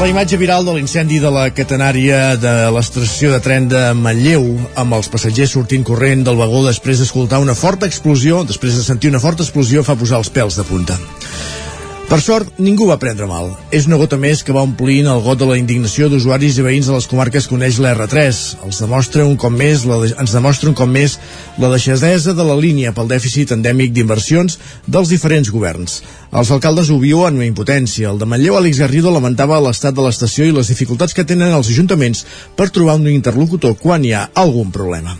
La imatge viral de l'incendi de la catenària de l'estació de tren de Manlleu amb els passatgers sortint corrent del vagó després d'escoltar una forta explosió, després de sentir una forta explosió, fa posar els pèls de punta. Per sort, ningú va prendre mal. És una gota més que va omplint el got de la indignació d'usuaris i veïns de les comarques que coneix l'R3. Els demostra un cop més, la, ens demostra un cop més la deixadesa de la línia pel dèficit endèmic d'inversions dels diferents governs. Els alcaldes ho viuen amb impotència. El de Manlleu, Àlex Garrido, lamentava l'estat de l'estació i les dificultats que tenen els ajuntaments per trobar un interlocutor quan hi ha algun problema.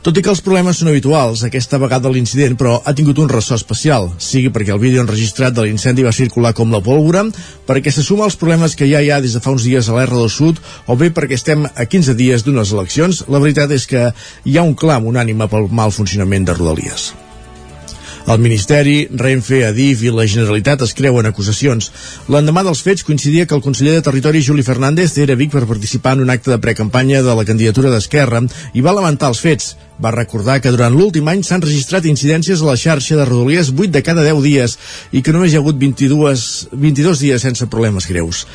Tot i que els problemes són habituals, aquesta vegada l'incident, però, ha tingut un ressò especial, sigui perquè el vídeo enregistrat de l'incendi va circular com la pólvora, perquè se suma als problemes que ja hi ha des de fa uns dies a l'R2 Sud, o bé perquè estem a 15 dies d'unes eleccions, la veritat és que hi ha un clam unànime pel mal funcionament de Rodalies. El Ministeri, Renfe, Adif i la Generalitat es creuen acusacions. L'endemà dels fets coincidia que el conseller de Territori, Juli Fernández, era a Vic per participar en un acte de precampanya de la candidatura d'Esquerra i va lamentar els fets. Va recordar que durant l'últim any s'han registrat incidències a la xarxa de Rodalies 8 de cada 10 dies i que només hi ha hagut 22, 22 dies sense problemes greus.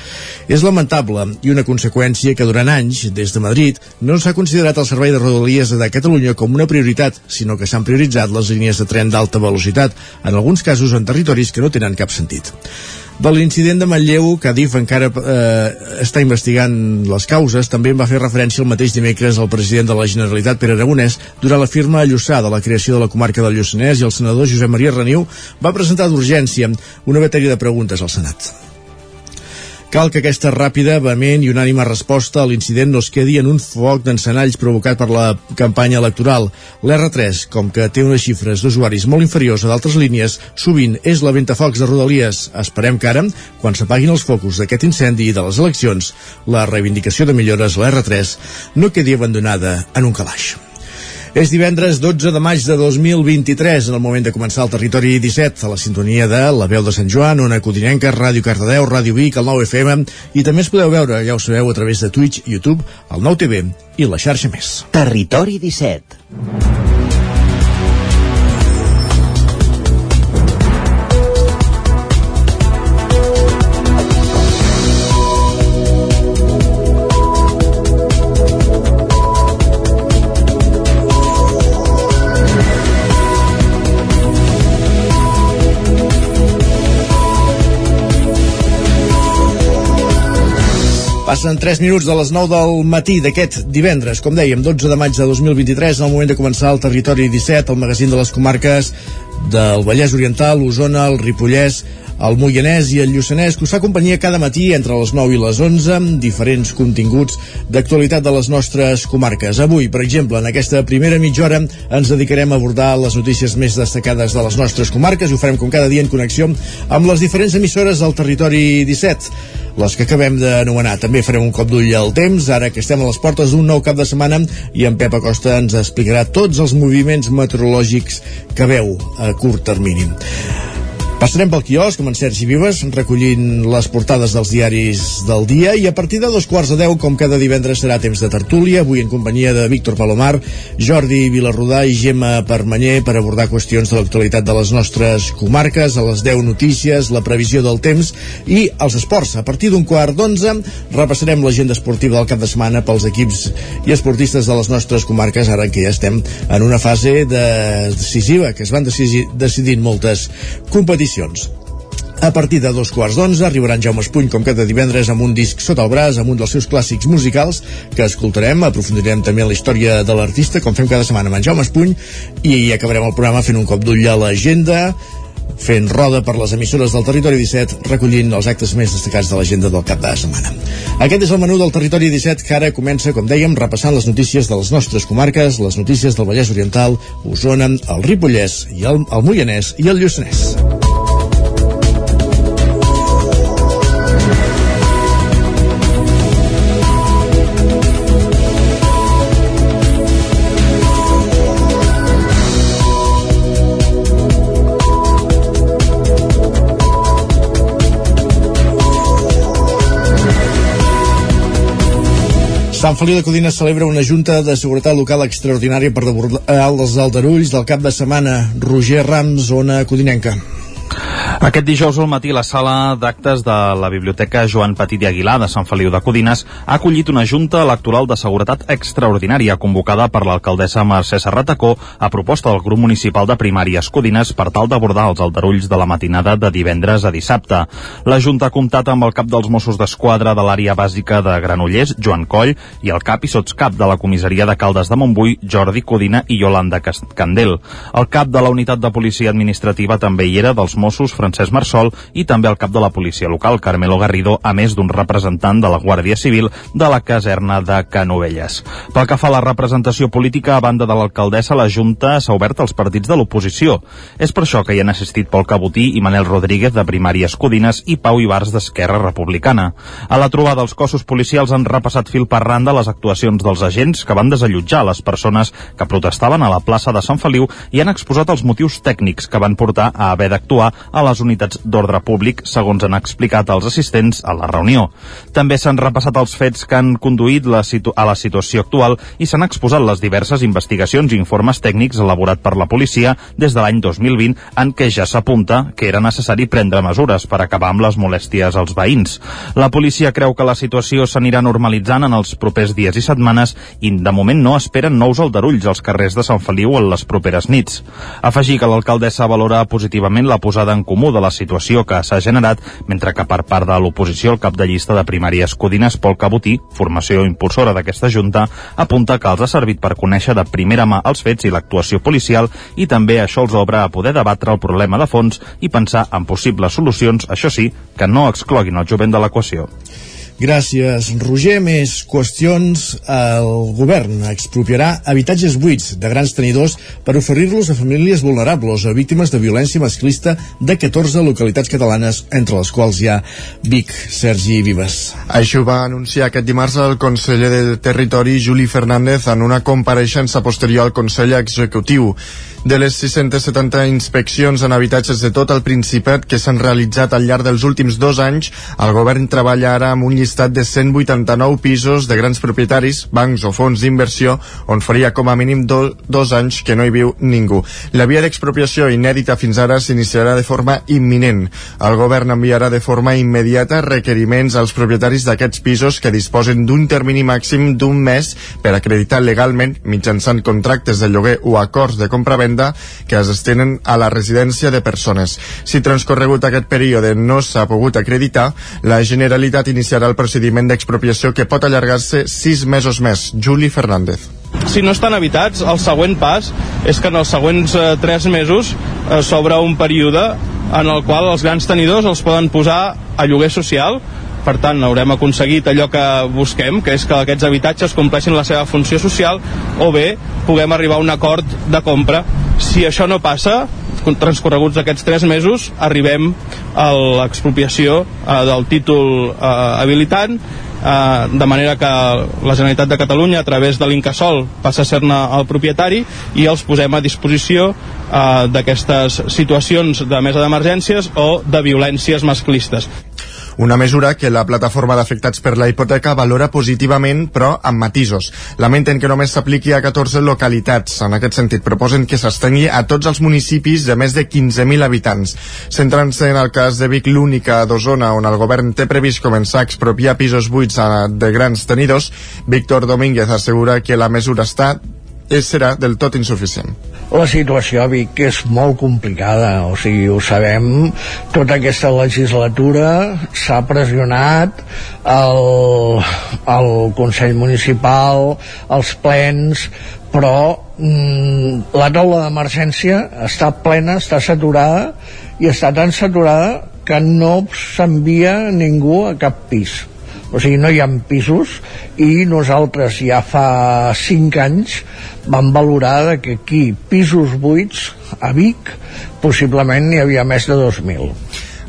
És lamentable i una conseqüència que durant anys, des de Madrid, no s'ha considerat el servei de Rodalies de Catalunya com una prioritat, sinó que s'han prioritzat les línies de tren d'alta velocitat, en alguns casos en territoris que no tenen cap sentit. De l'incident de Manlleu, que Adif encara eh, està investigant les causes, també en va fer referència el mateix dimecres al president de la Generalitat, Pere Aragonès, durant la firma a Lluçà de la creació de la comarca del Lluçanès i el senador Josep Maria Reniu va presentar d'urgència una bateria de preguntes al Senat. Cal que aquesta ràpida, vehement i unànima resposta a l'incident no es quedi en un foc d'encenalls provocat per la campanya electoral. L'R3, com que té unes xifres d'usuaris molt inferiors a d'altres línies, sovint és la ventafocs de Rodalies. Esperem que ara, quan s'apaguin els focus d'aquest incendi i de les eleccions, la reivindicació de millores a l'R3 no quedi abandonada en un calaix. És divendres 12 de maig de 2023, en el moment de començar el territori 17, a la sintonia de La Veu de Sant Joan, Ona Codinenca, Ràdio Cardedeu, Ràdio Vic, el 9 FM, i també es podeu veure, ja ho sabeu, a través de Twitch, YouTube, el 9 TV i la xarxa més. Territori 17. Passen 3 minuts de les 9 del matí d'aquest divendres, com dèiem, 12 de maig de 2023, en el moment de començar el Territori 17, el magazín de les comarques del Vallès Oriental, Osona, el Ripollès, el Moianès i el Lluçanès, que us fa companyia cada matí entre les 9 i les 11 amb diferents continguts d'actualitat de les nostres comarques. Avui, per exemple, en aquesta primera mitja hora ens dedicarem a abordar les notícies més destacades de les nostres comarques i ho farem com cada dia en connexió amb les diferents emissores del territori 17 les que acabem d'anomenar. També farem un cop d'ull al temps, ara que estem a les portes d'un nou cap de setmana i en Pep Acosta ens explicarà tots els moviments meteorològics que veu a curt termini. Passarem pel quiosc amb en Sergi Vives, recollint les portades dels diaris del dia i a partir de dos quarts de deu, com cada divendres, serà temps de tertúlia, avui en companyia de Víctor Palomar, Jordi Vilarrudà i Gemma Permanyer per abordar qüestions de l'actualitat de les nostres comarques, a les 10 notícies, la previsió del temps i els esports. A partir d'un quart d'onze repassarem l'agenda esportiva del cap de setmana pels equips i esportistes de les nostres comarques, ara que ja estem en una fase de decisiva, que es van decidir, decidint moltes competicions edicions. A partir de dos quarts d'onze arribarà en Jaume Espuny com cada divendres amb un disc sota el braç, amb un dels seus clàssics musicals que escoltarem, aprofundirem també en la història de l'artista com fem cada setmana amb en Jaume Espuny i acabarem el programa fent un cop d'ull a l'agenda fent roda per les emissores del Territori 17, recollint els actes més destacats de l'agenda del cap de setmana. Aquest és el menú del Territori 17 que ara comença, com dèiem, repassant les notícies de les nostres comarques, les notícies del Vallès Oriental, Osona, el Ripollès, i el, el Moianès i el Lluçanès. Sant Feliu de Codines celebra una junta de seguretat local extraordinària per devorlar els aldarulls del cap de setmana. Roger Rams, zona codinenca. Aquest dijous al matí la sala d'actes de la Biblioteca Joan Petit i Aguilar de Sant Feliu de Codines ha acollit una junta electoral de seguretat extraordinària convocada per l'alcaldessa Mercè Serratacó a proposta del grup municipal de primàries Codines per tal d'abordar els aldarulls de la matinada de divendres a dissabte. La junta ha comptat amb el cap dels Mossos d'Esquadra de l'àrea bàsica de Granollers, Joan Coll, i el cap i sotscap de la comissaria de Caldes de Montbui, Jordi Codina i Yolanda Candel. El cap de la unitat de policia administrativa també hi era dels Mossos, Francesc Marsol, i també el cap de la policia local, Carmelo Garrido, a més d'un representant de la Guàrdia Civil de la caserna de Canovelles. Pel que fa a la representació política, a banda de l'alcaldessa, la Junta s'ha obert als partits de l'oposició. És per això que hi han assistit Pol Cabotí i Manel Rodríguez de Primàries Codines i Pau Ibars d'Esquerra Republicana. A la trobada, els cossos policials han repassat fil per randa les actuacions dels agents que van desallotjar les persones que protestaven a la plaça de Sant Feliu i han exposat els motius tècnics que van portar a haver d'actuar a les unitats d'ordre públic, segons han explicat els assistents a la reunió. També s'han repassat els fets que han conduït la a la situació actual i s'han exposat les diverses investigacions i informes tècnics elaborat per la policia des de l'any 2020 en què ja s'apunta que era necessari prendre mesures per acabar amb les molèsties als veïns. La policia creu que la situació s'anirà normalitzant en els propers dies i setmanes i de moment no esperen nous aldarulls als carrers de Sant Feliu en les properes nits. Afegir que l'alcaldessa valora positivament la posada en comú de la situació que s'ha generat, mentre que per part de l'oposició el cap de llista de primàries Codines, Pol Cabotí, formació impulsora d'aquesta Junta, apunta que els ha servit per conèixer de primera mà els fets i l'actuació policial i també això els obre a poder debatre el problema de fons i pensar en possibles solucions, això sí, que no excloguin el jovent de l'equació. Gràcies, Roger. Més qüestions. El govern expropiarà habitatges buits de grans tenidors per oferir-los a famílies vulnerables o víctimes de violència masclista de 14 localitats catalanes, entre les quals hi ha Vic, Sergi Vives. Això va anunciar aquest dimarts el conseller de Territori, Juli Fernández, en una compareixença posterior al Consell Executiu. De les 670 inspeccions en habitatges de tot el Principat que s'han realitzat al llarg dels últims dos anys, el govern treballa ara amb un llistat de 189 pisos de grans propietaris, bancs o fons d'inversió, on faria com a mínim do, dos anys que no hi viu ningú. La via d'expropiació inèdita fins ara s'iniciarà de forma imminent. El govern enviarà de forma immediata requeriments als propietaris d'aquests pisos que disposen d'un termini màxim d'un mes per acreditar legalment, mitjançant contractes de lloguer o acords de compra-venda, que es estenen a la residència de persones. Si transcorregut aquest període no s'ha pogut acreditar, la Generalitat iniciarà el procediment d'expropiació que pot allargar-se sis mesos més. Juli Fernández. Si no estan habitats, el següent pas és que en els següents eh, tres mesos eh, s'obre un període en el qual els grans tenidors els poden posar a lloguer social per tant haurem aconseguit allò que busquem que és que aquests habitatges compleixin la seva funció social o bé puguem arribar a un acord de compra si això no passa transcorreguts aquests tres mesos arribem a l'expropiació eh, del títol eh, habilitant eh, de manera que la Generalitat de Catalunya a través de l'Incasol passa a ser-ne el propietari i els posem a disposició eh, d'aquestes situacions de mesa d'emergències o de violències masclistes. Una mesura que la plataforma d'afectats per la hipoteca valora positivament, però amb matisos. Lamenten que només s'apliqui a 14 localitats. En aquest sentit, proposen que s'estengui a tots els municipis de més de 15.000 habitants. Centrant-se en el cas de Vic, l'única d'Osona on el govern té previst començar a expropiar pisos buits de grans tenidors, Víctor Domínguez assegura que la mesura està serà del tot insuficient. La situació a Vic és molt complicada, o sigui, ho sabem, tota aquesta legislatura s'ha pressionat el, el Consell Municipal, els plens, però mm, la taula d'emergència està plena, està saturada, i està tan saturada que no s'envia ningú a cap pis o sigui, no hi ha pisos i nosaltres ja fa 5 anys vam valorar que aquí pisos buits a Vic possiblement n'hi havia més de 2.000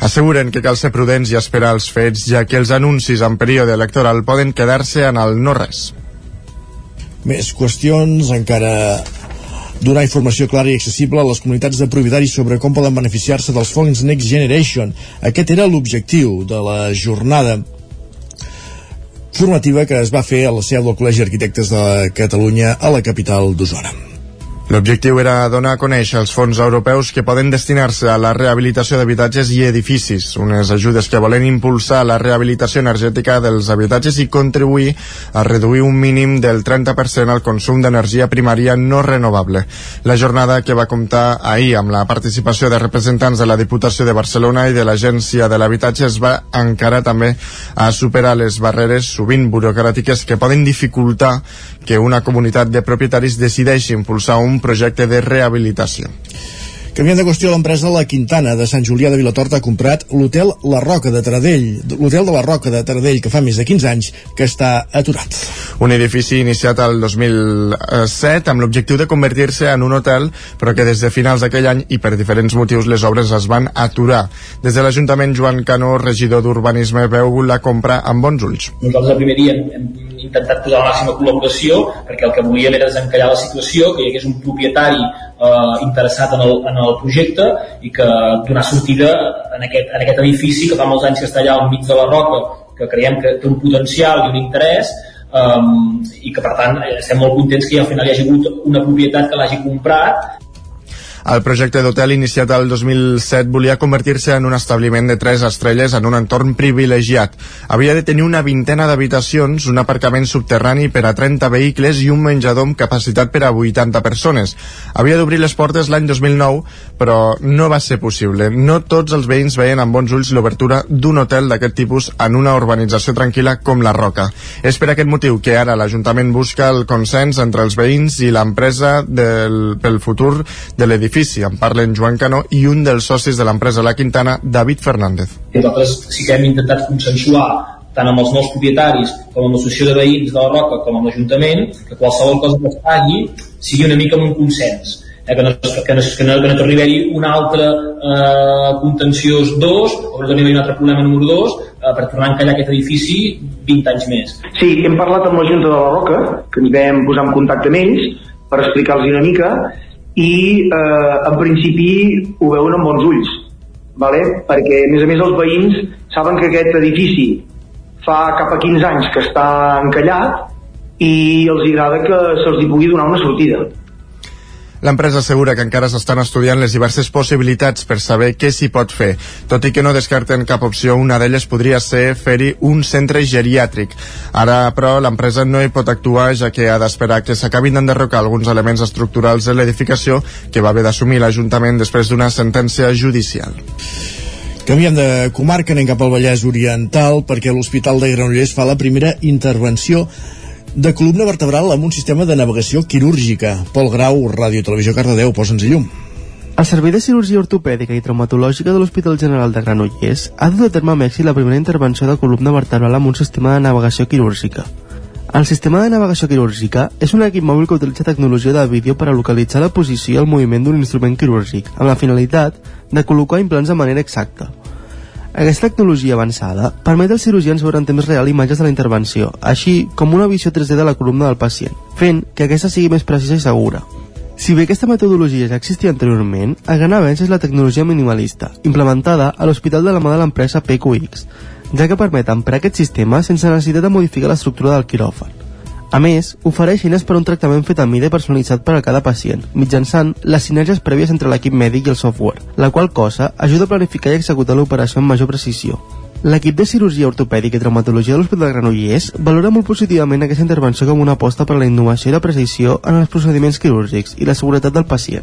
Asseguren que cal ser prudents i esperar els fets, ja que els anuncis en període electoral poden quedar-se en el no-res. Més qüestions, encara donar informació clara i accessible a les comunitats de propietaris sobre com poden beneficiar-se dels fons Next Generation. Aquest era l'objectiu de la jornada formativa que es va fer a la seu del Col·legi Arquitectes de Catalunya a la capital d'Osona. L'objectiu era donar a conèixer els fons europeus que poden destinar-se a la rehabilitació d'habitatges i edificis, unes ajudes que volen impulsar la rehabilitació energètica dels habitatges i contribuir a reduir un mínim del 30% al consum d'energia primària no renovable. La jornada que va comptar ahir amb la participació de representants de la Diputació de Barcelona i de l'Agència de l'Habitatge es va encarar també a superar les barreres sovint burocràtiques que poden dificultar que una comunitat de propietaris decideixi impulsar un projecte de rehabilitació. Canviant de qüestió, l'empresa La Quintana de Sant Julià de Vilatorta ha comprat l'hotel La Roca de Taradell, l'hotel de la Roca de Taradell, que fa més de 15 anys que està aturat. Un edifici iniciat el 2007 amb l'objectiu de convertir-se en un hotel, però que des de finals d'aquell any i per diferents motius les obres es van aturar. Des de l'Ajuntament, Joan Cano, regidor d'Urbanisme, veu la compra amb bons ulls. Nosaltres el primer dia hem intentat posar la màxima col·laboració perquè el que volíem era desencallar la situació, que hi hagués un propietari eh, interessat en el, en el projecte i que donar sortida en aquest, en aquest edifici que fa molts anys que està allà al mig de la roca, que creiem que té un potencial i un interès um, i que per tant estem molt contents que al final hi hagi hagut una propietat que l'hagi comprat el projecte d'hotel iniciat el 2007 volia convertir-se en un establiment de tres estrelles en un entorn privilegiat. Havia de tenir una vintena d'habitacions, un aparcament subterrani per a 30 vehicles i un menjador amb capacitat per a 80 persones. Havia d'obrir les portes l'any 2009, però no va ser possible. No tots els veïns veien amb bons ulls l'obertura d'un hotel d'aquest tipus en una urbanització tranquil·la com la Roca. És per aquest motiu que ara l'Ajuntament busca el consens entre els veïns i l'empresa pel futur de l'edifici edifici. En parlen Joan Canó i un dels socis de l'empresa La Quintana, David Fernández. Nosaltres sí que hem intentat consensuar tant amb els nous propietaris com amb l'associació de veïns de la Roca com amb l'Ajuntament que qualsevol cosa que es pagui sigui una mica amb un consens eh, que no, que no, que no, que no t'arribi un altre eh, contenciós 2 o que no t'arribi un altre problema número 2 eh, per tornar a encallar aquest edifici 20 anys més. Sí, hem parlat amb la Junta de la Roca, que ens vam posar en contacte amb ells per explicar-los una mica i eh, en principi ho veuen amb bons ulls vale? perquè a més a més els veïns saben que aquest edifici fa cap a 15 anys que està encallat i els agrada que se'ls pugui donar una sortida L'empresa assegura que encara s'estan estudiant les diverses possibilitats per saber què s'hi pot fer. Tot i que no descarten cap opció, una d'elles podria ser fer-hi un centre geriàtric. Ara, però, l'empresa no hi pot actuar ja que ha d'esperar que s'acabin d'enderrocar alguns elements estructurals de l'edificació que va haver d'assumir l'Ajuntament després d'una sentència judicial. Canviem de comarca, anem cap al Vallès Oriental perquè l'Hospital de Granollers fa la primera intervenció de columna vertebral amb un sistema de navegació quirúrgica. Pol Grau, Ràdio Televisió Cardedeu, posa'ns llum. El Servei de Cirurgia Ortopèdica i Traumatològica de l'Hospital General de Granollers ha dut a terme amb èxit la primera intervenció de columna vertebral amb un sistema de navegació quirúrgica. El sistema de navegació quirúrgica és un equip mòbil que utilitza tecnologia de vídeo per a localitzar la posició i el moviment d'un instrument quirúrgic, amb la finalitat de col·locar implants de manera exacta. Aquesta tecnologia avançada permet als cirurgians veure en temps real imatges de la intervenció, així com una visió 3D de la columna del pacient, fent que aquesta sigui més precisa i segura. Si bé aquesta metodologia ja existia anteriorment, el gran avenç és la tecnologia minimalista, implementada a l'hospital de la mà de l'empresa PQX, ja que permet emprar aquest sistema sense necessitat de modificar l'estructura del quiròfan. A més, ofereix eines per a un tractament fet a mida i personalitzat per a cada pacient, mitjançant les sinergies prèvies entre l'equip mèdic i el software, la qual cosa ajuda a planificar i executar l'operació amb major precisió. L'equip de cirurgia ortopèdica i traumatologia de l'Hospital de Granollers valora molt positivament aquesta intervenció com una aposta per la innovació i la precisió en els procediments quirúrgics i la seguretat del pacient.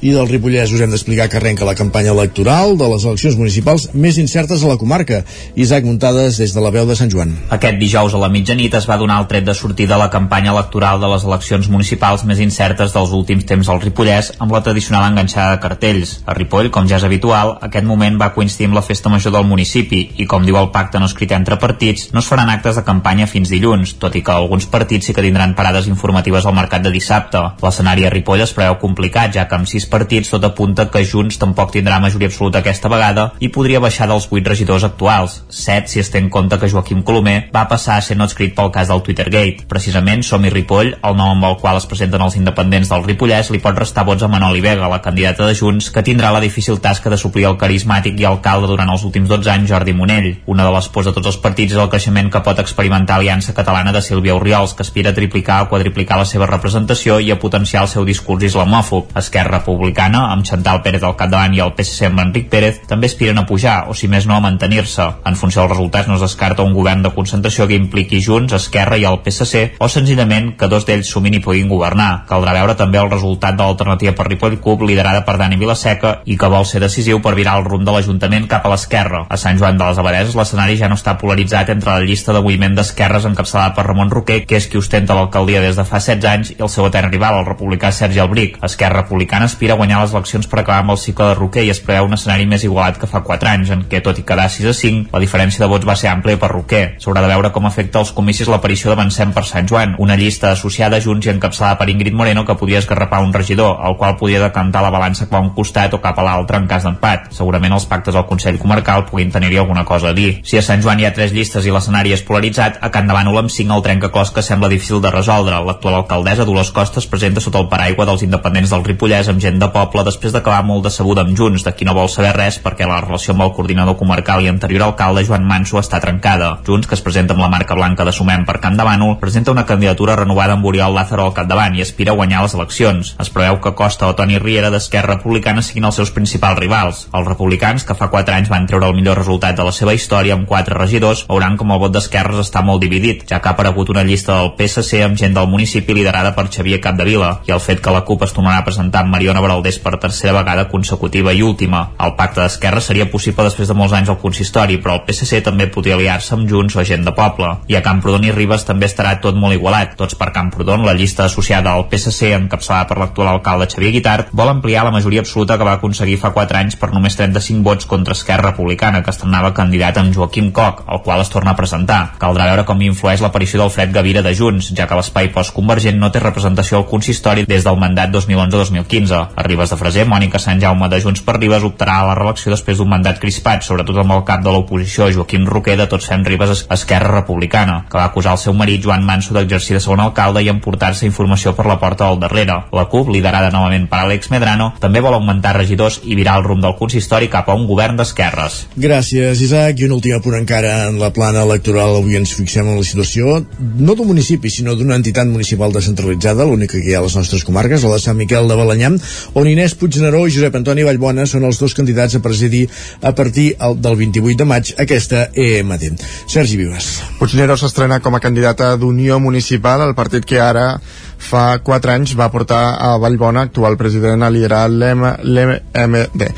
I del Ripollès us hem d'explicar que arrenca la campanya electoral de les eleccions municipals més incertes a la comarca. Isaac Muntades des de la veu de Sant Joan. Aquest dijous a la mitjanit es va donar el tret de sortida a la campanya electoral de les eleccions municipals més incertes dels últims temps al Ripollès amb la tradicional enganxada de cartells. A Ripoll, com ja és habitual, aquest moment va coincidir amb la festa major del municipi i com diu el pacte no escrit entre partits, no es faran actes de campanya fins dilluns, tot i que alguns partits sí que tindran parades informatives al mercat de dissabte. L'escenari a Ripoll es preveu complicat, ja que amb sis partits tot apunta que Junts tampoc tindrà majoria absoluta aquesta vegada i podria baixar dels 8 regidors actuals, 7 si es té en compte que Joaquim Colomer va passar a ser no escrit pel cas del Twittergate. Precisament Som i Ripoll, el nom amb el qual es presenten els independents del Ripollès, li pot restar vots a Manoli Vega, la candidata de Junts, que tindrà la difícil tasca de suplir el carismàtic i alcalde durant els últims 12 anys Jordi Moner, ell. Una de les pors de tots els partits és el creixement que pot experimentar Aliança Catalana de Sílvia Oriols, que aspira a triplicar o quadriplicar la seva representació i a potenciar el seu discurs islamòfob. Esquerra Republicana, amb Chantal Pérez al capdavant i el PSC amb Enric Pérez, també aspiren a pujar, o si més no a mantenir-se. En funció dels resultats no es descarta un govern de concentració que impliqui Junts, Esquerra i el PSC, o senzillament que dos d'ells sumin i puguin governar. Caldrà veure també el resultat de l'alternativa per Ripoll Cup, liderada per Dani Vilaseca, i que vol ser decisiu per virar el rumb de l'Ajuntament cap a l'esquerra. A Sant Joan de les Abadeses l'escenari ja no està polaritzat entre la llista de moviment d'esquerres encapçalada per Ramon Roquer, que és qui ostenta l'alcaldia des de fa 16 anys, i el seu etern rival, el republicà Sergi Albric. Esquerra Republicana aspira a guanyar les eleccions per acabar amb el cicle de Roquer i es preveu un escenari més igualat que fa 4 anys, en què, tot i quedar 6 a 5, la diferència de vots va ser àmplia per Roquer. S'haurà de veure com afecta els comicis l'aparició d'Avancem per Sant Joan, una llista associada a Junts i encapçalada per Ingrid Moreno que podia esgarrapar un regidor, el qual podia decantar la balança cap a un costat o cap a l'altre en cas d'empat. Segurament els pactes al Consell Comarcal puguin tenir-hi alguna cosa a dir. Si a Sant Joan hi ha tres llistes i l'escenari és polaritzat, a Can Davànol amb 5 el trencaclòs que sembla difícil de resoldre. L'actual alcaldessa Dolors Costa es presenta sota el paraigua dels independents del Ripollès amb gent de poble després d'acabar molt decebuda amb Junts, de qui no vol saber res perquè la relació amb el coordinador comarcal i anterior alcalde Joan Manso està trencada. Junts, que es presenta amb la marca blanca de Sumem per Can Davànol, presenta una candidatura renovada amb Oriol Lázaro al capdavant i aspira a guanyar les eleccions. Es preveu que Costa o Toni Riera d'Esquerra Republicana siguin els seus principals rivals. Els republicans, que fa 4 anys van treure el millor resultat de la seva història amb 4 regidors, veuran com el vot d'esquerres està molt dividit, ja que ha aparegut una llista del PSC amb gent del municipi liderada per Xavier Capdevila i el fet que la CUP es tornarà a presentar amb Mariona Baraldés per tercera vegada consecutiva i última. El pacte d'esquerra seria possible després de molts anys al consistori, però el PSC també podria aliar-se amb Junts o gent de poble. I a Camprodon i Ribes també estarà tot molt igualat. Tots per Camprodon, la llista associada al PSC, encapçalada per l'actual alcalde Xavier Guitart, vol ampliar la majoria absoluta que va aconseguir fa 4 anys per només 35 vots contra Esquerra Republicana, que estrenava candidat amb Joaquim Coc, el qual es torna a presentar. Caldrà veure com influeix l'aparició del Fred Gavira de Junts, ja que l'espai postconvergent no té representació al consistori des del mandat 2011-2015. A Ribes de Freser, Mònica Sant Jaume de Junts per Ribes optarà a la reelecció després d'un mandat crispat, sobretot amb el cap de l'oposició Joaquim Roquer de Tots Fem Ribes Esquerra Republicana, que va acusar el seu marit Joan Manso d'exercir de segon alcalde i emportar-se informació per la porta del darrere. La CUP, liderada novament per Àlex Medrano, també vol augmentar regidors i virar el rumb del consistori cap a un govern d'esquerres. Gràcies, Isaac. I un últim apunt encara en la plana electoral. Avui ens fixem en la situació, no d'un municipi, sinó d'una entitat municipal descentralitzada, l'única que hi ha a les nostres comarques, la de Sant Miquel de Balanyà, on Inés Puigneró i Josep Antoni Vallbona són els dos candidats a presidir a partir del 28 de maig aquesta EMT. Sergi Vives. Puigneró s'estrena com a candidata d'Unió Municipal, el partit que ara fa 4 anys va portar a Vallbona, actual president, a liderar l'MD.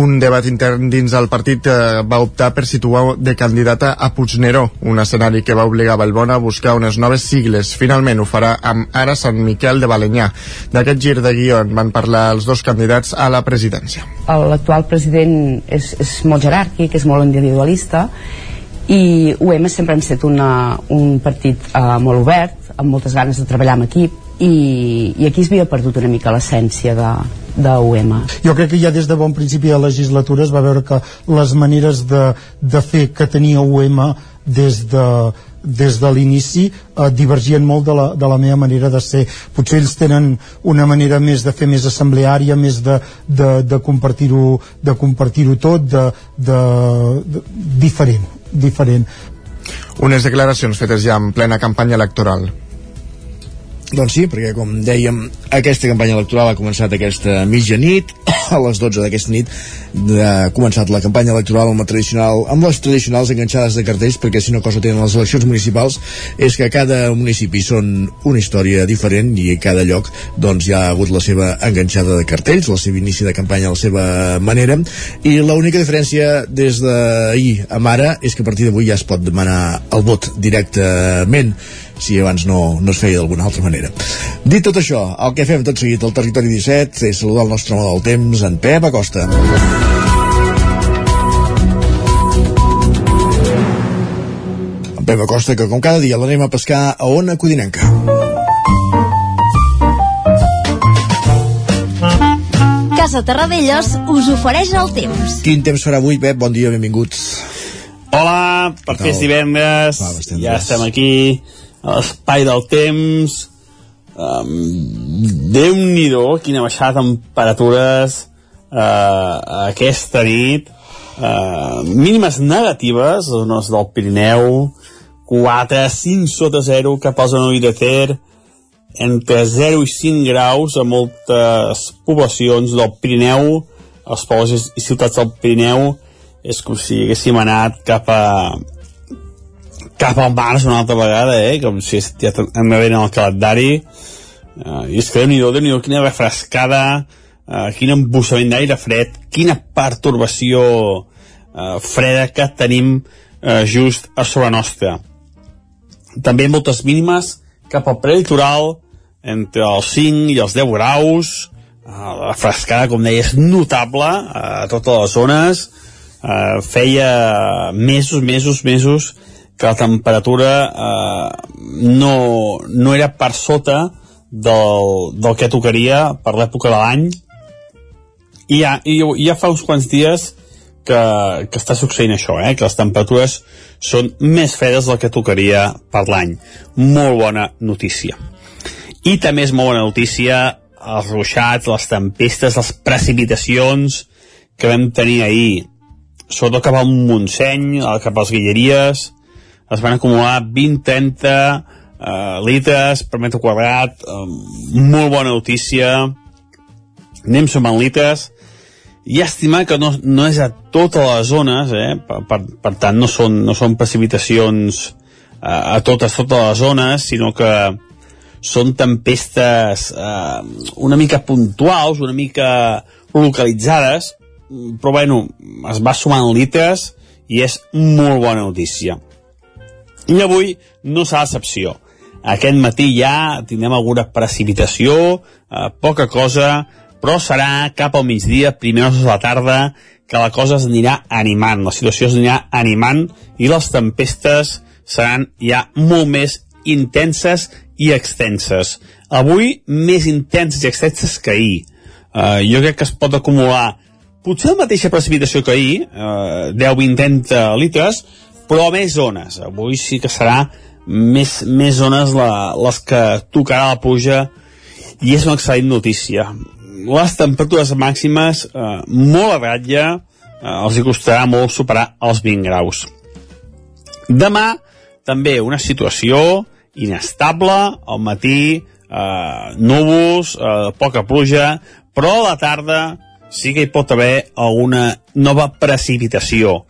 Un debat intern dins del partit eh, va optar per situar de candidata a Puigneró, un escenari que va obligar Vallbona a buscar unes noves sigles. Finalment ho farà amb ara Sant Miquel de Balenyà. D'aquest gir de guió en van parlar els dos candidats a la presidència. L'actual president és, és molt jeràrquic, és molt individualista, i UEM sempre hem estat una, un partit uh, molt obert, amb moltes ganes de treballar amb equip, i, i aquí es havia perdut una mica l'essència de, de UEM. Jo crec que ja des de bon principi de legislatura es va veure que les maneres de, de fer que tenia UEM des de, des de l'inici eh, divergien molt de la, de la meva manera de ser. Potser ells tenen una manera més de fer més assembleària, més de, de, de compartir-ho de compartir tot, de, de, de, diferent, diferent. Unes declaracions fetes ja en plena campanya electoral. Doncs sí, perquè com dèiem, aquesta campanya electoral ha començat aquesta mitjanit, a les 12 d'aquesta nit ha començat la campanya electoral amb, tradicional, amb les tradicionals enganxades de cartells, perquè si una cosa tenen les eleccions municipals és que cada municipi són una història diferent i a cada lloc doncs hi ha hagut la seva enganxada de cartells, la seva inici de campanya a la seva manera, i l'única diferència des d'ahir a ara és que a partir d'avui ja es pot demanar el vot directament si abans no, no es feia d'alguna altra manera. Dit tot això, el que fem tot seguit al Territori 17 és saludar el nostre home del temps, en Pep Acosta. En Pep Acosta, que com cada dia l'anem a pescar a Ona Codinenca. Casa Terradellos us ofereix el temps. Quin temps farà avui, Pep? Bon dia, benvinguts. Hola, per és divendres, Va, ja estem aquí l'espai del temps um, Déu-n'hi-do quina baixada de temperatures eh, aquesta nit. Eh, mínimes negatives zones del Pirineu 4, 5 sota 0 cap al Zanovi de Ter entre 0 i 5 graus a moltes poblacions del Pirineu els pobles i ciutats del Pirineu. És com si haguéssim anat cap a cap al març una altra vegada, eh? com si ja hem en el calendari. Uh, i és que déu-n'hi-do, déu nhi déu quina refrescada uh, quin embussament d'aire fred quina pertorbació uh, freda que tenim uh, just a sobre nostra. També moltes mínimes cap al prelitoral entre els 5 i els 10 graus. Uh, la frescada, com deia, és notable a totes les zones. Uh, feia mesos, mesos, mesos que la temperatura eh, no, no era per sota del, del que tocaria per l'època de l'any i ja, i ja fa uns quants dies que, que està succeint això, eh? que les temperatures són més fredes del que tocaria per l'any. Molt bona notícia. I també és molt bona notícia els ruixats, les tempestes, les precipitacions que vam tenir ahir, sobretot cap al Montseny, cap a les Guilleries, es van acumular 20-30 uh, litres per metre quadrat, uh, molt bona notícia, anem sumant litres, llàstima que no, no és a totes les zones, eh? per, per, per tant no són, no són precipitacions uh, a totes, totes les zones, sinó que són tempestes eh, una mica puntuals, una mica localitzades, però bueno, es va sumant litres i és molt bona notícia. I avui no serà excepció. Aquest matí ja tindrem alguna precipitació, eh, poca cosa, però serà cap al migdia, primeres de la tarda, que la cosa es anirà animant, la situació es anirà animant i les tempestes seran ja molt més intenses i extenses. Avui més intenses i extenses que ahir. Uh, jo crec que es pot acumular potser la mateixa precipitació que ahir, uh, 10-20 litres, però més zones. Avui sí que serà més, més zones la, les que tocarà la pluja i és una excel·lent notícia. Les temperatures màximes eh, molt a ratlla, eh, els hi costarà molt superar els 20 graus. Demà també una situació inestable, al matí eh, núvols, eh, poca pluja, però a la tarda sí que hi pot haver alguna nova precipitació.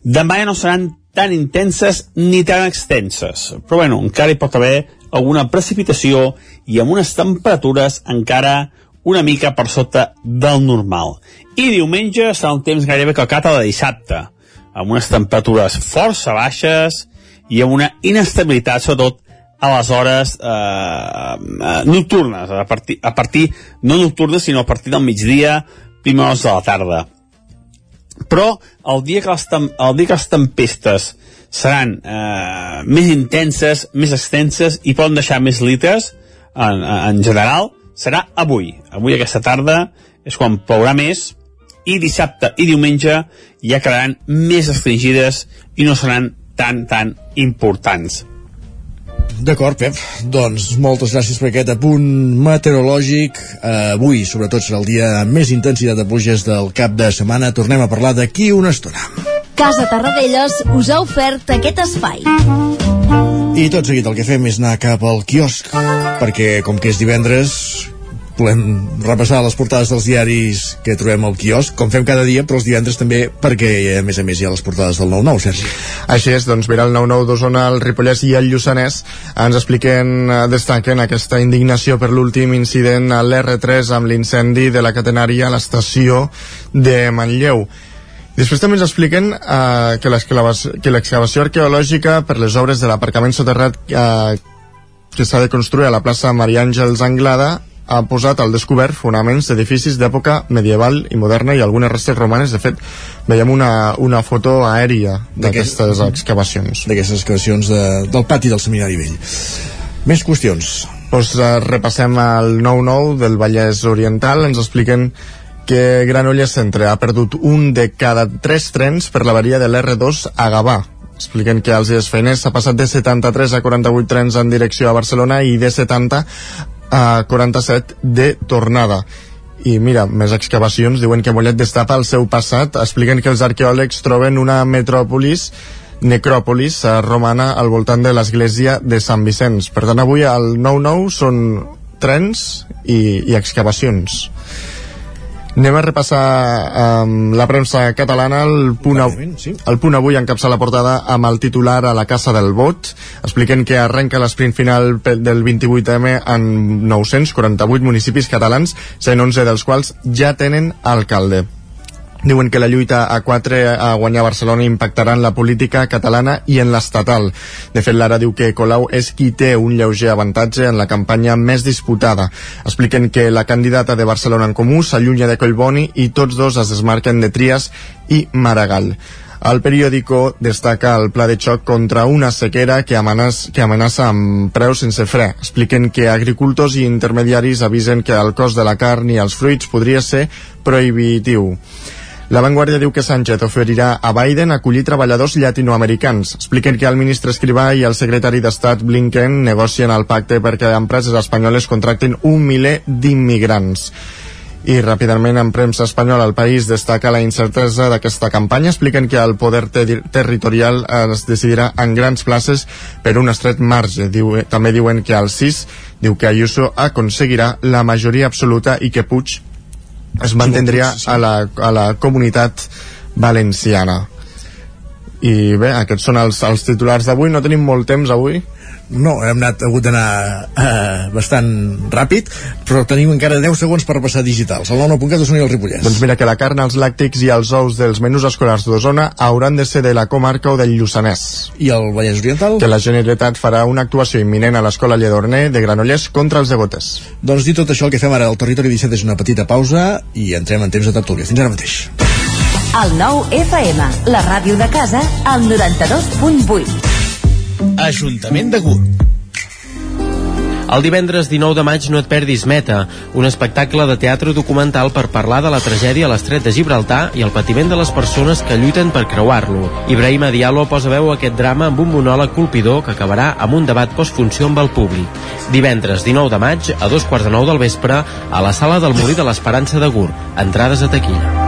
Demà ja no seran tan intenses ni tan extenses, però bueno, encara hi pot haver alguna precipitació i amb unes temperatures encara una mica per sota del normal. I diumenge serà un temps gairebé calcat a la dissabte, amb unes temperatures força baixes i amb una inestabilitat, sobretot a les hores eh, eh, nocturnes, a partir, a partir, no nocturnes, sinó a partir del migdia, primers de la tarda però el dia que les, el dia que les tempestes seran eh, més intenses, més extenses i poden deixar més litres en, en general, serà avui. Avui aquesta tarda és quan plourà més i dissabte i diumenge ja quedaran més restringides i no seran tan, tan importants. D'acord, Pep. Doncs moltes gràcies per aquest apunt meteorològic. Uh, avui, sobretot, serà el dia amb més intensitat de pluges del cap de setmana. Tornem a parlar d'aquí una estona. Casa Tarradellas us ha ofert aquest espai. I tot seguit el que fem és anar cap al quiosc, perquè com que és divendres volem repassar les portades dels diaris que trobem al quiosc, com fem cada dia, però els divendres també, perquè a més a més hi ha les portades del 9-9, Sergi. Així és, doncs mira el 9-9 d'Osona, el Ripollès i el Lluçanès ens expliquen, eh, destaquen aquesta indignació per l'últim incident a l'R3 amb l'incendi de la catenària a l'estació de Manlleu. Després també ens expliquen eh, que l'excavació arqueològica per les obres de l'aparcament soterrat eh, que s'ha de construir a la plaça Maria Àngels Anglada ha posat al descobert fonaments d'edificis d'època medieval i moderna i algunes restes romanes. De fet, veiem una, una foto aèria d'aquestes excavacions. D'aquestes excavacions de, del pati del Seminari Vell. Més qüestions. Pues, uh, repassem el 9-9 del Vallès Oriental. Ens expliquen que Granollers Centre ha perdut un de cada tres trens per la varia de l'R2 a Gavà expliquen que als dies feiners s'ha passat de 73 a 48 trens en direcció a Barcelona i de 70 a 47 de tornada. I mira, més excavacions diuen que Mollet destapa el seu passat. Expliquen que els arqueòlegs troben una metròpolis necròpolis romana al voltant de l'església de Sant Vicenç. Per tant avui al 9-9 són trens i, i excavacions Anem a repassar um, la premsa catalana. El punt, av sí. el punt avui encapça la portada amb el titular a la Casa del Vot, expliquen que arrenca l'esprint final del 28M en 948 municipis catalans, 111 dels quals ja tenen alcalde. Diuen que la lluita a 4 a guanyar Barcelona impactarà en la política catalana i en l'estatal. De fet, l'ara diu que Colau és qui té un lleuger avantatge en la campanya més disputada. Expliquen que la candidata de Barcelona en Comú s'allunya de Collboni i tots dos es desmarquen de Trias i Maragall. El periòdico destaca el pla de xoc contra una sequera que amenaça, que amenaça amb preus sense fre. Expliquen que agricultors i intermediaris avisen que el cost de la carn i els fruits podria ser prohibitiu. La Vanguardia diu que Sánchez oferirà a Biden acollir treballadors llatinoamericans. Expliquen que el ministre Escrivà i el secretari d'Estat Blinken negocien el pacte perquè empreses espanyoles contractin un miler d'immigrants. I ràpidament en premsa espanyola el país destaca la incertesa d'aquesta campanya. Expliquen que el poder ter territorial es decidirà en grans places per un estret marge. Diu, també diuen que el 6 diu que Ayuso aconseguirà la majoria absoluta i que Puig es mantindria a la, a la comunitat valenciana. I bé, aquests són els, els titulars d'avui. No tenim molt temps avui. No, hem anat, hagut d'anar eh, bastant ràpid, però tenim encara 10 segons per passar digitals. El 9.cat us i el Ripollès. Doncs mira que la carn, els làctics i els ous dels menús escolars d'Osona hauran de ser de la comarca o del Lluçanès. I el Vallès Oriental? Que la Generalitat farà una actuació imminent a l'escola Lledorner de Granollers contra els degotes. Doncs dit tot això, el que fem ara al Territori 17 és una petita pausa i entrem en temps de tertúlia. Fins ara mateix. El 9 FM, la ràdio de casa, al 92.8. Ajuntament de Gurb. El divendres 19 de maig no et perdis Meta, un espectacle de teatre documental per parlar de la tragèdia a l'estret de Gibraltar i el patiment de les persones que lluiten per creuar-lo. Ibrahim Diallo posa veu a aquest drama amb un monòleg colpidor que acabarà amb un debat postfunció amb el públic. Divendres 19 de maig, a dos quarts de nou del vespre, a la sala del Molí de l'Esperança de Gurb. Entrades a taquilla.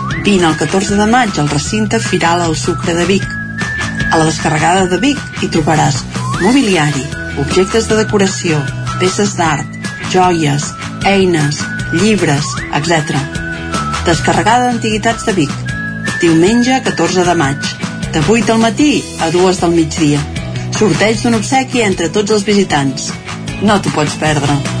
vine el 14 de maig al recinte Firal al Sucre de Vic. A la descarregada de Vic hi trobaràs mobiliari, objectes de decoració, peces d'art, joies, eines, llibres, etc. Descarregada d'Antiguitats de Vic. Diumenge 14 de maig. De 8 del matí a 2 del migdia. Sorteig d'un obsequi entre tots els visitants. No t'ho pots perdre.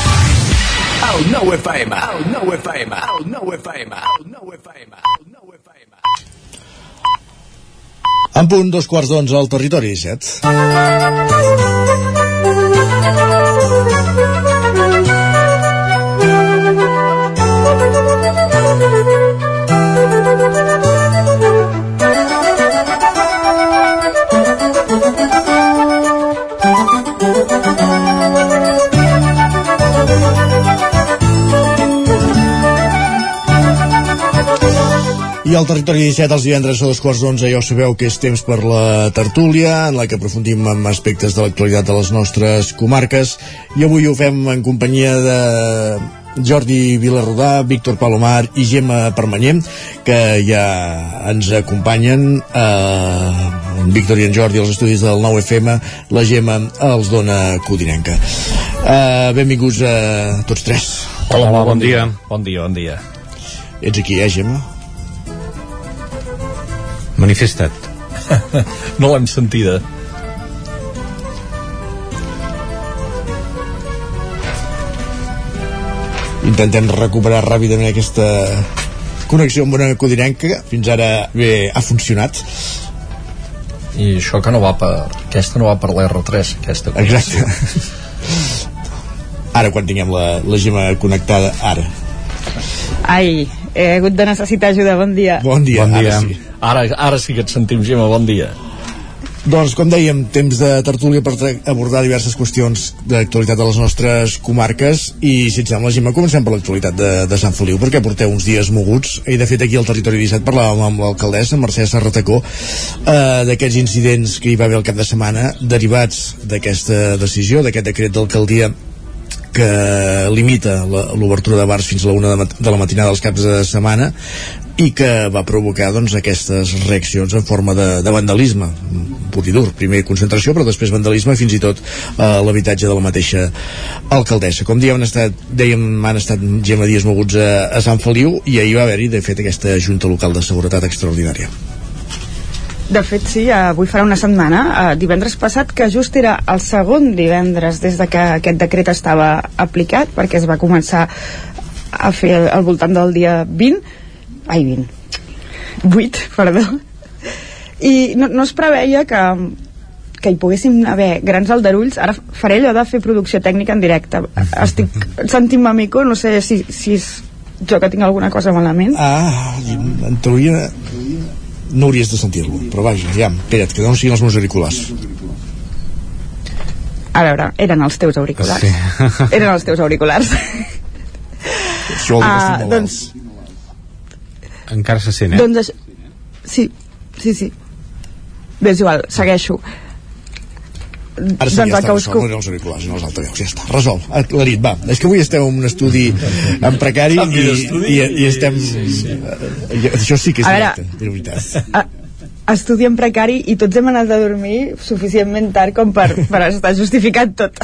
El nou FM. El nou FM. El nou FM. El nou FM. El nou FM. En punt, dos quarts d'onze al territori set. I al territori 17 els divendres a dos quarts d'onze ja ho sabeu que és temps per la tertúlia en la que aprofundim en aspectes de l'actualitat de les nostres comarques. I avui ho fem en companyia de Jordi Vilarrodà, Víctor Palomar i Gemma Permanyer que ja ens acompanyen eh, en Víctor i en Jordi als estudis del 9FM la Gemma els dona Codinenca. Eh, benvinguts a tots tres. Hola, Hola bon, bon dia. dia. Bon dia, bon dia. Ets aquí eh Gemma? Manifesta't. no l'hem sentida. Intentem recuperar ràpidament aquesta connexió amb una codinenca fins ara bé ha funcionat i això que no va per aquesta no va per l'R3 aquesta connexió. exacte ara quan tinguem la, la gemma connectada ara ai, he hagut de necessitar ajuda, bon dia bon dia, bon dia. ara sí Ara, ara sí que et sentim, Gemma, bon dia. Doncs, com dèiem, temps de tertúlia per abordar diverses qüestions d'actualitat de les nostres comarques i, si et sembla, Gemma, comencem per l'actualitat de, de Sant Feliu, perquè porteu uns dies moguts i, de fet, aquí al Territori 17 parlàvem amb l'alcaldessa, Mercè Serratacó, eh, d'aquests incidents que hi va haver el cap de setmana derivats d'aquesta decisió, d'aquest decret d'alcaldia que limita l'obertura de bars fins a la una de, la matinada dels caps de setmana i que va provocar doncs, aquestes reaccions en forma de, de vandalisme. Pur i dur, primer concentració però després vandalisme fins i tot a eh, l'habitatge de la mateixa alcaldessa. Com dèiem, han estat, dèiem han estat Gemma dies moguts a, a Sant Feliu i ahir va haver-hi de fet aquesta Junta Local de Seguretat extraordinària de fet, sí, avui farà una setmana, eh, divendres passat, que just era el segon divendres des de que aquest decret estava aplicat, perquè es va començar a fer al voltant del dia 20, ai 20 8, perdó. I no, no es preveia que que hi poguéssim haver grans aldarulls. Ara faré allò de fer producció tècnica en directe. Estic sentint-me mico no sé si, si és jo que tinc alguna cosa malament. Ah, en teoria no hauries de sentir-lo però vaja, ja, espera't, que no siguin els meus auriculars a veure, eren els teus auriculars sí. eren els teus auriculars Això uh, doncs, encara se sent, eh? Doncs això... Sí, sí, sí. Bé, és igual, segueixo. Ara sí, doncs ja està, resolt, no els auriculars, no els altaveus, ja està, resolt, aclarit, va. És que avui estem en un estudi en precari i, i, i estem... Sí, sí. Això sí que és directe, de veritat. A, estudi en precari i tots hem anat a dormir suficientment tard com per, per estar justificat tot.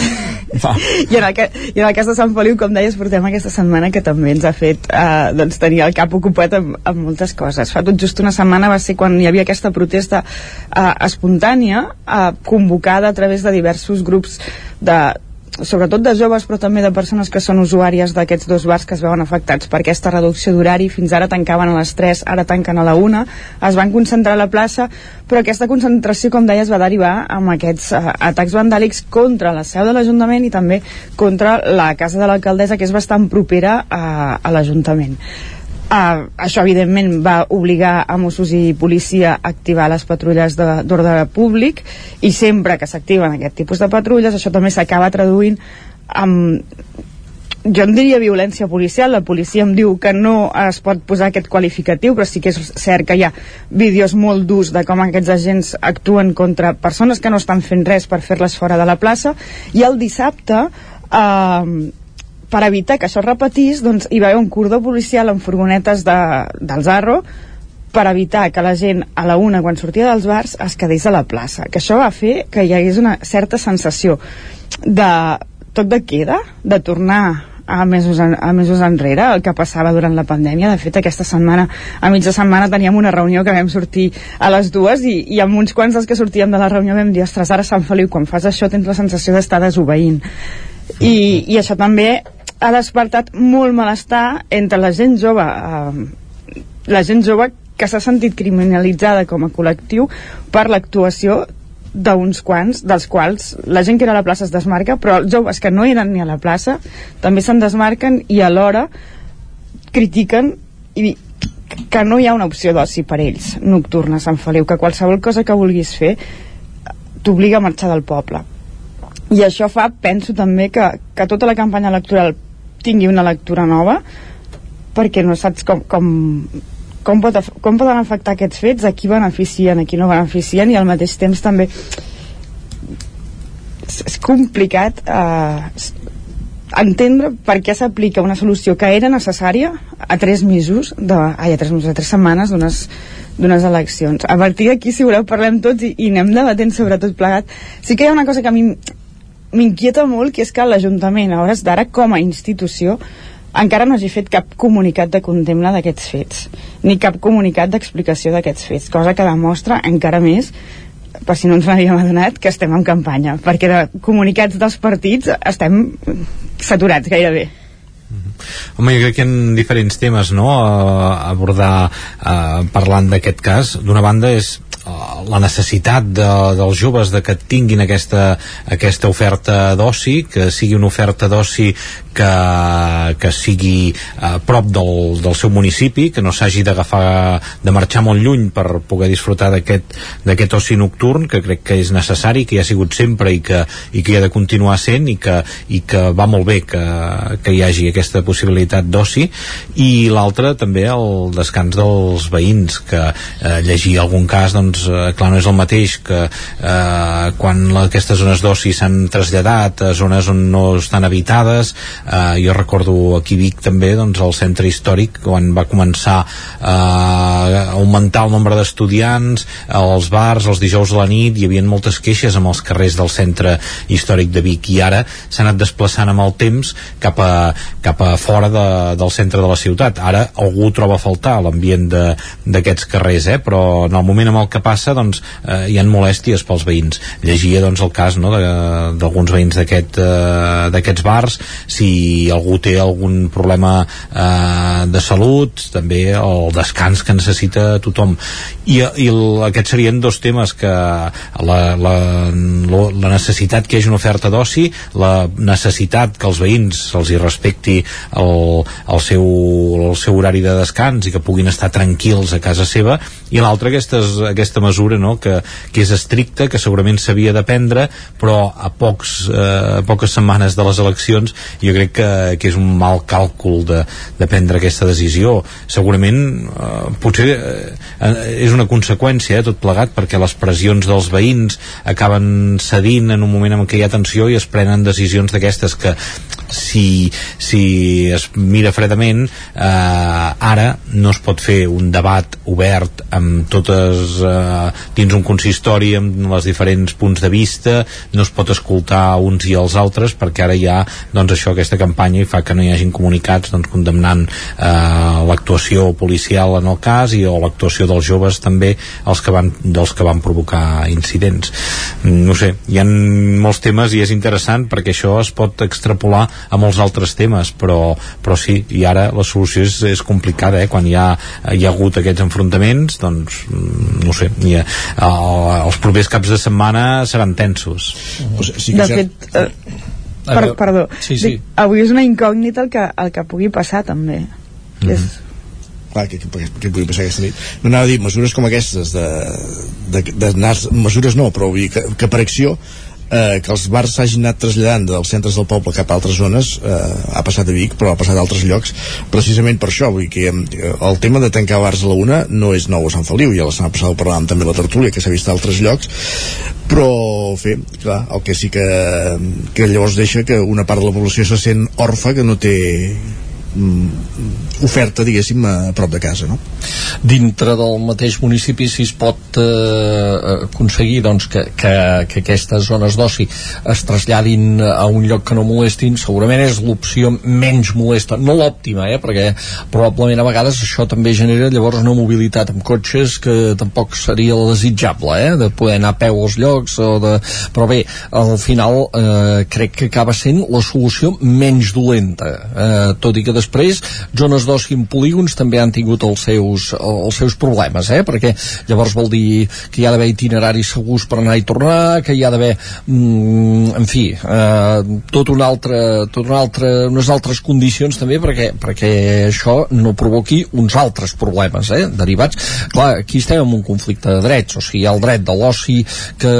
I, en el, I en el cas de Sant Feliu, com deies, portem aquesta setmana que també ens ha fet eh, doncs, tenir el cap ocupat amb, amb moltes coses. Fa tot just una setmana va ser quan hi havia aquesta protesta eh, espontània eh, convocada a través de diversos grups de, sobretot de joves però també de persones que són usuàries d'aquests dos bars que es veuen afectats. Per aquesta reducció d'horari fins ara tancaven a les 3, ara tanquen a la 1 es van concentrar a la plaça però aquesta concentració com deia es va derivar amb aquests uh, atacs vandàlics contra la seu de l'Ajuntament i també contra la casa de l'alcaldessa que és bastant propera a, a l'Ajuntament Uh, això evidentment va obligar a Mossos i policia a activar les patrulles d'ordre públic i sempre que s'activen aquest tipus de patrulles això també s'acaba traduint amb jo en diria violència policial, la policia em diu que no es pot posar aquest qualificatiu, però sí que és cert que hi ha vídeos molt durs de com aquests agents actuen contra persones que no estan fent res per fer-les fora de la plaça, i el dissabte eh, per evitar que això es repetís, doncs hi va haver un cordó policial amb furgonetes de, del Zarro per evitar que la gent a la una quan sortia dels bars es quedés a la plaça que això va fer que hi hagués una certa sensació de tot de queda, de tornar a mesos, en, a mesos enrere el que passava durant la pandèmia. De fet, aquesta setmana, a mitja setmana, teníem una reunió que vam sortir a les dues i, i amb uns quants dels que sortíem de la reunió vam dir, ostres, ara Sant Feliu, quan fas això tens la sensació d'estar desobeint. I, I això també ha despertat molt malestar entre la gent jove eh, la gent jove que s'ha sentit criminalitzada com a col·lectiu per l'actuació d'uns quants, dels quals la gent que era a la plaça es desmarca, però els joves que no eren ni a la plaça també se'n desmarquen i alhora critiquen i que no hi ha una opció d'oci per ells nocturna a Sant Feliu, que qualsevol cosa que vulguis fer t'obliga a marxar del poble. I això fa, penso també que, que tota la campanya electoral tingui una lectura nova perquè no saps com, com, com, pot, com poden afectar aquests fets, a qui beneficien, a qui no beneficien i al mateix temps també és, és complicat eh, entendre per què s'aplica una solució que era necessària a tres mesos, de, ai, a tres mesos, a tres setmanes d'unes eleccions. A partir d'aquí, si voleu, parlem tots i, i anem debatent sobre tot plegat. Sí que hi ha una cosa que a mi m'inquieta molt, que és que l'Ajuntament, a hores d'ara, com a institució, encara no hagi fet cap comunicat de condemna d'aquests fets, ni cap comunicat d'explicació d'aquests fets, cosa que demostra encara més per si no ens n'havíem adonat, que estem en campanya, perquè de comunicats dels partits estem saturats gairebé. Home, jo crec que hi ha diferents temes no? a abordar uh, parlant d'aquest cas. D'una banda és la necessitat de, dels joves de que tinguin aquesta, aquesta oferta d'oci, que sigui una oferta d'oci que, que sigui a prop del, del seu municipi, que no s'hagi d'agafar de marxar molt lluny per poder disfrutar d'aquest oci nocturn, que crec que és necessari, que hi ha sigut sempre i que, i que hi ha de continuar sent i que, i que va molt bé que, que hi hagi aquesta possibilitat d'oci i l'altre també el descans dels veïns que eh, llegir algun cas doncs eh, clar no és el mateix que eh, quan aquestes zones d'oci s'han traslladat a zones on no estan habitades. Uh, jo recordo aquí Vic també doncs, el centre històric quan va començar uh, a augmentar el nombre d'estudiants als bars, els dijous a la nit hi havia moltes queixes amb els carrers del centre històric de Vic i ara s'ha anat desplaçant amb el temps cap a, cap a fora de, del centre de la ciutat ara algú troba a faltar l'ambient d'aquests carrers eh? però en el moment amb el que passa doncs, uh, hi han molèsties pels veïns llegia doncs, el cas no, d'alguns veïns d'aquests aquest, bars si algú té algun problema eh, de salut, també el descans que necessita tothom. I, i el, aquests serien dos temes que la, la, la necessitat que hi hagi una oferta d'oci, la necessitat que els veïns se'ls hi respecti el, el, seu, el seu horari de descans i que puguin estar tranquils a casa seva, i l'altra aquesta, aquesta mesura no? que, que és estricta, que segurament s'havia de prendre, però a, pocs, eh, a poques setmanes de les eleccions jo crec que, que és un mal càlcul de, de prendre aquesta decisió segurament eh, potser eh, és una conseqüència eh, tot plegat perquè les pressions dels veïns acaben cedint en un moment en què hi ha tensió i es prenen decisions d'aquestes que si, si es mira fredament eh, ara no es pot fer un debat obert amb totes eh, dins un consistori amb els diferents punts de vista no es pot escoltar uns i els altres perquè ara hi ha doncs això, aquesta campanya i fa que no hi hagin comunicats doncs, condemnant eh, l'actuació policial en el cas i o l'actuació dels joves també els que van, dels que van provocar incidents. No sé, hi ha molts temes i és interessant perquè això es pot extrapolar a molts altres temes però, però sí, i ara la solució és, és complicada, eh? quan hi ha, hi ha hagut aquests enfrontaments doncs no sé, ha, el, els propers caps de setmana seran tensos sigui, sí que de fet, eh, per, perdó, sí, sí. Dic, avui és una incògnita el que, el que pugui passar també mm -hmm. és clar, que, que, que pugui passar aquesta nit no anava a dir mesures com aquestes de, de, de, de mesures no, però vull dir que, que per acció eh, que els bars s'hagin anat traslladant dels centres del poble cap a altres zones eh, ha passat a Vic però ha passat a altres llocs precisament per això vull dir que eh, el tema de tancar bars a la una no és nou a Sant Feliu ja la setmana passada ho parlàvem també la tertúlia que s'ha vist a altres llocs però fer, clar, el que sí que que llavors deixa que una part de la població se sent orfa que no té oferta, diguéssim, a prop de casa, no? Dintre del mateix municipi si es pot eh, aconseguir doncs, que, que, que aquestes zones d'oci es traslladin a un lloc que no molestin, segurament és l'opció menys molesta, no l'òptima, eh, perquè probablement a vegades això també genera llavors una mobilitat amb cotxes que tampoc seria la desitjable, eh, de poder anar a peu als llocs, o de... però bé, al final eh, crec que acaba sent la solució menys dolenta, eh, tot i que després després zones d'oci en polígons també han tingut els seus, els seus problemes eh? perquè llavors vol dir que hi ha d'haver itineraris segurs per anar i tornar que hi ha d'haver mm, en fi eh, tot un altre, tot un altre, unes altres condicions també perquè, perquè això no provoqui uns altres problemes eh? derivats clar, aquí estem en un conflicte de drets o sigui, el dret de l'oci que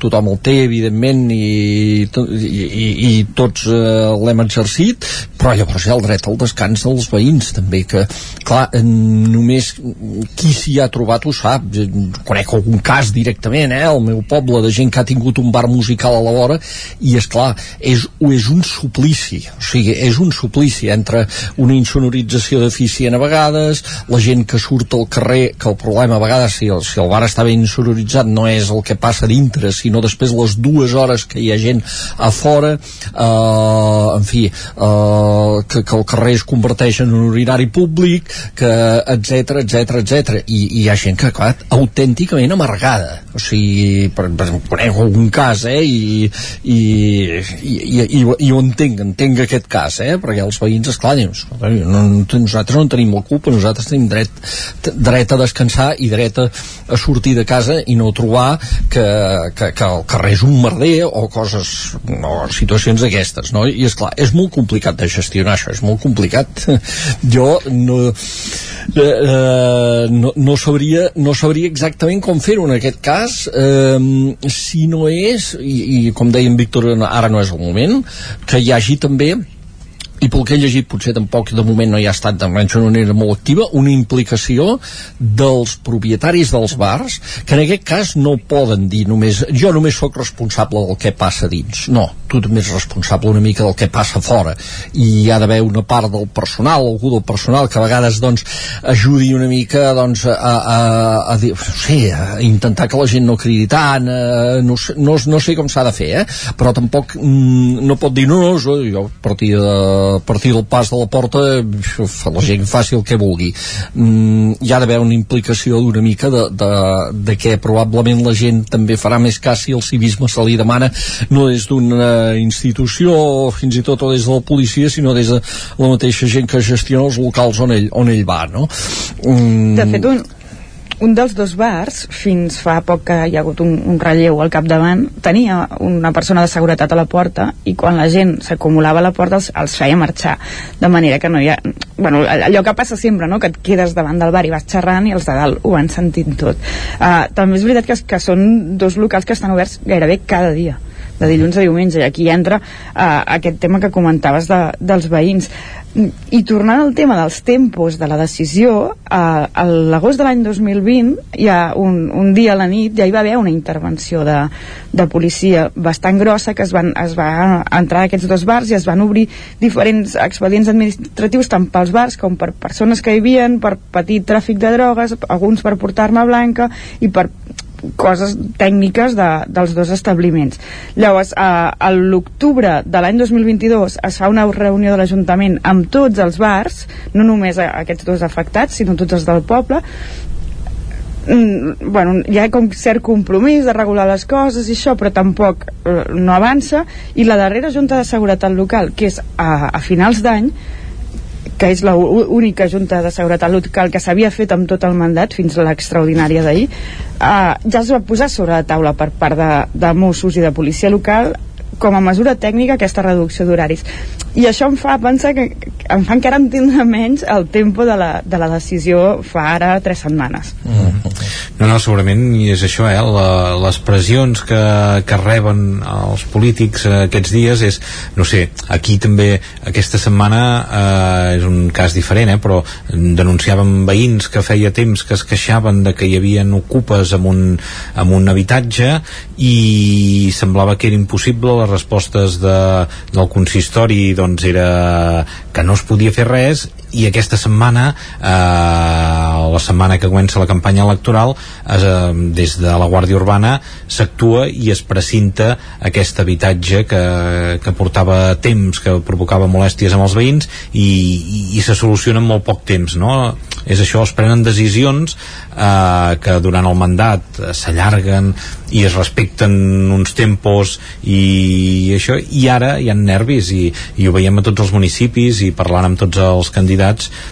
tothom el té evidentment i, i, i, i tots eh, l'hem exercit però llavors hi ha el dret al descans dels veïns també que clar, només qui s'hi ha trobat ho sap. Conec algun cas directament eh, al meu poble de gent que ha tingut un bar musical a la vora i és clar, és, és un suplici o sigui, és un suplici entre una insonorització deficient a vegades la gent que surt al carrer que el problema a vegades si el, si el bar està ben insonoritzat no és el que passa dintre sinó després les dues hores que hi ha gent a fora eh, en fi eh, que, que el carrer es converteix en un urinari públic que etc etc etc i, i hi ha gent que clar, autènticament amargada o sigui, per, per, conec algun cas eh, i, i, i, i, i, i ho entenc, entenc aquest cas eh, perquè els veïns, esclar, dius, no, nosaltres no tenim la culpa, nosaltres tenim dret, dret a descansar i dret a, a sortir de casa i no trobar que, que, que el carrer és un merder o coses, o situacions d'aquestes, no? I és clar, és molt complicat de gestionar això, és molt complicat. Jo no, eh, eh, no, no, sabria, no sabria exactament com fer-ho en aquest cas, eh, si no és, i, i com deia en Víctor, ara no és el moment, que hi hagi també i pel que he llegit potser tampoc de moment no hi ha estat de manera molt activa una implicació dels propietaris dels bars que en aquest cas no poden dir només jo només sóc responsable del que passa dins no, tu també ets responsable una mica del que passa fora i hi ha d'haver una part del personal, algú del personal que a vegades doncs ajudi una mica doncs a, a, a, dir, no sé, a intentar que la gent no cridi tant eh, no, no, no sé com s'ha de fer eh? però tampoc mm, no pot dir no, no jo a partir de a partir del pas de la porta la gent faci el que vulgui mm, hi ha d'haver una implicació d'una mica de, de, de que probablement la gent també farà més cas si el civisme se li demana no des d'una institució o fins i tot o des de la policia sinó des de la mateixa gent que gestiona els locals on ell, on ell va no? Mm. De fet, un, un dels dos bars, fins fa poc que hi ha hagut un, un relleu al capdavant, tenia una persona de seguretat a la porta i quan la gent s'acumulava a la porta els, els feia marxar, de manera que no hi ha... Bueno, allò que passa sempre, no?, que et quedes davant del bar i vas xerrant i els de dalt ho van sentint tot. Uh, també és veritat que, que són dos locals que estan oberts gairebé cada dia de dilluns a diumenge i aquí entra uh, aquest tema que comentaves de, dels veïns. I tornant al tema dels tempos de la decisió a l'agost de l'any 2020 hi ha un, un dia a la nit ja hi va haver una intervenció de, de policia bastant grossa que es, van, es va entrar a aquests dos bars i es van obrir diferents expedients administratius tant pels bars com per persones que hi havien per petit tràfic de drogues alguns per portar arma blanca i per coses tècniques de, dels dos establiments. Llavors, a, a l'octubre de l'any 2022 es fa una reunió de l'Ajuntament amb tots els bars, no només aquests dos afectats, sinó tots els del poble, mm, bueno, hi ha com cert compromís de regular les coses i això, però tampoc eh, no avança i la darrera Junta de Seguretat Local, que és a, a finals d'any, que és l'única Junta de Seguretat Local que s'havia fet amb tot el mandat fins a l'extraordinària d'ahir, eh, ja es va posar sobre la taula per part de, de Mossos i de policia local com a mesura tècnica aquesta reducció d'horaris i això em fa pensar que em fa encara entendre menys el tempo de la, de la decisió fa ara tres setmanes. Mm. no, no, segurament és això, eh, la, les pressions que, que reben els polítics eh, aquests dies és, no sé, aquí també aquesta setmana eh, és un cas diferent, eh, però denunciàvem veïns que feia temps que es queixaven de que hi havia ocupes amb un, amb un habitatge i semblava que era impossible les respostes de, del consistori doncs era que no es podia fer res i aquesta setmana eh, la setmana que comença la campanya electoral eh, des de la Guàrdia Urbana s'actua i es precinta aquest habitatge que, que portava temps, que provocava molèsties amb els veïns i, i, i se soluciona en molt poc temps no? és això, es prenen decisions eh, que durant el mandat s'allarguen i es respecten uns tempos i això, i ara hi ha nervis i, i ho veiem a tots els municipis i parlant amb tots els candidats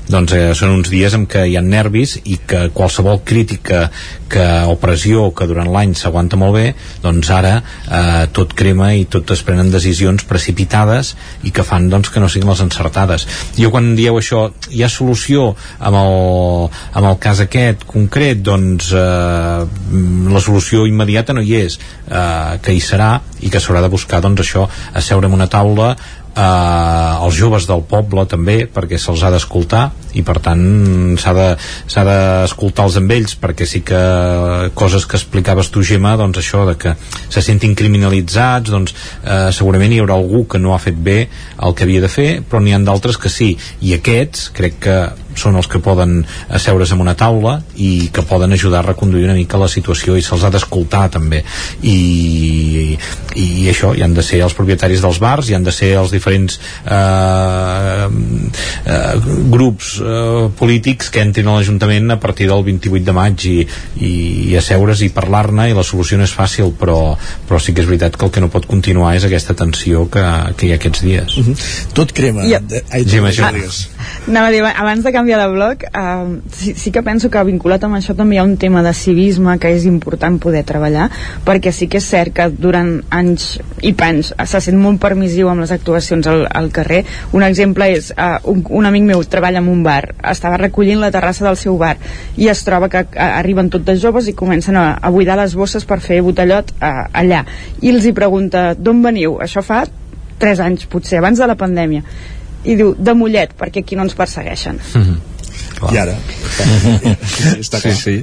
doncs eh, són uns dies en què hi ha nervis i que qualsevol crítica que, o pressió que durant l'any s'aguanta molt bé doncs ara eh, tot crema i tot es prenen decisions precipitades i que fan doncs, que no siguin les encertades. Jo quan dieu això hi ha solució amb el, amb el cas aquest concret? Doncs eh, la solució immediata no hi és. Eh, que hi serà i que s'haurà de buscar doncs això, asseure en una taula eh, els joves del poble també perquè se'ls ha d'escoltar i per tant s'ha d'escoltar de, els amb ells perquè sí que coses que explicaves tu Gemma doncs això de que se sentin criminalitzats doncs eh, segurament hi haurà algú que no ha fet bé el que havia de fer però n'hi han d'altres que sí. I aquests crec que són els que poden asseure's en una taula i que poden ajudar a reconduir una mica la situació i se'ls ha d'escoltar també. I, i això, hi han de ser els propietaris dels bars, hi han de ser els diferents eh, eh, grups eh, polítics que entrin a l'Ajuntament a partir del 28 de maig i, i, i asseure's i parlar-ne i la solució no és fàcil però, però sí que és veritat que el que no pot continuar és aquesta tensió que, que hi ha aquests dies uh -huh. tot crema Ja. Ai, Gemma, Ah, anava a dir, abans de canviar de bloc uh, sí, sí que penso que vinculat amb això també hi ha un tema de civisme que és important poder treballar perquè sí que és cert que durant anys i panys se sent molt permissiu amb les actuacions al, al carrer un exemple és uh, un, un amic meu treballa en un bar estava recollint la terrassa del seu bar i es troba que uh, arriben tot de joves i comencen a, a buidar les bosses per fer botellot uh, allà. I els hi pregunta d'on veniu? això fa 3 anys potser, abans de la pandèmia. I diu, de Mollet, perquè aquí no ens persegueixen i ara està sí, sí,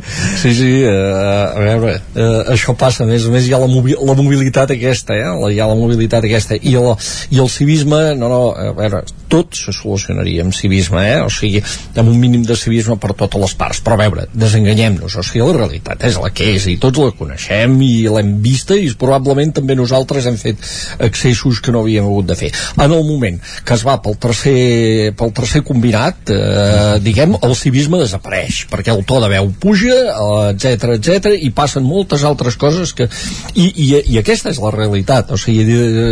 sí, sí uh, a veure, uh, això passa a més a més hi ha la, mobi la mobilitat aquesta eh? la, hi ha la mobilitat aquesta i el, i el civisme, no, no, a veure tot se solucionaria amb civisme eh? o sigui, amb un mínim de civisme per totes les parts, però a veure, desenganyem-nos o sigui, la realitat és la que és i tots la coneixem i l'hem vista i probablement també nosaltres hem fet accessos que no havíem hagut de fer en el moment que es va pel tercer pel tercer combinat eh, diguem, el civisme desapareix perquè el to de veu puja, etc etc i passen moltes altres coses que i, i, i aquesta és la realitat. O sigui,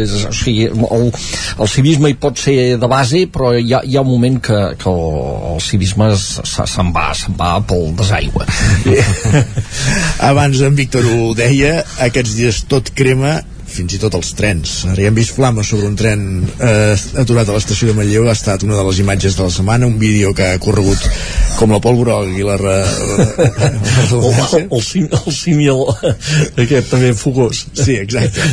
o sigui el, el civisme hi pot ser de base però hi ha, hi ha un moment que, que el, el civisme se'n va, se'n va pel desaigua. Abans en Víctor ho deia aquests dies tot crema fins i tot els trens. Ara ja hem vist flames sobre un tren eh, aturat a l'estació de Manlleu, ha estat una de les imatges de la setmana, un vídeo que ha corregut com la pólvora i la... Re... el, el, el, sim, el símil aquest també fogós. Sí, exacte.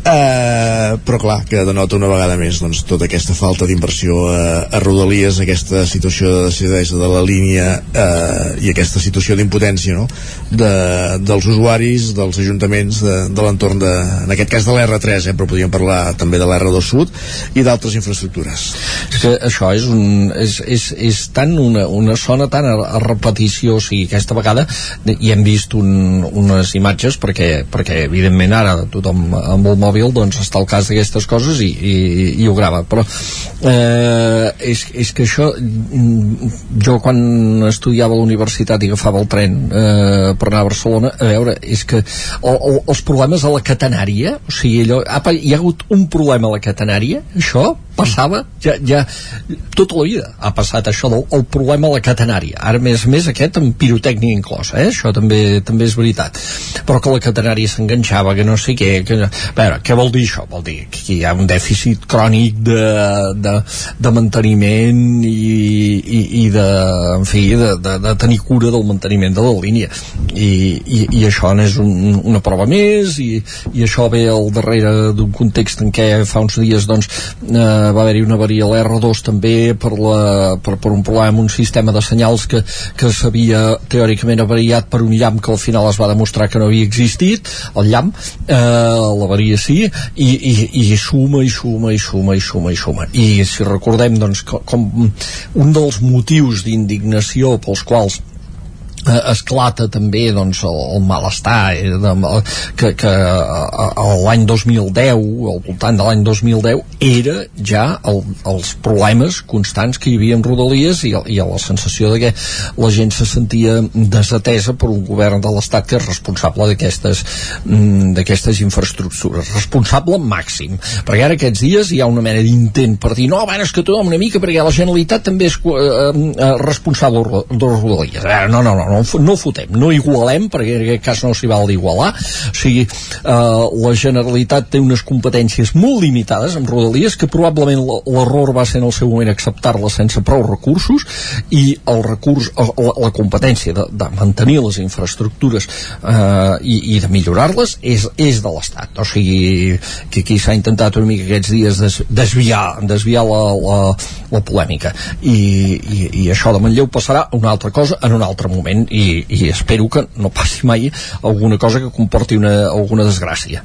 Uh, però clar, que denota una vegada més doncs, tota aquesta falta d'inversió uh, a Rodalies, aquesta situació de decidesa de la línia uh, i aquesta situació d'impotència no? de, dels usuaris, dels ajuntaments de, de l'entorn de, en aquest cas de l'R3, eh, però podríem parlar també de l'R2 Sud i d'altres infraestructures. És que això és, un, és, és, és tan una, una zona tan a, a repetició, o sigui, aquesta vegada hi hem vist un, unes imatges perquè, perquè evidentment ara tothom amb el mòbil doncs està al cas d'aquestes coses i, i, i ho grava però eh, és, és que això jo quan estudiava a la universitat i agafava el tren eh, per anar a Barcelona a veure, és que el, el, els problemes a la catenària o sigui, allò, apa, hi ha hagut un problema a la catenària això passava ja, ja tota la vida ha passat això del el problema a la catenària ara més més aquest amb pirotècnia inclosa eh? això també també és veritat però que la catenària s'enganxava que no sé què que, a veure, què vol dir això? vol dir que hi ha un dèficit crònic de, de, de manteniment i, i, i de, en fi, de, de, de tenir cura del manteniment de la línia i, i, i això n'és un, una prova més i, i això ve al darrere d'un context en què fa uns dies doncs eh, va haver-hi una avaria a l'R2 també per, la, per, per un problema amb un sistema de senyals que, que s'havia teòricament avariat per un llamp que al final es va demostrar que no havia existit el llamp, eh, l'avaria sí i, i, i suma i suma i suma i suma i suma. I si recordem doncs com, com un dels motius d'indignació pels quals esclata també doncs, el, el malestar eh, de, que, que l'any 2010 al voltant de l'any 2010 era ja el, els problemes constants que hi havia en Rodalies i, i la sensació de que la gent se sentia desatesa per un govern de l'Estat que és responsable d'aquestes mm, infraestructures responsable màxim. Perquè ara aquests dies hi ha una mena d'intent per dir no, és que tothom una mica perquè la Generalitat també és eh, eh, responsable de Rodalies. No, no, no, no, no fotem, no igualem perquè en aquest cas no s'hi val d'igualar. O sigui, eh, la Generalitat té unes competències molt limitades amb Rodalies que probablement l'error va ser en el seu moment acceptar-la sense prou recursos i el recurs, la, la competència de, de mantenir les infraestructures eh, i, i de millorar-les és, és de l'Estat. O sigui, que aquí s'ha intentat una mica aquests dies des, desviar desviar la, la, la polèmica. I, i, i això de Manlleu passarà una altra cosa en un altre moment i, i espero que no passi mai alguna cosa que comporti una, alguna desgràcia.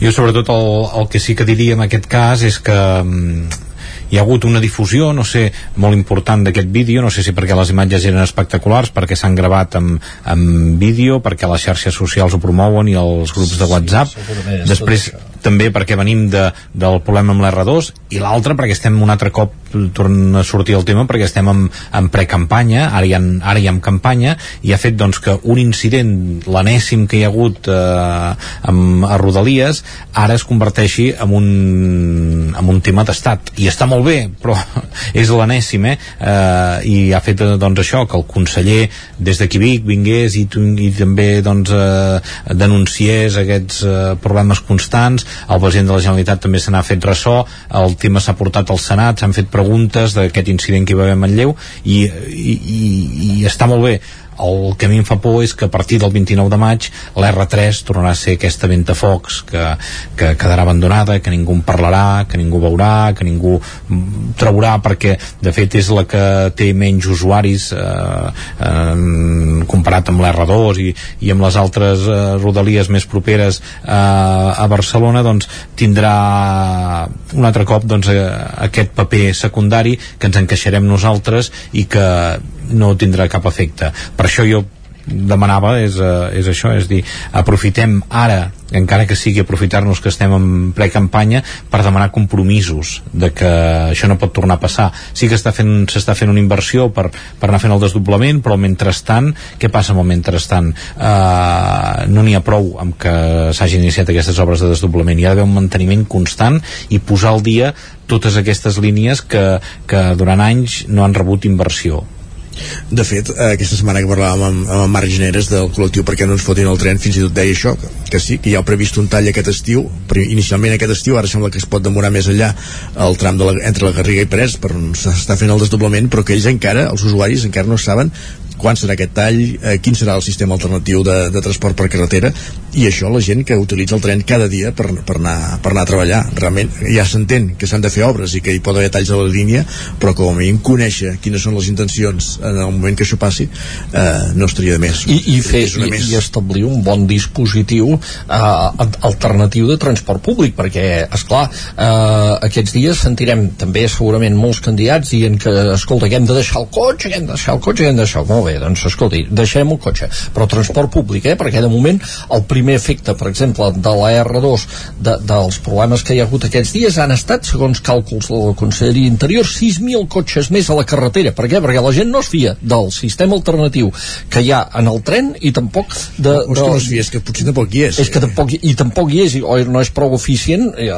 Jo sobretot el, el que sí que diria en aquest cas és que mm, hi ha hagut una difusió, no sé, molt important d'aquest vídeo, no sé si perquè les imatges eren espectaculars, perquè s'han gravat amb, amb vídeo, perquè les xarxes socials ho promouen i els grups de WhatsApp. Sí, Després, també perquè venim de, del problema amb l'R2 i l'altre perquè estem un altre cop torna a sortir el tema perquè estem en, en precampanya ara, hi ha, ara hi ha campanya i ha fet doncs que un incident l'anèssim que hi ha hagut eh, amb, a Rodalies ara es converteixi en un, en un tema d'estat i està molt bé però és l'anèssim eh? eh, i ha fet doncs això que el conseller des d'aquí Vic vingués i, i també doncs eh, denunciés aquests eh, problemes constants el president de la Generalitat també se n'ha fet ressò el tema s'ha portat al Senat s'han fet preguntes d'aquest incident que hi va haver a Manlleu i, i, i, i està molt bé el que a mi em fa por és que a partir del 29 de maig l'R3 tornarà a ser aquesta ventafocs que, que quedarà abandonada, que ningú en parlarà, que ningú veurà, que ningú traurà perquè de fet és la que té menys usuaris eh, eh, comparat amb l'R2 i, i amb les altres eh, rodalies més properes eh, a Barcelona doncs tindrà un altre cop doncs, eh, aquest paper secundari que ens encaixarem nosaltres i que no tindrà cap efecte per això jo demanava és, uh, és això, és dir, aprofitem ara, encara que sigui aprofitar-nos que estem en precampanya per demanar compromisos de que això no pot tornar a passar. Sí que s'està fent, fent una inversió per, per anar fent el desdoblament, però mentrestant, què passa amb el mentrestant? Uh, no n'hi ha prou amb que s'hagin iniciat aquestes obres de desdoblament, hi ha d'haver un manteniment constant i posar al dia totes aquestes línies que, que durant anys no han rebut inversió de fet, eh, aquesta setmana que parlàvem amb, amb Marc Generes del col·lectiu perquè no ens fotin el tren, fins i tot deia això que, sí, que ja ha previst un tall aquest estiu però inicialment aquest estiu, ara sembla que es pot demorar més enllà el tram de la, entre la Garriga i Parets per on s'està fent el desdoblament però que ells encara, els usuaris encara no saben quan serà aquest tall, eh, quin serà el sistema alternatiu de, de transport per carretera i això la gent que utilitza el tren cada dia per, per, anar, per anar a treballar realment ja s'entén que s'han de fer obres i que hi pot haver talls a la línia però com a mínim conèixer quines són les intencions en el moment que això passi eh, no estaria de més i, i, fer, i, més. i establir un bon dispositiu eh, alternatiu de transport públic perquè, és clar eh, aquests dies sentirem també segurament molts candidats dient que, escolta, que hem de deixar el cotxe, que hem de deixar el cotxe, que hem de deixar... Molt bé, doncs escolti, deixem el cotxe, però transport públic, eh? perquè de moment el primer efecte, per exemple, de la R2, de, dels problemes que hi ha hagut aquests dies, han estat, segons càlculs de la Conselleria Interior, 6.000 cotxes més a la carretera. Per què? Perquè la gent no es fia del sistema alternatiu que hi ha en el tren i tampoc de... No, de, no es fia, és que potser tampoc hi és. És que tampoc, i tampoc hi és, i, o no és prou eficient, eh,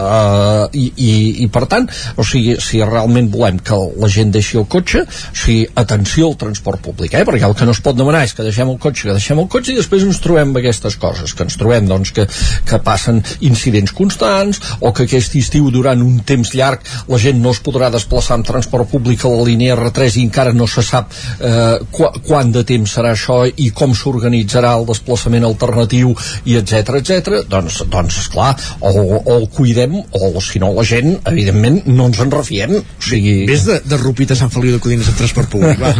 i, i, i per tant, o sigui, si realment volem que la gent deixi el cotxe, o sigui, atenció al transport públic, eh? perquè el que no es pot demanar és que deixem el cotxe, que deixem el cotxe i després ens trobem aquestes coses, que ens ens trobem doncs, que, que passen incidents constants o que aquest estiu durant un temps llarg la gent no es podrà desplaçar amb transport públic a la línia R3 i encara no se sap eh, qu quant de temps serà això i com s'organitzarà el desplaçament alternatiu i etc etc. doncs, doncs esclar, o, o el cuidem o si no la gent, evidentment no ens en refiem o sigui... Ves de, de Rupit a Sant Feliu de Codines en transport públic, va.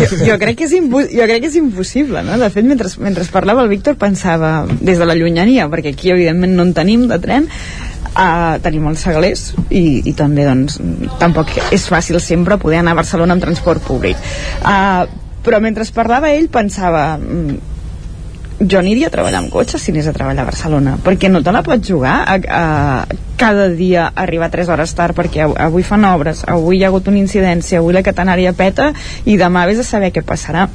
jo, jo, crec que és jo crec que és impossible, no? De fet, mentre, mentre parlava el Víctor pensava des de la llunyania, perquè aquí evidentment no en tenim de tren, uh, tenim els segalers i, i també doncs tampoc és fàcil sempre poder anar a Barcelona amb transport públic. Uh, però mentre parlava ell pensava mm, jo aniria a treballar amb cotxe si anés a treballar a Barcelona perquè no te la pots jugar a, a cada dia arribar 3 hores tard perquè avui fan obres, avui hi ha hagut una incidència avui la catenària peta i demà vés a saber què passarà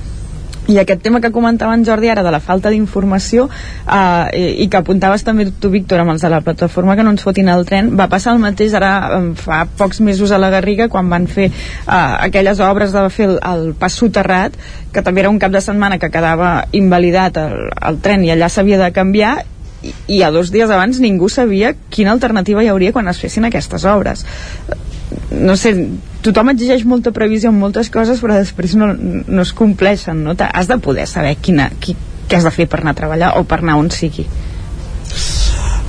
i aquest tema que comentava en Jordi ara de la falta d'informació eh, i, i que apuntaves també tu Víctor amb els de la plataforma que no ens fotin el tren va passar el mateix ara fa pocs mesos a la Garriga quan van fer eh, aquelles obres de fer el, el pas soterrat que també era un cap de setmana que quedava invalidat el, el tren i allà s'havia de canviar i, i a dos dies abans ningú sabia quina alternativa hi hauria quan es fessin aquestes obres no sé, tothom exigeix molta previsió en moltes coses però després no, no es compleixen no? has de poder saber quina, qui, què has de fer per anar a treballar o per anar on sigui.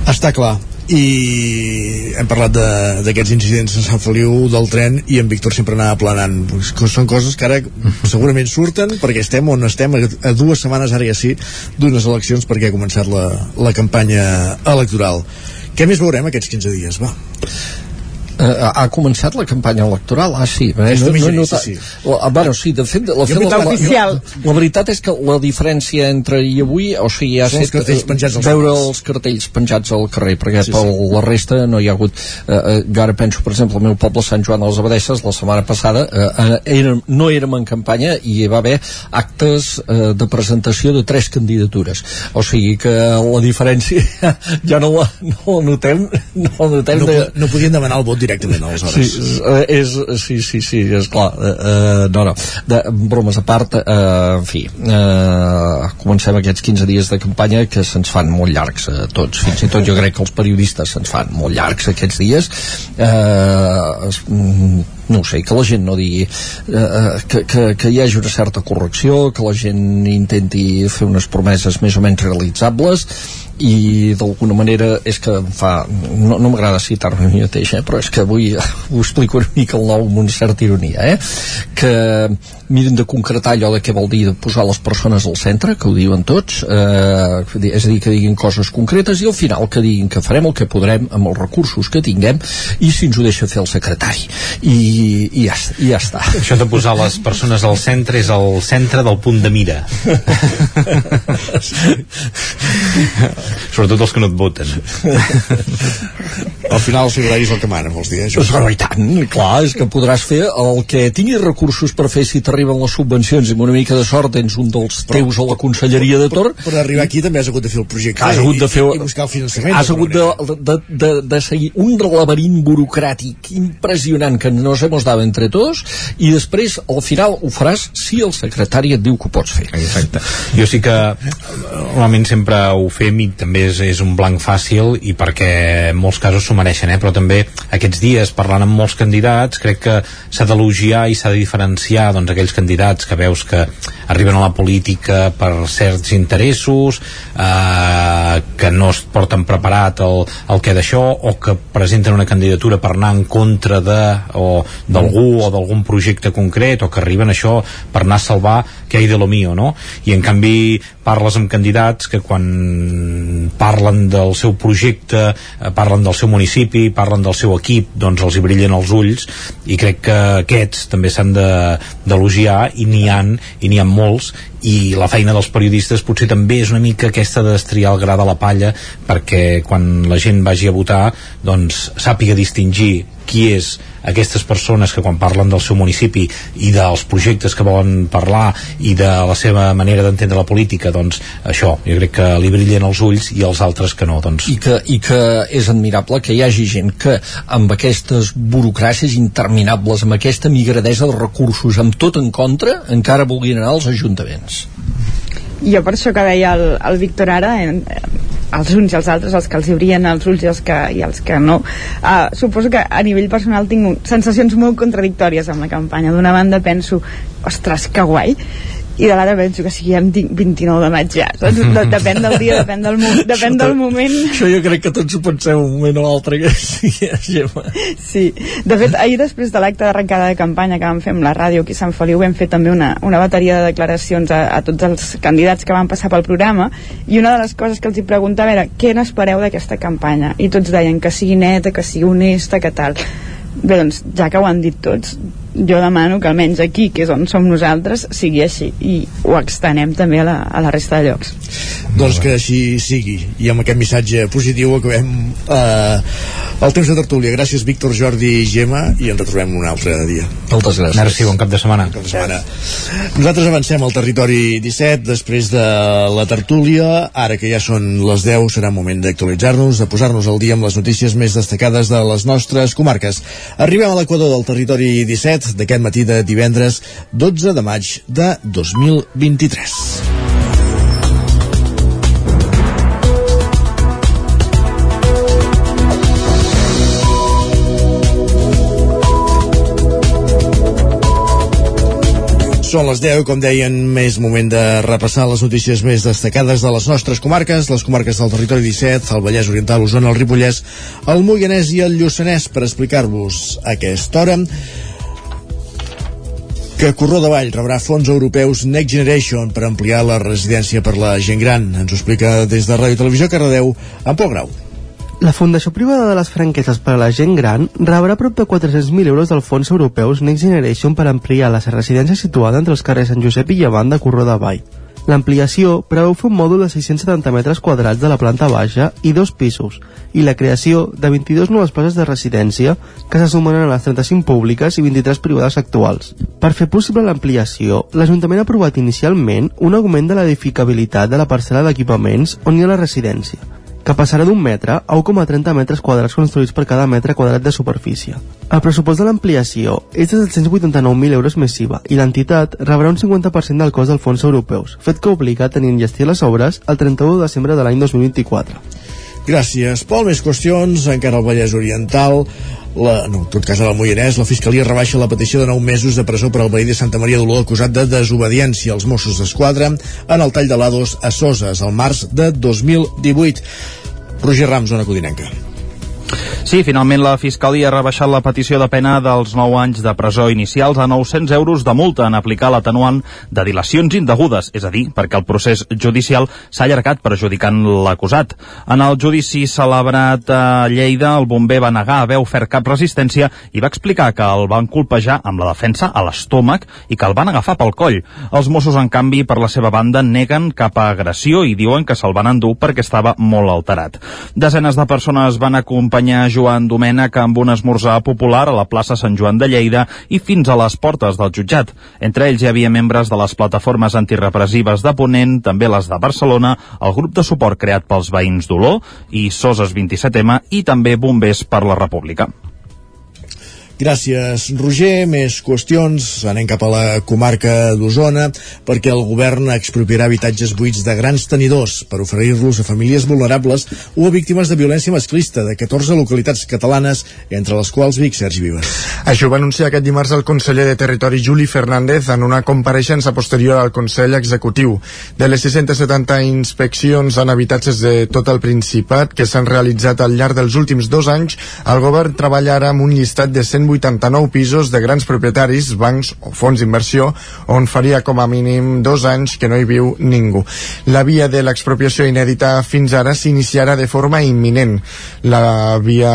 Està clar. I hem parlat d'aquests incidents a Sant Feliu del tren i en Víctor sempre anava planant són coses que ara segurament surten perquè estem on estem a dues setmanes ara ja sí d'unes eleccions perquè ha començat la, la campanya electoral. Què més veurem aquests 15 dies? Va eh, ha començat la campanya electoral? Ah sí, eh, no, no, no, sí, sí. La, bueno, sí, de fet la, fet, la, la, la, veritat és que la diferència entre i avui o sigui, ha estat els penjats veure els cartells penjats al carrer perquè sí, per sí. la resta no hi ha hagut eh, eh, jo ara penso per exemple al meu poble Sant Joan de les Abadesses la setmana passada eh, eh, érem, no érem en campanya i hi va haver actes eh, de presentació de tres candidatures. O sigui que la diferència ja no la, no la notem no la notem no, de... no podien demanar el vot directament aleshores. Sí, eh, és, sí, sí, sí, és clar. Eh, no, no, de, bromes a part, eh, en fi, eh, comencem aquests 15 dies de campanya que se'ns fan molt llargs a tots. Fins i tot jo crec que els periodistes se'ns fan molt llargs aquests dies. Es, mm, no sé, que la gent no digui eh, que, que, que hi hagi una certa correcció, que la gent intenti fer unes promeses més o menys realitzables i d'alguna manera és que em fa no, no m'agrada citar-me a mi mateix eh, però és que avui ho explico una mica el nou amb una certa ironia eh, que miren de concretar allò de què vol dir de posar les persones al centre que ho diuen tots eh, és a dir, que diguin coses concretes i al final que diguin que farem el que podrem amb els recursos que tinguem i si ens ho deixa fer el secretari. I, i, ja, i ja està. Això de posar les persones al centre és el centre del punt de mira. Sobretot els que no et voten. Al final el secretari és el que mana vols dir, eh, però i tant, clar, és que podràs fer el que tinguis recursos per fer si t'arriben les subvencions i amb una mica de sort tens un dels teus a la conselleria de Tor. per, per arribar aquí també has hagut de fer el projecte has hagut de fer, i, i buscar el finançament has hagut de, de, de, de seguir un laberint burocràtic impressionant que nos hemos dado entre tots i després al final ho faràs si el secretari et diu que ho pots fer. Exacte, jo sí que normalment sempre ho fem i també és, és un blanc fàcil i perquè en molts casos s'ho mereixen, eh? però també aquests dies parlant amb molts candidats crec que s'ha d'elogiar i s'ha de diferenciar doncs, aquells candidats que veus que arriben a la política per certs interessos eh, que no es porten preparat el, el que d'això o que presenten una candidatura per anar en contra de o d'algú o d'algun projecte concret o que arriben això per anar a salvar que hi de lo mío, no? I en canvi parles amb candidats que quan parlen del seu projecte, eh, parlen del seu municipi, parlen del seu equip, doncs els hi brillen els ulls i crec que aquests també s'han d'elogiar i n'hi han, i n'hi ha molts i la feina dels periodistes potser també és una mica aquesta de destriar el gra de la palla perquè quan la gent vagi a votar doncs sàpiga distingir qui és aquestes persones que quan parlen del seu municipi i dels projectes que volen parlar i de la seva manera d'entendre la política doncs això, jo crec que li brillen els ulls i els altres que no doncs. I, que, i que és admirable que hi hagi gent que amb aquestes burocràcies interminables amb aquesta migradesa de recursos amb tot en contra encara vulguin anar als ajuntaments jo per això que deia el, el Víctor ara en, els uns i els altres, els que els hi brien els ulls i els que, i els que no uh, suposo que a nivell personal tinc sensacions molt contradictòries amb la campanya. D'una banda penso, ostres, que guai i de l'ara penso que sigui en 29 de maig ja, saps? De, depèn del dia, depèn del, mo depèn del moment. Això jo crec que tots ho pensem un moment o l'altre que sigui Gemma. Sí, de fet, ahir després de l'acte d'arrencada de campanya que vam fer amb la ràdio aquí a Sant Feliu vam fer també una, una bateria de declaracions a, a tots els candidats que van passar pel programa i una de les coses que els hi preguntava era què n'espereu d'aquesta campanya? I tots deien que sigui neta, que sigui honesta, que tal. Bé, doncs, ja que ho han dit tots, jo demano que almenys aquí, que és on som nosaltres, sigui així i ho extenem també a la, a la resta de llocs. Doncs que així sigui i amb aquest missatge positiu acabem eh, el temps de tertúlia. Gràcies Víctor, Jordi i Gemma i ens retrobem un altre dia. Moltes gràcies. Merci, bon cap de setmana. Cap de setmana. Nosaltres avancem al territori 17 després de la tertúlia. Ara que ja són les 10 serà moment d'actualitzar-nos, de posar-nos al dia amb les notícies més destacades de les nostres comarques. Arribem a l'equador del territori 17 d'aquest matí de divendres 12 de maig de 2023. Són les 10, com deien, més moment de repassar les notícies més destacades de les nostres comarques, les comarques del territori 17, el Vallès Oriental, Osona, el Ripollès, el Moianès i el Lluçanès, per explicar-vos aquesta hora que Corró de Vall rebrà fons europeus Next Generation per ampliar la residència per la gent gran. Ens ho explica des de Ràdio Televisió Cardedeu, en Pol Grau. La Fundació Privada de les Franqueses per a la Gent Gran rebrà prop de 400.000 euros dels fons europeus Next Generation per ampliar la residència situada entre els carrers Sant Josep i Llevant de Corró de Vall. L'ampliació preveu fer un mòdul de 670 metres quadrats de la planta baixa i dos pisos, i la creació de 22 noves places de residència que se sumen a les 35 públiques i 23 privades actuals. Per fer possible l'ampliació, l'Ajuntament ha aprovat inicialment un augment de l'edificabilitat de la parcel·la d'equipaments on hi ha la residència, que passarà d'un metre a 1,30 metres quadrats construïts per cada metre quadrat de superfície. El pressupost de l'ampliació és de 789.000 euros més IVA i l'entitat rebrà un 50% del cost dels fons europeus, fet que obliga a tenir enllestir les obres el 31 de desembre de l'any 2024. Gràcies, Pol. Més qüestions, encara al Vallès Oriental. La, no, en tot cas a la Moianès, la Fiscalia rebaixa la petició de 9 mesos de presó per al veí de Santa Maria d'Oló acusat de desobediència als Mossos d'Esquadra en el tall de l'A2 a Soses al març de 2018. Roger Rams, zona codinenca. Sí, finalment la Fiscalia ha rebaixat la petició de pena dels 9 anys de presó inicials a 900 euros de multa en aplicar l'atenuant de dilacions indegudes, és a dir, perquè el procés judicial s'ha allargat perjudicant l'acusat. En el judici celebrat a Lleida, el bomber va negar haver ofert cap resistència i va explicar que el van colpejar amb la defensa a l'estómac i que el van agafar pel coll. Els Mossos, en canvi, per la seva banda, neguen cap agressió i diuen que se'l van endur perquè estava molt alterat. Desenes de persones van acompanyar Joan Domènech amb un esmorzar popular a la plaça Sant Joan de Lleida i fins a les portes del jutjat. Entre ells hi havia membres de les plataformes antirepressives de Ponent, també les de Barcelona, el grup de suport creat pels veïns d'Oló i Soses 27M i també Bombers per la República. Gràcies, Roger. Més qüestions. Anem cap a la comarca d'Osona perquè el govern expropiarà habitatges buits de grans tenidors per oferir-los a famílies vulnerables o a víctimes de violència masclista de 14 localitats catalanes, entre les quals Vic, Sergi Vives. Això va anunciar aquest dimarts el conseller de Territori Juli Fernández en una compareixença posterior al Consell Executiu. De les 670 inspeccions en habitatges de tot el Principat que s'han realitzat al llarg dels últims dos anys, el govern treballarà amb un llistat de 189 pisos de grans propietaris, bancs o fons d'inversió, on faria com a mínim dos anys que no hi viu ningú. La via de l'expropiació inèdita fins ara s'iniciarà de forma imminent. La via,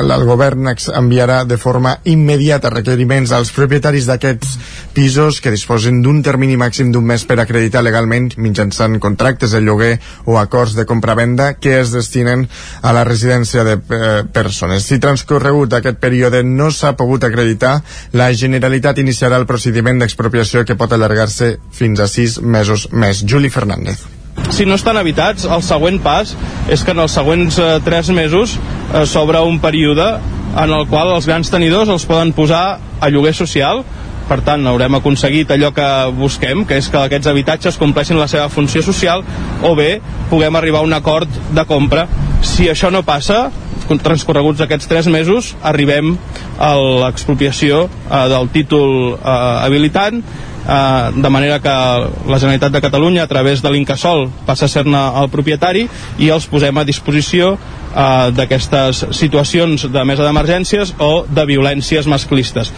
el govern enviarà de forma immediata requeriments als propietaris d'aquests pisos que disposen d'un termini màxim d'un mes per acreditar legalment mitjançant contractes de lloguer o acords de compra-venda que es destinen a la residència de eh, persones. Si transcorregut aquest període no s'ha pogut acreditar, la Generalitat iniciarà el procediment d'expropiació que pot allargar-se fins a sis mesos més. Juli Fernández. Si no estan habitats, el següent pas és que en els següents eh, tres mesos eh, s'obre un període en el qual els grans tenidors els poden posar a lloguer social per tant haurem aconseguit allò que busquem, que és que aquests habitatges compleixin la seva funció social o bé puguem arribar a un acord de compra. Si això no passa, transcorreguts aquests tres mesos, arribem a l'expropiació eh, del títol eh, habilitant eh, de manera que la Generalitat de Catalunya a través de l'Incasol passa a ser-ne el propietari i els posem a disposició eh, d'aquestes situacions de mesa d'emergències o de violències masclistes.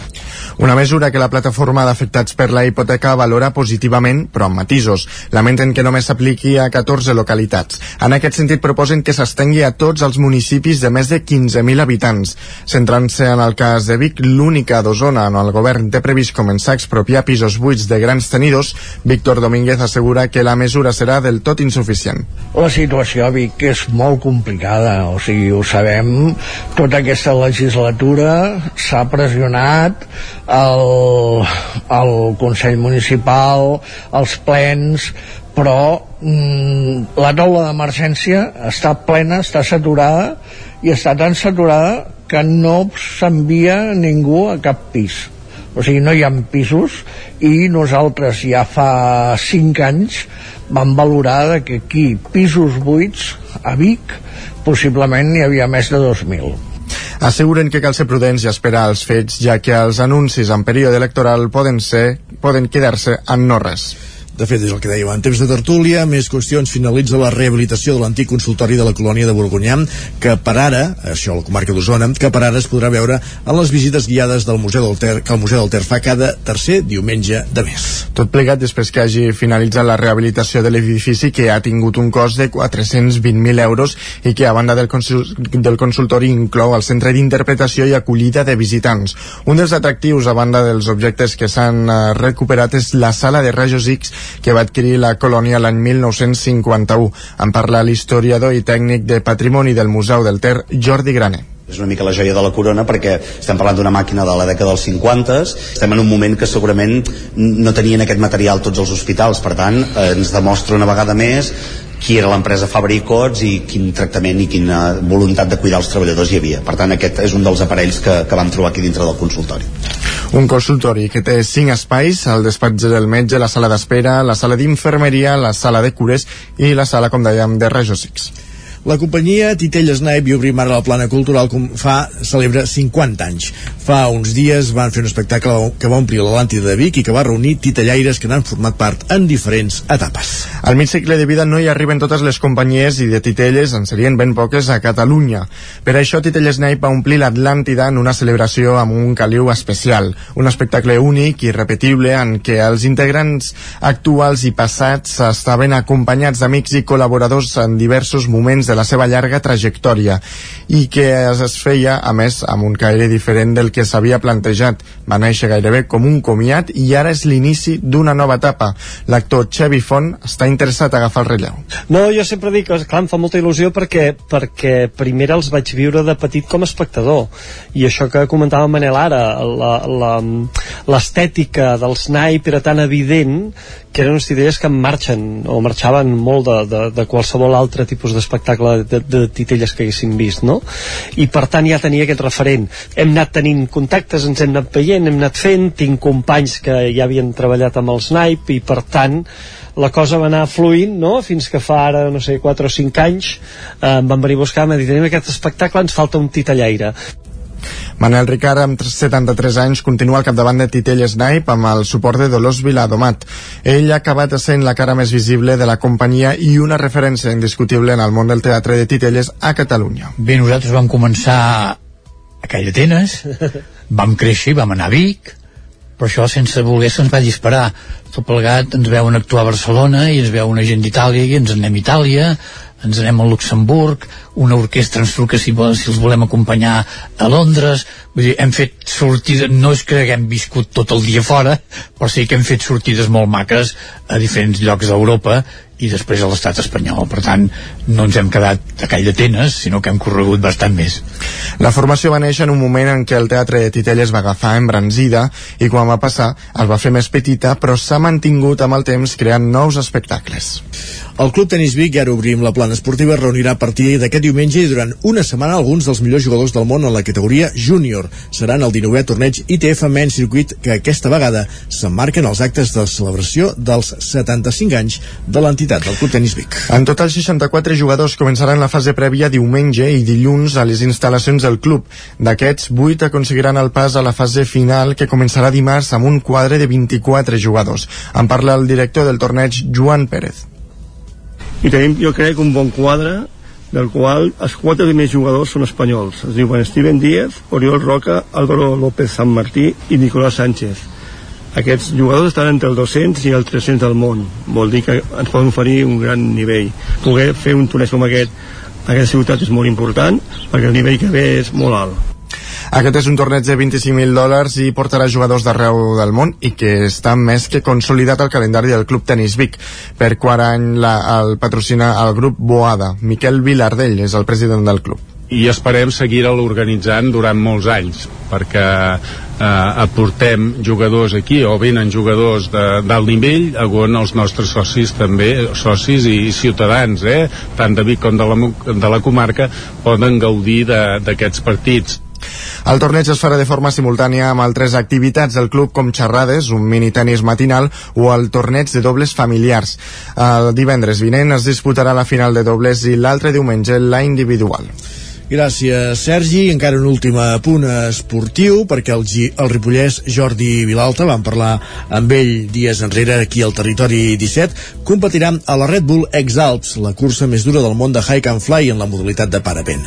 Una mesura que la plataforma d'afectats per la hipoteca valora positivament, però amb matisos. Lamenten que només s'apliqui a 14 localitats. En aquest sentit proposen que s'estengui a tots els municipis de més de 15.000 habitants. Centrant-se en el cas de Vic, l'única d'Osona on el govern té previst començar a expropiar pisos buits de grans tenidors, Víctor Domínguez assegura que la mesura serà del tot insuficient. La situació a Vic és molt complicada, o sigui, ho sabem, tota aquesta legislatura s'ha pressionat el, el Consell Municipal, els plens, però mm, la taula d'emergència està plena, està saturada i està tan saturada que no s'envia ningú a cap pis. O sigui, no hi ha pisos i nosaltres ja fa 5 anys vam valorar que aquí pisos buits a Vic possiblement n'hi havia més de 2.000 Asseguren que cal ser prudents i esperar els fets, ja que els anuncis en període electoral poden ser poden quedar-se en no res. De fet, és el que dèiem, en temps de tertúlia, més qüestions, finalitza la rehabilitació de l'antic consultori de la colònia de Borgonyà, que per ara, això a la comarca d'Osona, que per ara es podrà veure en les visites guiades del Museu del Ter, que el Museu del Ter fa cada tercer diumenge de mes. Tot plegat després que hagi finalitzat la rehabilitació de l'edifici que ha tingut un cost de 420.000 euros i que a banda del, consul del consultori inclou el centre d'interpretació i acollida de visitants. Un dels atractius a banda dels objectes que s'han eh, recuperat és la sala de rajos X que va adquirir la colònia l'any 1951. En parla l'historiador i tècnic de patrimoni del Museu del Ter, Jordi Graner és una mica la joia de la corona perquè estem parlant d'una màquina de la dècada dels 50 estem en un moment que segurament no tenien aquest material tots els hospitals per tant eh, ens demostra una vegada més qui era l'empresa Fabricots i quin tractament i quina voluntat de cuidar els treballadors hi havia. Per tant, aquest és un dels aparells que, que vam trobar aquí dintre del consultori. Un consultori que té cinc espais, el despatx del metge, la sala d'espera, la sala d'infermeria, la sala de cures i la sala, com dèiem, de rajos X. La companyia Titell Snipe i obrim ara la plana cultural com fa, celebra 50 anys. Fa uns dies van fer un espectacle que va omplir l'Atlàntida de Vic i que va reunir titellaires que n'han format part en diferents etapes. Al mig segle de vida no hi arriben totes les companyies i de titelles en serien ben poques a Catalunya. Per això Titell Snipe va omplir l'Atlàntida en una celebració amb un caliu especial, un espectacle únic i repetible en què els integrants actuals i passats estaven acompanyats d'amics i col·laboradors en diversos moments de la seva llarga trajectòria i que es feia, a més, amb un caire diferent del que s'havia plantejat. Va néixer gairebé com un comiat i ara és l'inici d'una nova etapa. L'actor Xevi Font està interessat a agafar el relleu. No, jo sempre dic clar, em fa molta il·lusió perquè, perquè primer els vaig viure de petit com a espectador i això que comentava Manel ara l'estètica del snipe era tan evident que eren unes idees que marxen o marxaven molt de, de, de qualsevol altre tipus d'espectacle de, de titelles que haguessin vist, no? I per tant ja tenia aquest referent. Hem anat tenint contactes, ens hem anat veient, hem anat fent, tinc companys que ja havien treballat amb el Snipe i per tant la cosa va anar fluint, no? Fins que fa ara, no sé, 4 o 5 anys eh, em van venir a buscar, em van dir, tenim aquest espectacle, ens falta un titellaire. Manel Ricard, amb 73 anys, continua al capdavant de Titell Snipe amb el suport de Dolors Viladomat. Ell ha acabat sent la cara més visible de la companyia i una referència indiscutible en el món del teatre de Titelles a Catalunya. Bé, nosaltres vam començar a Call d'Atenes, vam créixer, vam anar a Vic, però això sense voler se'ns va disparar. Tot plegat ens veuen actuar a Barcelona i ens veuen una gent d'Itàlia i ens anem a Itàlia, ens anem a Luxemburg, una orquestra ens truca si, si els volem acompanyar a Londres, vull dir, hem fet sortida, no és que haguem viscut tot el dia fora, però sí que hem fet sortides molt maques a diferents llocs d'Europa i després a l'estat espanyol. Per tant, no ens hem quedat a Call d'Atenes, sinó que hem corregut bastant més. La formació va néixer en un moment en què el teatre de Titella es va agafar embranzida i quan va passar es va fer més petita però s'ha mantingut amb el temps creant nous espectacles. El Club Tenis Vic, ara obrim la plana esportiva, reunirà a partir d'aquest diumenge i durant una setmana alguns dels millors jugadors del món en la categoria júnior. Seran el 19è torneig ITF Men's Circuit que aquesta vegada s'emmarquen els actes de celebració dels 75 anys de l'entitat del Club Tenis Vic. En total, 64 jugadors començaran la fase prèvia diumenge i dilluns a les instal·lacions del club. D'aquests, 8 aconseguiran el pas a la fase final que començarà dimarts amb un quadre de 24 jugadors. En parla el director del torneig, Joan Pérez i tenim jo crec un bon quadre del qual els quatre primers jugadors són espanyols. Es diuen Steven Díaz, Oriol Roca Álvaro López San Martí i Nicolás Sánchez. Aquests jugadors estan entre el 200 i el 300 del món. Vol dir que ens poden oferir un gran nivell. Poder fer un torneig com aquest a aquesta ciutat és molt important perquè el nivell que ve és molt alt aquest és un torneig de 25.000 dòlars i portarà jugadors d'arreu del món i que està més que consolidat al calendari del Club Tenis Vic. Per quart any la, el patrocina el grup Boada. Miquel Vilardell és el president del club i esperem seguir-lo organitzant durant molts anys perquè eh, aportem jugadors aquí o venen jugadors d'alt nivell on els nostres socis també socis i ciutadans eh, tant de Vic com de la, de la comarca poden gaudir d'aquests partits el torneig es farà de forma simultània amb altres activitats del club com xerrades, un mini tenis matinal o el torneig de dobles familiars. El divendres vinent es disputarà la final de dobles i l'altre diumenge la individual. Gràcies, Sergi. Encara un últim punt esportiu, perquè el, el ripollès Jordi Vilalta, vam parlar amb ell dies enrere aquí al Territori 17, competirà a la Red Bull X-Alps, la cursa més dura del món de Hike and Fly en la modalitat de parapent.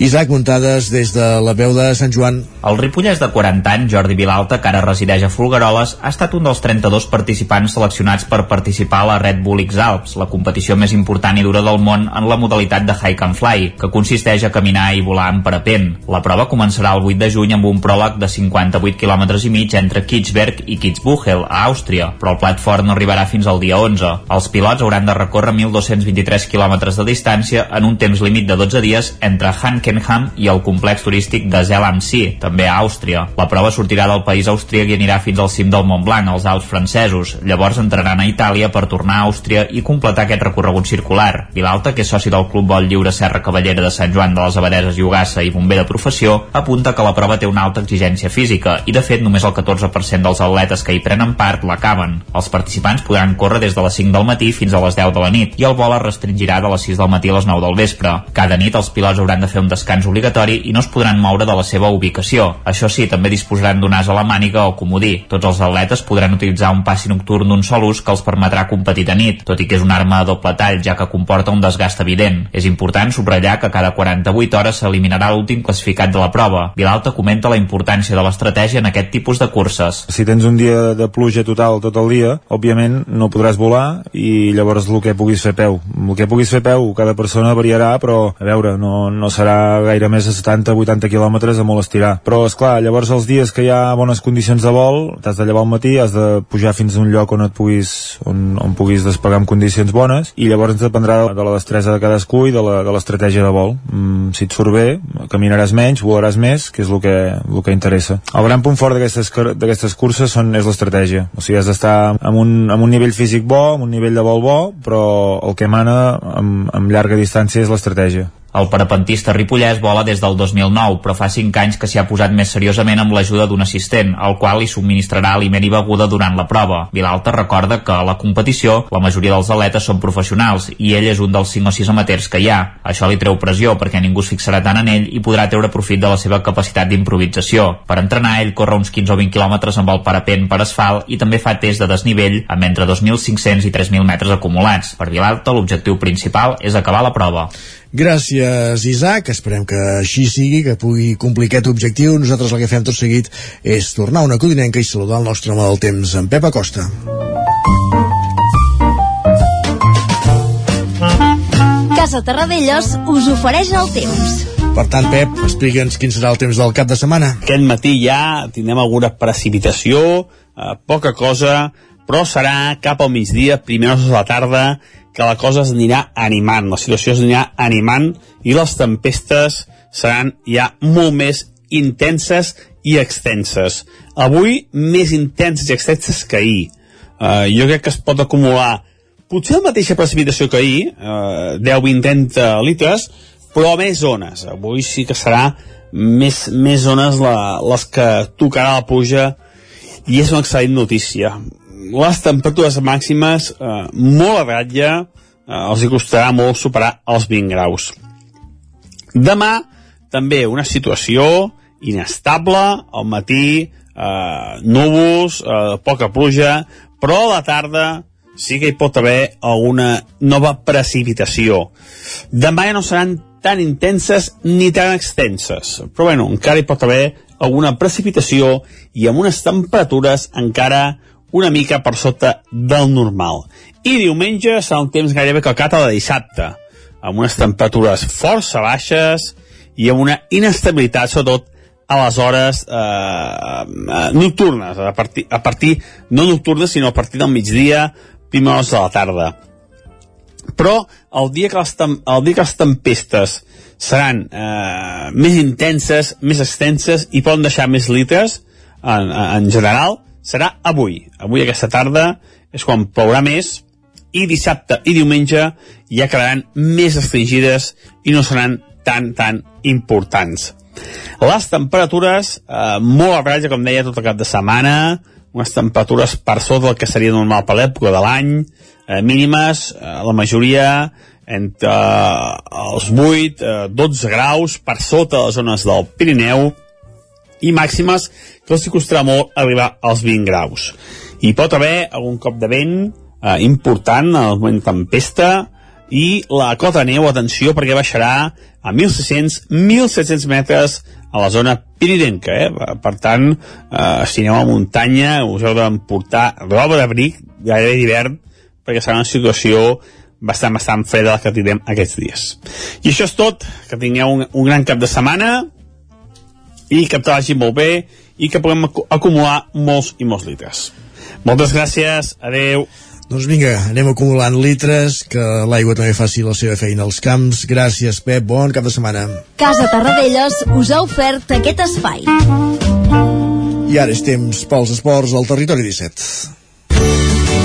Isaac Muntades des de la veu de Sant Joan. El ripollès de 40 anys, Jordi Vilalta, que ara resideix a Folgueroles, ha estat un dels 32 participants seleccionats per participar a la Red Bull X-Alps, la competició més important i dura del món en la modalitat de Hike and Fly, que consisteix a caminar i volar en parapent. La prova començarà el 8 de juny amb un pròleg de 58 km i mig entre Kitzberg i Kitzbühel, a Àustria, però el plat fort no arribarà fins al dia 11. Els pilots hauran de recórrer 1.223 km de distància en un temps límit de 12 dies entre Hanke Hockenheim i el complex turístic de Zell am See, també a Àustria. La prova sortirà del país austríac i anirà fins al cim del Mont Blanc, als Alps francesos. Llavors entraran a Itàlia per tornar a Àustria i completar aquest recorregut circular. Vilalta, que és soci del Club Vol Lliure Serra Cavallera de Sant Joan de les Abadeses i Ugassa i bomber de professió, apunta que la prova té una alta exigència física i, de fet, només el 14% dels atletes que hi prenen part l'acaben. Els participants podran córrer des de les 5 del matí fins a les 10 de la nit i el vol es restringirà de les 6 del matí a les 9 del vespre. Cada nit els pilots hauran de fer un descans obligatori i no es podran moure de la seva ubicació. Això sí, també disposaran d'un as a la màniga o comodí. Tots els atletes podran utilitzar un passi nocturn d'un sol ús que els permetrà competir de nit, tot i que és una arma de doble tall, ja que comporta un desgast evident. És important subratllar que cada 48 hores s'eliminarà l'últim classificat de la prova. Vilalta comenta la importància de l'estratègia en aquest tipus de curses. Si tens un dia de pluja total tot el dia, òbviament no podràs volar i llavors el que puguis fer peu. El que puguis fer peu, cada persona variarà, però a veure, no, no serà gaire més de 70-80 quilòmetres a molt estirar. Però, és clar, llavors els dies que hi ha bones condicions de vol, t'has de llevar al matí, has de pujar fins a un lloc on et puguis, on, on puguis despegar en condicions bones, i llavors dependrà de la destresa de cadascú i de l'estratègia de, de vol. Mm, si et surt bé, caminaràs menys, volaràs més, que és el que, el que interessa. El gran punt fort d'aquestes curses són, és l'estratègia. O sigui, has d'estar amb, un, amb un nivell físic bo, amb un nivell de vol bo, però el que mana amb, amb llarga distància és l'estratègia. El parapentista ripollès vola des del 2009, però fa 5 anys que s'hi ha posat més seriosament amb l'ajuda d'un assistent, al qual li subministrarà aliment i beguda durant la prova. Vilalta recorda que a la competició la majoria dels atletes són professionals i ell és un dels 5 o 6 amateurs que hi ha. Això li treu pressió perquè ningú es fixarà tant en ell i podrà treure profit de la seva capacitat d'improvisació. Per entrenar, ell corre uns 15 o 20 quilòmetres amb el parapent per asfalt i també fa test de desnivell amb entre 2.500 i 3.000 metres acumulats. Per Vilalta, l'objectiu principal és acabar la prova. Gràcies, Isaac. Esperem que així sigui, que pugui complir aquest objectiu. Nosaltres el que fem tot seguit és tornar una codinenca i saludar el nostre home del temps, en Pep Acosta. Casa Terradellos us ofereix el temps. Per tant, Pep, explica'ns quin serà el temps del cap de setmana. Aquest matí ja tindrem alguna precipitació, eh, poca cosa, però serà cap al migdia, primeres de la tarda, que la cosa es anirà animant, la situació es anirà animant i les tempestes seran ja molt més intenses i extenses. Avui més intenses i extenses que ahir. Uh, jo crec que es pot acumular potser la mateixa precipitació que ahir, uh, 10-20 litres, però més zones. Avui sí que serà més, més zones la, les que tocarà la pluja i és una excel·lent notícia. Les temperatures màximes eh, molt a ratlla, eh, els costarà molt superar els 20 graus. Demà també una situació inestable, al matí eh, núvols, eh, poca pluja, però a la tarda sí que hi pot haver alguna nova precipitació. Demà ja no seran tan intenses ni tan extenses, però bueno, encara hi pot haver alguna precipitació i amb unes temperatures encara una mica per sota del normal. I diumenge serà un temps gairebé calcat a la dissabte, amb unes temperatures força baixes i amb una inestabilitat, sobretot a les hores eh, eh, nocturnes, a partir, a partir, no nocturnes, sinó a partir del migdia, primeres de la tarda. Però el dia que les, el dia que les tempestes seran eh, més intenses, més extenses i poden deixar més litres en, en general, serà avui. Avui, aquesta tarda, és quan plourà més i dissabte i diumenge ja quedaran més restringides i no seran tan, tan importants. Les temperatures, eh, molt a ratlla, com deia, tot el cap de setmana, unes temperatures per sota del que seria normal per l'època de l'any, eh, mínimes, eh, la majoria entre eh, els 8, eh, 12 graus, per sota les zones del Pirineu, i màximes que els costarà molt arribar als 20 graus. Hi pot haver algun cop de vent eh, important, el moment tempesta, i la cota neu, atenció, perquè baixarà a 1.600-1.700 metres a la zona piridenca, eh? Per tant, eh, si aneu a muntanya, us heu d'emportar roba d'abric, gairebé d'hivern, perquè serà una situació bastant, bastant freda la que tindrem aquests dies. I això és tot, que tingueu un, un gran cap de setmana i que vagi molt bé i que puguem acumular molts i molts litres. Moltes gràcies, adeu. Doncs vinga, anem acumulant litres, que l'aigua també faci la seva feina als camps. Gràcies, Pep, bon cap de setmana. Casa Tarradellas us ha ofert aquest espai. I ara és temps pels esports al Territori 17.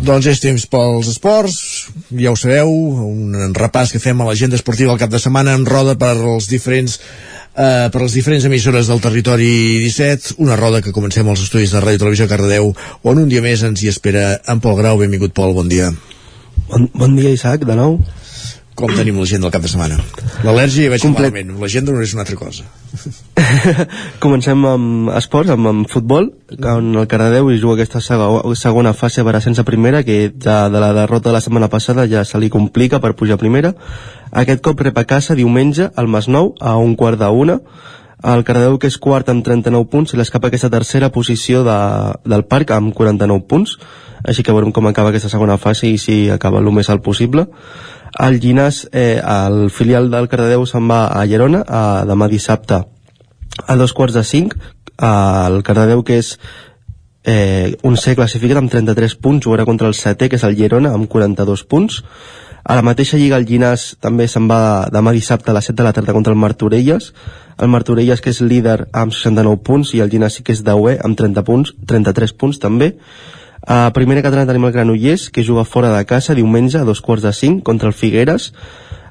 Doncs és temps pels esports, ja ho sabeu, un repàs que fem a l'agenda esportiva al cap de setmana en roda per als diferents eh, per les diferents emissores del territori 17, una roda que comencem als estudis de Ràdio Televisió Cardedeu, on un dia més ens hi espera en Pol Grau. Benvingut, Pol, bon dia. Bon, bon dia, Isaac, de nou. Com tenim l'agenda del cap de setmana? L'al·lèrgia ja veig Complet. malament, l'agenda no és una altra cosa. Comencem amb esports, amb, amb futbol, on el Cardedeu hi juga aquesta segona fase per ascens a primera, que ja de la derrota de la setmana passada ja se li complica per pujar a primera. Aquest cop rep a casa diumenge al Masnou a un quart d'una. El Cardedeu, que és quart amb 39 punts, se l'escapa aquesta tercera posició de, del parc amb 49 punts. Així que veurem com acaba aquesta segona fase i si acaba el més alt possible. El Llinàs, eh, el filial del Cardedeu, se'n va a Llerona a demà dissabte a dos quarts de cinc. El Cardedeu, que és eh, un C classificat amb 33 punts, jugarà contra el setè, que és el Llerona, amb 42 punts. A la mateixa lliga el Llinàs també se'n va demà dissabte a les 7 de la tarda contra el Martorelles. El Martorelles que és líder amb 69 punts i el Llinàs sí que és 10è amb 30 punts, 33 punts també. A primera catalana tenim el Granollers, que juga fora de casa diumenge a dos quarts de cinc contra el Figueres.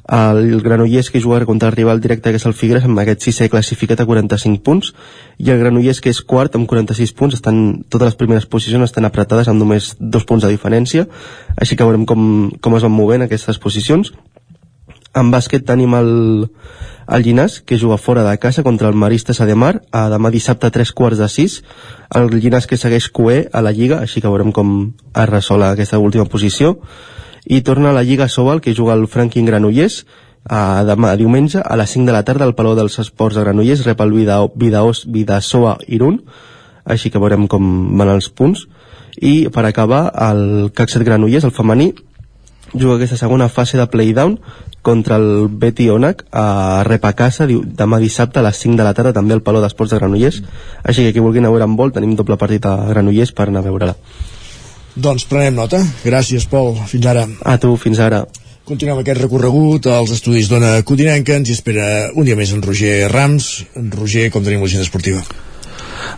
El Granollers que juga contra el rival directe que és el Figueres amb aquest sisè classificat a 45 punts. I el Granollers que és quart amb 46 punts estan, totes les primeres posicions estan apretades amb només dos punts de diferència. Així que veurem com, com es van movent aquestes posicions. En bàsquet tenim el, el Llinàs, que juga fora de casa contra el Maristes Ademar, a demà dissabte a tres quarts de sis. El Llinàs que segueix coer a la Lliga, així que veurem com es resola aquesta última posició. I torna a la Lliga Sobal, que juga el Franklin Granollers, a demà diumenge a les 5 de la tarda al Palau dels Esports de Granollers rep el Vida, Vidaos, Vidasoa Irún així que veurem com van els punts i per acabar el Caxet Granollers, el femení juga aquesta segona fase de playdown contra el Betty Onac a rep a casa demà dissabte a les 5 de la tarda també al Palau d'Esports de Granollers així que qui vulgui anar a veure en vol tenim doble partit a Granollers per anar a veure-la doncs prenem nota. Gràcies, Pol. Fins ara. A tu, fins ara. Continuem aquest recorregut als estudis d'Ona Codinenca. Ens hi espera un dia més en Roger Rams. En Roger, com tenim l'agenda esportiva?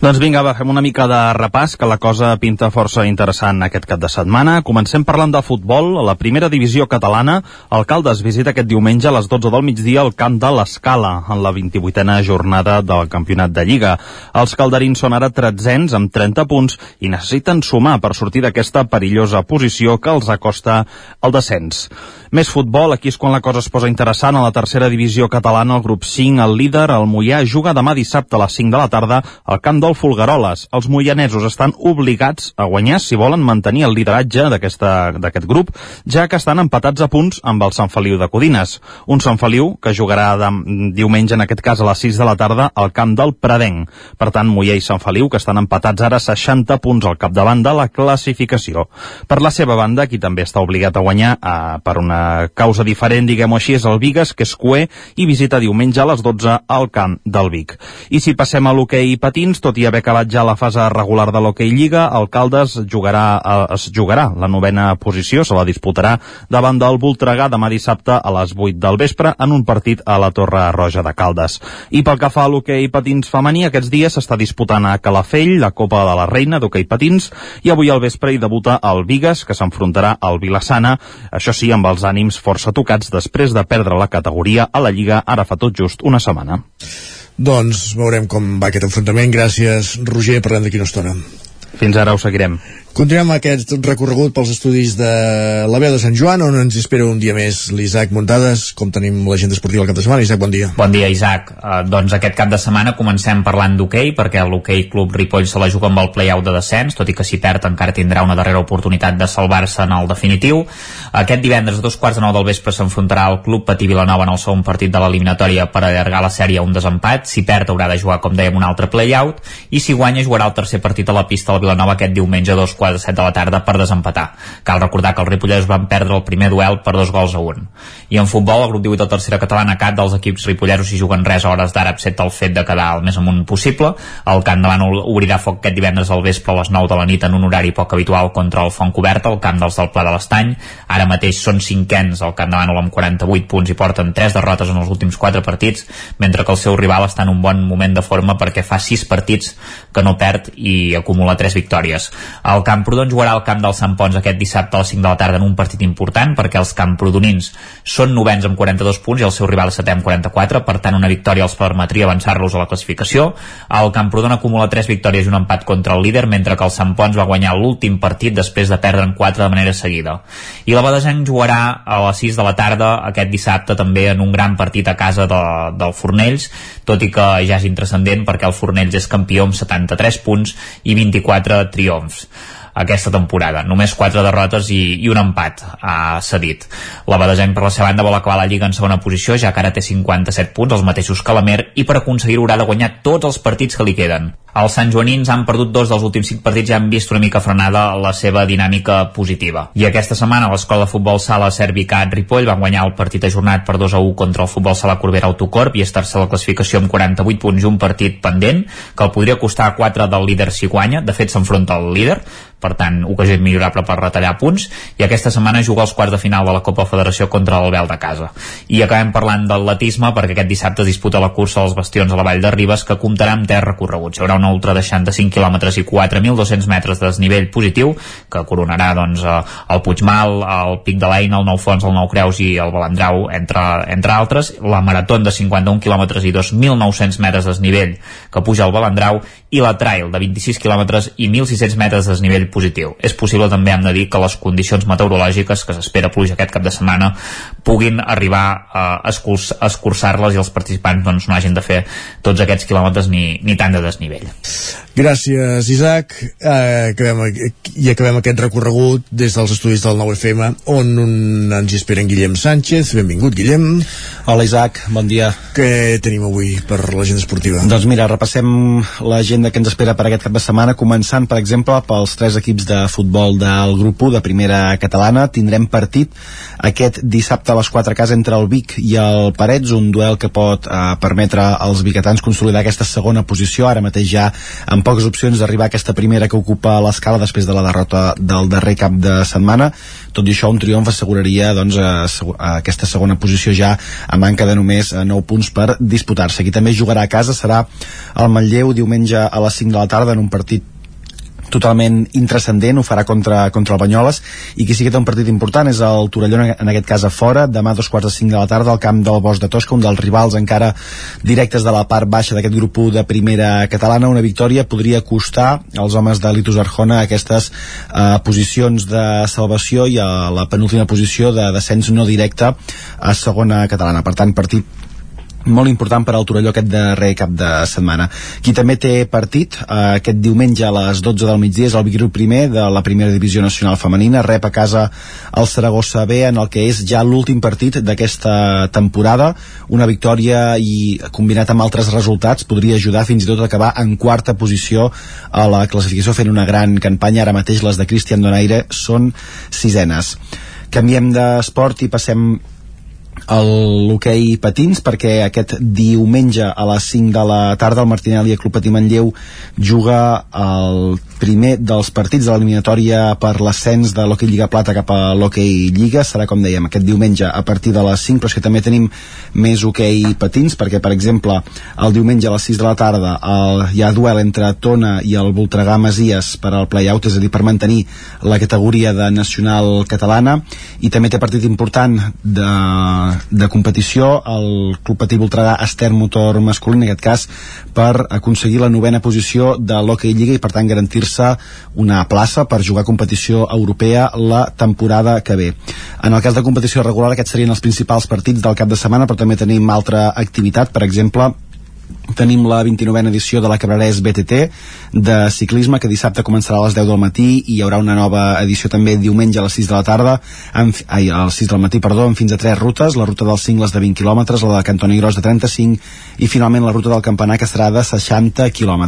Doncs vinga, va, fem una mica de repàs, que la cosa pinta força interessant aquest cap de setmana. Comencem parlant de futbol. A la primera divisió catalana, el Caldes visita aquest diumenge a les 12 del migdia al camp de l'Escala, en la 28a jornada del campionat de Lliga. Els calderins són ara tretzens amb 30 punts i necessiten sumar per sortir d'aquesta perillosa posició que els acosta el descens. Més futbol, aquí és quan la cosa es posa interessant. A la tercera divisió catalana, el grup 5, el líder, el Mollà, juga demà dissabte a les 5 de la tarda al camp del Folgueroles. Els moianesos estan obligats a guanyar si volen mantenir el lideratge d'aquest grup, ja que estan empatats a punts amb el Sant Feliu de Codines. Un Sant Feliu que jugarà de, diumenge, en aquest cas a les 6 de la tarda, al camp del Pradenc. Per tant, Mollà i Sant Feliu, que estan empatats ara 60 punts al capdavant de la classificació. Per la seva banda, qui també està obligat a guanyar eh, per una causa diferent, diguem-ho així, és el Vigues, que és cué, i visita diumenge a les 12 al camp del Vic. I si passem a l'hoquei patins, tot i haver acabat ja la fase regular de l'hoquei Lliga, el Caldes jugarà, eh, es jugarà la novena posició, se la disputarà davant del Voltregà demà dissabte a les 8 del vespre en un partit a la Torre Roja de Caldes. I pel que fa a l'hoquei patins femení, aquests dies s'està disputant a Calafell la Copa de la Reina d'hoquei patins i avui al vespre hi debuta el Vigues, que s'enfrontarà al Vilassana, això sí, amb els ànims força tocats després de perdre la categoria a la Lliga ara fa tot just una setmana. Doncs veurem com va aquest enfrontament. Gràcies, Roger, parlem d'aquí una estona. Fins ara ho seguirem. Continuem aquest recorregut pels estudis de la veu de Sant Joan, on ens espera un dia més l'Isaac Muntades, com tenim l'agenda esportiva el cap de setmana. Isaac, bon dia. Bon dia, Isaac. Uh, doncs aquest cap de setmana comencem parlant d'hoquei, perquè l'hoquei Club Ripoll se la juga amb el play-out de descens, tot i que si perd encara tindrà una darrera oportunitat de salvar-se en el definitiu. Aquest divendres a dos quarts de nou del vespre s'enfrontarà el Club Patí Vilanova en el segon partit de l'eliminatòria per allargar la sèrie a un desempat. Si perd haurà de jugar, com dèiem, un altre play-out, i si guanya jugarà el tercer partit a la pista del Vilanova aquest diumenge a dos quarts de set de la tarda per desempatar. Cal recordar que els Ripollers van perdre el primer duel per dos gols a un. I en futbol, el grup 18 de tercera catalana CAT dels equips ripolleros hi juguen res a hores d'ara excepte el fet de quedar el més amunt possible. El Camp de Bànol obrirà foc aquest divendres al vespre a les 9 de la nit en un horari poc habitual contra el Font Cobert, al camp dels del Pla de l'Estany. Ara mateix són cinquens al Camp de Bànol amb 48 punts i porten 3 derrotes en els últims 4 partits, mentre que el seu rival està en un bon moment de forma perquè fa 6 partits que no perd i acumula 3 victòries. El Camprodon jugarà al camp del Sant Pons aquest dissabte a les 5 de la tarda en un partit important perquè els camprodonins són novens amb 42 punts i el seu rival setè amb 44, per tant una victòria els permetria avançar-los a la classificació. El Camprodon acumula 3 victòries i un empat contra el líder, mentre que el Sant Pons va guanyar l'últim partit després de perdre en 4 de manera seguida. I la Badesenc jugarà a les 6 de la tarda aquest dissabte també en un gran partit a casa de, del Fornells, tot i que ja és intrascendent perquè el Fornells és campió amb 73 punts i 24 triomfs aquesta temporada. Només quatre derrotes i, i un empat ha cedit. La Badesenc, per la seva banda, vol acabar la Lliga en segona posició, ja que ara té 57 punts, els mateixos que la Mer, i per aconseguir-ho haurà de guanyar tots els partits que li queden. Els Sant Joanins han perdut dos dels últims cinc partits i han vist una mica frenada la seva dinàmica positiva. I aquesta setmana l'escola de futbol sala Servicat Ripoll van guanyar el partit ajornat per 2 a 1 contra el futbol sala Corbera Autocorp i estar-se la classificació amb 48 punts i un partit pendent que el podria costar 4 del líder si guanya. De fet, s'enfronta al líder, per tant, ocasió millorable per retallar punts, i aquesta setmana juga els quarts de final de la Copa Federació contra l'Albel de casa. I acabem parlant del latisme perquè aquest dissabte es disputa la cursa dels bastions a la Vall de Ribes que comptarà amb terra recorregut. Hi haurà una ultra de 65 km i 4.200 metres de desnivell positiu, que coronarà doncs, el Puigmal, el Pic de l'Eina, el Nou Fons, el Nou Creus i el Balandrau, entre, entre altres, la marató de 51 km i 2.900 metres de desnivell que puja al Balandrau i la trail de 26 km i 1.600 metres de desnivell positiu. És possible també, hem de dir, que les condicions meteorològiques que s'espera pluja aquest cap de setmana puguin arribar a escurçar-les i els participants doncs, no hagin de fer tots aquests quilòmetres ni, ni tant de desnivell. Gràcies, Isaac. Eh, acabem, I acabem aquest recorregut des dels estudis del 9FM, on un, ens hi espera en Guillem Sánchez. Benvingut, Guillem. Hola, Isaac. Bon dia. Què tenim avui per l'agenda esportiva? Doncs mira, repassem l'agenda que ens espera per aquest cap de setmana, començant, per exemple, pels tres equips de futbol del grup 1 de primera catalana. Tindrem partit aquest dissabte a les 4 a casa entre el Vic i el Parets, un duel que pot eh, permetre als biguetans consolidar aquesta segona posició, ara mateix ja amb poques opcions d'arribar a aquesta primera que ocupa l'escala després de la derrota del darrer cap de setmana. Tot i això, un triomf asseguraria doncs, a, a aquesta segona posició ja a manca de només 9 eh, punts per disputar-se. Qui també jugarà a casa serà el Manlleu diumenge a les 5 de la tarda en un partit totalment intrascendent, ho farà contra, contra el Banyoles. I qui sí que té un partit important és el Torelló en aquest cas a fora, demà a dos quarts de cinc de la tarda al camp del Bosch de Tosca, un dels rivals encara directes de la part baixa d'aquest grup 1 de primera catalana, una victòria podria costar als homes de Litus Arjona aquestes eh, posicions de salvació i a la penúltima posició de descens no directe a segona catalana, per tant partit molt important per al Torelló aquest darrer cap de setmana. Qui també té partit eh, aquest diumenge a les 12 del migdia és el Vigru primer de la primera divisió nacional femenina, rep a casa el Saragossa B en el que és ja l'últim partit d'aquesta temporada, una victòria i combinat amb altres resultats podria ajudar fins i tot a acabar en quarta posició a la classificació fent una gran campanya, ara mateix les de Cristian Donaire són sisenes. Canviem d'esport i passem l'hoquei patins perquè aquest diumenge a les 5 de la tarda el Martinelli Club Patí Manlleu juga el primer dels partits de l'eliminatòria per l'ascens de l'hoquei Lliga Plata cap a l'hoquei Lliga. Serà com dèiem aquest diumenge a partir de les 5 però és que també tenim més hoquei patins perquè per exemple el diumenge a les 6 de la tarda el, hi ha duel entre Tona i el Voltregà Masies per al playout és a dir per mantenir la categoria de nacional catalana. I també té partit important de de competició el Club Patí Voltregà Ester Motor masculí en aquest cas per aconseguir la novena posició de l'Hockey Lliga i per tant garantir-se una plaça per jugar competició europea la temporada que ve. En el cas de competició regular aquests serien els principals partits del cap de setmana però també tenim altra activitat, per exemple tenim la 29a edició de la Cabrerès BTT de ciclisme que dissabte començarà a les 10 del matí i hi haurà una nova edició també diumenge a les 6 de la tarda amb, ai, a les 6 del matí, perdó, amb fins a 3 rutes la ruta dels cingles de 20 km, la de Cantoni Gros de 35 i finalment la ruta del Campanar que serà de 60 km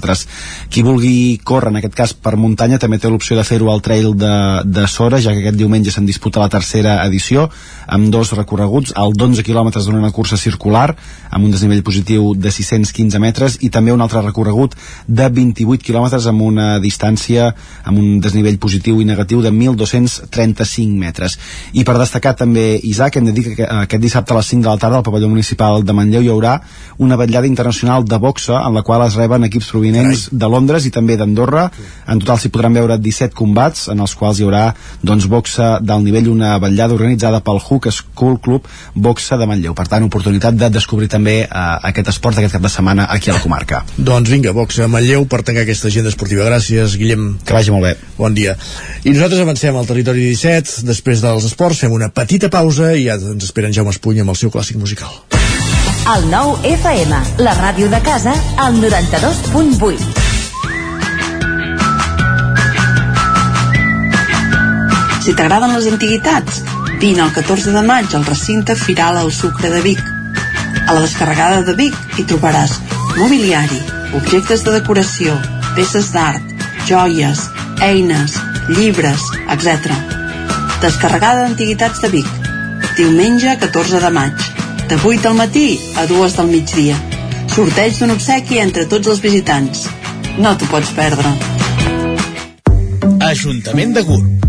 qui vulgui córrer en aquest cas per muntanya també té l'opció de fer-ho al trail de, de Sora ja que aquest diumenge se'n disputa la tercera edició amb dos recorreguts, el d'11 km d'una cursa circular amb un desnivell positiu de 615 metres i també un altre recorregut de 28 quilòmetres amb una distància amb un desnivell positiu i negatiu de 1.235 metres. I per destacar també, Isaac, hem de dir que aquest dissabte a les 5 de la tarda al pavelló municipal de Manlleu hi haurà una vetllada internacional de boxa en la qual es reben equips provinents de Londres i també d'Andorra. En total s'hi podran veure 17 combats en els quals hi haurà doncs, boxa d'alt nivell, una vetllada organitzada pel Hook School Club Boxa de Manlleu. Per tant, oportunitat de descobrir també eh, aquest esport aquest cap de setmana aquí a la comarca. Doncs vinga, boxa a Manlleu per tancar aquesta agenda esportiva. Gràcies, Guillem. Que vagi molt bé. Bon dia. I nosaltres avancem al territori 17, després dels esports fem una petita pausa i ja ens esperen Jaume Espuny amb el seu clàssic musical. El nou FM, la ràdio de casa, al 92.8. Si t'agraden les antiguitats, vine el 14 de maig al recinte Firal al Sucre de Vic. A la descarregada de Vic hi trobaràs mobiliari, objectes de decoració, peces d'art, joies, eines, llibres, etc. Descarregada d'Antiguitats de Vic. Diumenge 14 de maig. De 8 del matí a 2 del migdia. Sorteig d'un obsequi entre tots els visitants. No t'ho pots perdre. Ajuntament de Gurb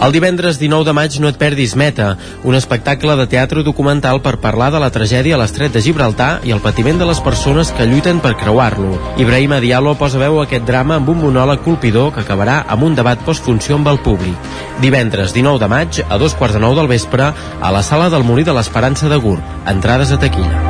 El divendres 19 de maig no et perdis Meta, un espectacle de teatre documental per parlar de la tragèdia a l'estret de Gibraltar i el patiment de les persones que lluiten per creuar-lo. Ibrahim Diallo posa veu a aquest drama amb un monòleg colpidor que acabarà amb un debat postfunció amb el públic. Divendres 19 de maig, a dos quarts de nou del vespre, a la sala del Molí de l'Esperança de Gur. Entrades a taquilla.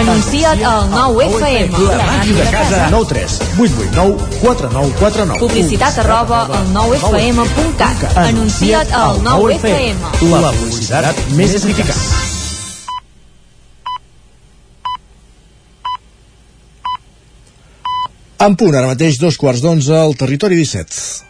Anuncia't al 9FM. La màquina de casa. 9 3 8 8 9 4 9 Publicitat arroba al 9FM.cat. Anuncia't al 9FM. La publicitat més eficaç. En punt, ara mateix, dos quarts d'onze, al territori 17.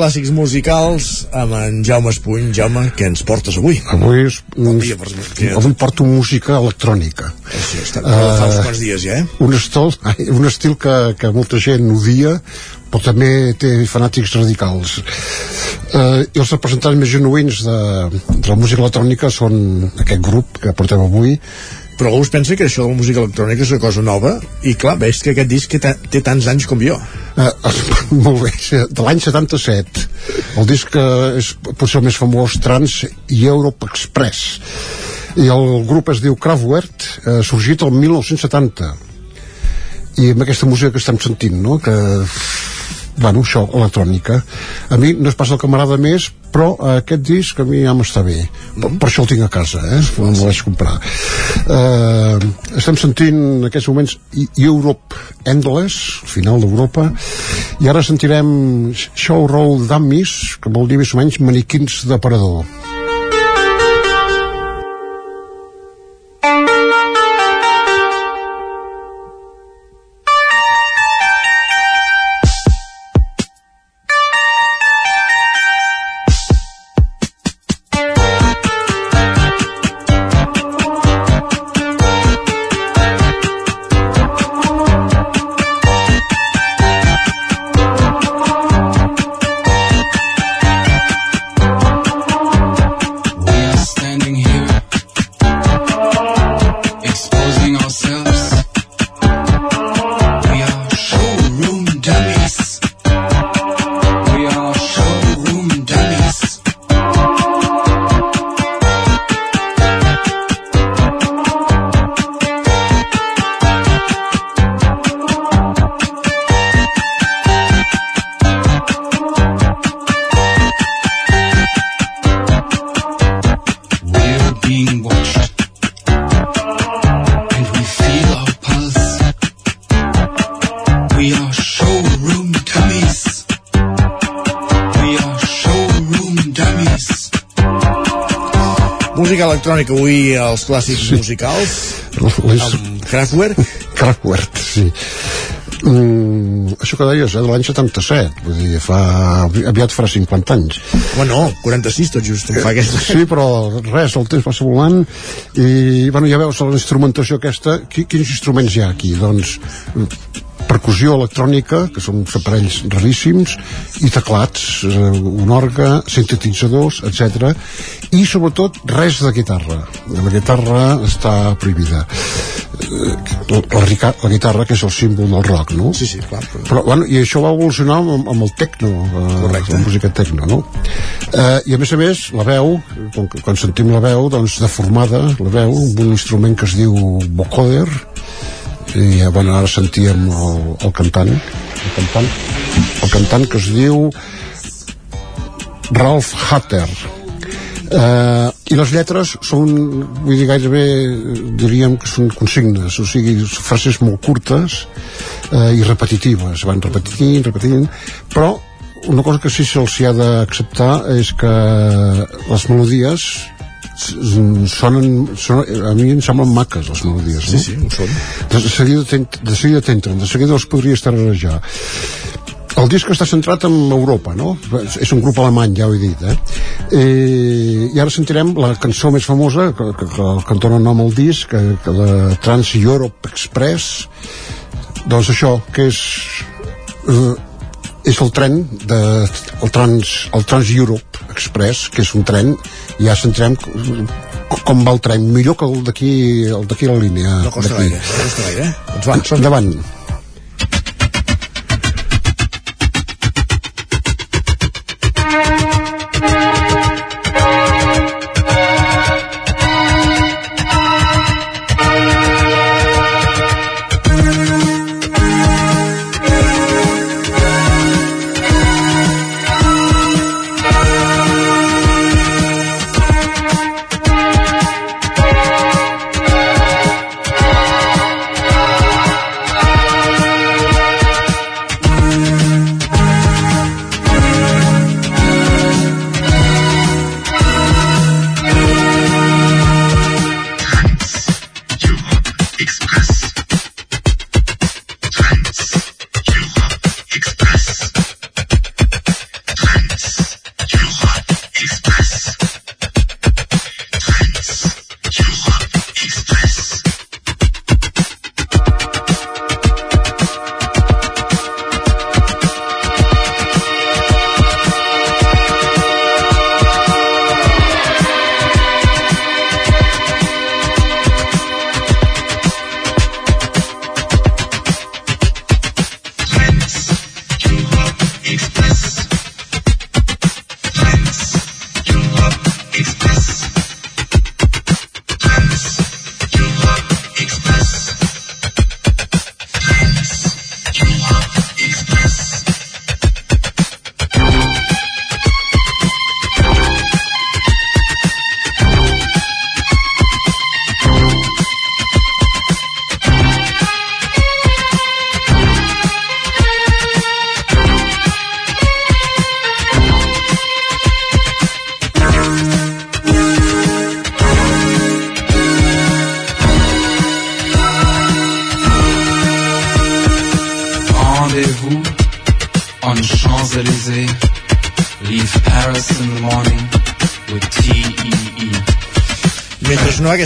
Clàssics musicals amb en Jaume Espuny. Jaume, què ens portes avui? Avui, és, Bon dia, per avui porto música electrònica. Això està, uh, fa uns quants dies ja, eh? Un estil, un estil que, que molta gent odia, però també té fanàtics radicals. Uh, I els representants més genuïns de, de la música electrònica són aquest grup que portem avui, però algú pensa que això de la música electrònica és una cosa nova i clar, veig que aquest disc té, té tants anys com jo Uh, molt bé, de l'any 77 el disc que és potser el més famós Trans i Europe Express. I el grup es diu Kraftwerk uh, sorgit el 1970 i amb aquesta música que estem sentint no? que bueno, això, electrònica. A mi no és pas el que m'agrada més però eh, aquest disc a mi ja m'està bé. Per, per això el tinc a casa eh? no me'l vaig comprar eh, estem sentint en aquests moments E- Europe Endless final d'Europa i ara sentirem Show Roll Dummies que vol dir més o menys maniquins d'aparador electrònica avui els clàssics musicals Les... amb Kraftwerk. Kraftwerk, sí. Mm, això que deies, eh, de l'any 77 vull dir, fa, aviat farà 50 anys. Home no, 46 tot just em fa aquest sí, però res, el temps passa volant i, bueno, ja veus la instrumentació aquesta, qui, quins instruments hi ha aquí? doncs percussió electrònica, que són uns aparells raríssims, i teclats, eh, un orgue, sintetitzadors, etc. I sobretot res de guitarra. La guitarra està prohibida. Eh, La, la, la guitarra, que és el símbol del rock, no? Sí, sí, clar. Però... Però, bueno, i això va evolucionar amb, amb el techno, eh, la música techno, no? Eh, I a més a més, la veu, quan, quan sentim la veu, doncs deformada, la veu, amb un instrument que es diu vocoder, i eh, bueno, ara sentíem el, el cantant, el cantant, el cantant que es diu Ralph Hatter, eh, i les lletres són vull dir gairebé diríem que són consignes o sigui, frases molt curtes eh, i repetitives van repetint, repetint però una cosa que sí se'ls ha d'acceptar és que les melodies sonen, sonen a mi em semblen maques les melodies Sí, no? sí, ho són. de, seguida t'ent- de seguida t'entren de seguida els podries tararejar el disc està centrat en Europa, no? És un grup alemany, ja ho he dit, eh? eh I ara sentirem la cançó més famosa, que, que, que, que dona nom al disc, que, que la Trans Europe Express, doncs això, que és... Eh, és el tren de, el Trans, el Trans Europe Express, que és un tren, i ja sentirem com va el tren, millor que el d'aquí el d'aquí la línia. No costa gaire, no costa gaire, eh? Doncs va, Endavant.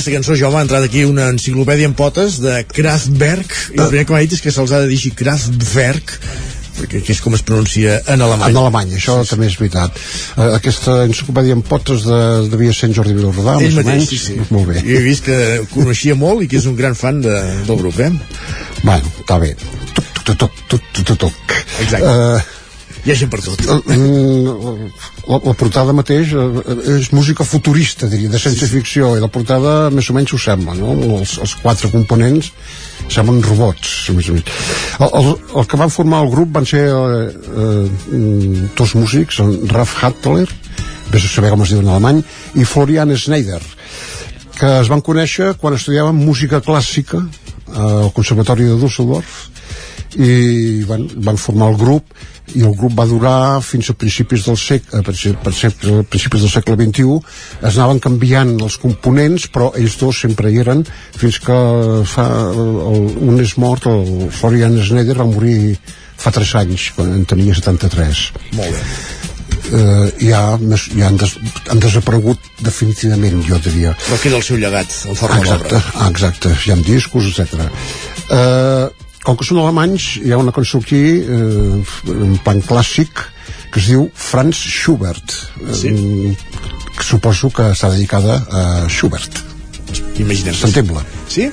Aquesta cançó, jo m'ha entrat aquí una enciclopèdia en potes de Kraftwerk, i el primer que m'ha dit és que se'ls ha de dir Kraftwerk, perquè que és com es pronuncia en alemany. En alemany, això sí, també és veritat. Uh, aquesta enciclopèdia en potes de, devia ser en Jordi Vilarrodà, més o menys. sí, sí. Molt bé. I he vist que coneixia molt i que és un gran fan de, del grup, eh? Bueno, està bé. Tuc, tuc, tuc, tuc, tuc, tuc. Exacte. Uh, Hi ha gent per tot. La, la portada mateix eh, és música futurista, diria, de ciència-ficció, i la portada més o menys ho sembla, no? Els, els quatre components semblen robots, més a més. El, el, el que van formar el grup van ser eh, eh, dos músics, en Ralf Hattler, vés a saber com es diu en alemany, i Florian Schneider, que es van conèixer quan estudiaven música clàssica al Conservatori de Düsseldorf i van, van formar el grup i el grup va durar fins a principis del segle, se- a principis del segle XXI es anaven canviant els components però ells dos sempre hi eren fins que fa, el, un és mort el Florian Schneider va morir fa 3 anys quan en tenia 73 Molt bé. eh, ja, ja han, des, han desaparegut definitivament jo diria Però queda el seu llegat en forma exacte, d'obra. ah, exacte, hi ha discos, etc. Eh, com que són alemanys, hi ha una cançó aquí, eh, en plan clàssic, que es diu Franz Schubert. Sí. que suposo que està dedicada a Schubert. Imaginem. Sentim-la. Sí?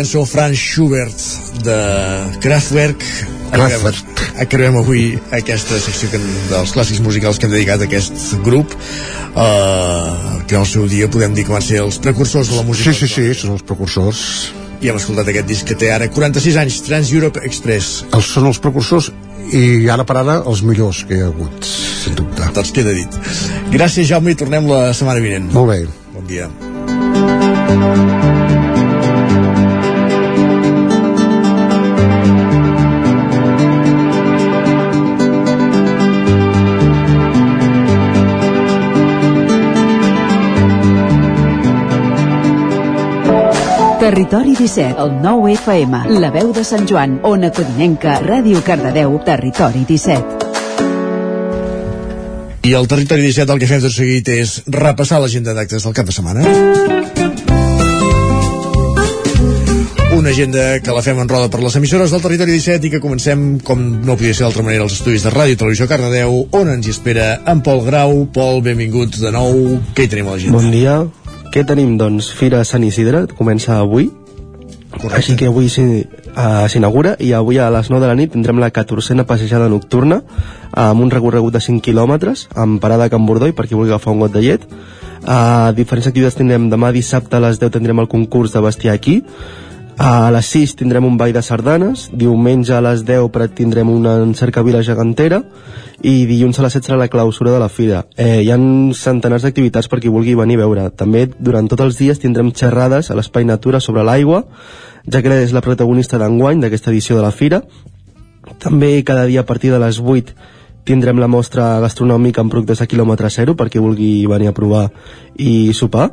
Cançó Franz Schubert de Kraftwerk. Acabem, acabem avui aquesta secció que, dels clàssics musicals que hem dedicat a aquest grup. Uh, que al seu dia podem dir que van ser els precursors de la música Sí, sí, sí, són els precursors. i hem escoltat aquest disc que té ara 46 anys, Trans Europe Express. Els són els precursors i ara per ara els millors que hi ha hagut, sens dubte. doncs queda dit. Gràcies Jaume i tornem la setmana vinent. Molt bé. bon dia Territori 17, el 9 FM, la veu de Sant Joan, Ona Codinenca, Ràdio Cardedeu, Territori 17. I al Territori 17 el que fem tot seguit és repassar l'agenda d'actes del cap de setmana. Una agenda que la fem en roda per les emissores del Territori 17 i que comencem, com no podia ser d'altra manera, els estudis de Ràdio i Televisió Cardedeu, on ens hi espera en Pol Grau. Pol, benvinguts de nou. Què hi tenim a l'agenda? Bon dia. Què tenim, doncs? Fira Sant Isidre, comença avui. Correcte. Així que avui eh, s'inaugura i avui a les 9 de la nit tindrem la 14a passejada nocturna amb un recorregut de 5 quilòmetres amb parada a Can Bordoi per qui vulgui agafar un got de llet. Uh, diferents activitats tindrem demà dissabte a les 10 tindrem el concurs de bestiar aquí a les 6 tindrem un ball de sardanes, diumenge a les 10 Prat tindrem una cercavila gegantera i dilluns a les 7 serà la clausura de la fira. Eh, hi ha centenars d'activitats per qui vulgui venir a veure. També durant tots els dies tindrem xerrades a l'Espai Natura sobre l'aigua, ja que és la protagonista d'enguany d'aquesta edició de la Fira. També cada dia a partir de les 8 tindrem la mostra gastronòmica amb productes a quilòmetre zero per qui vulgui venir a provar i sopar.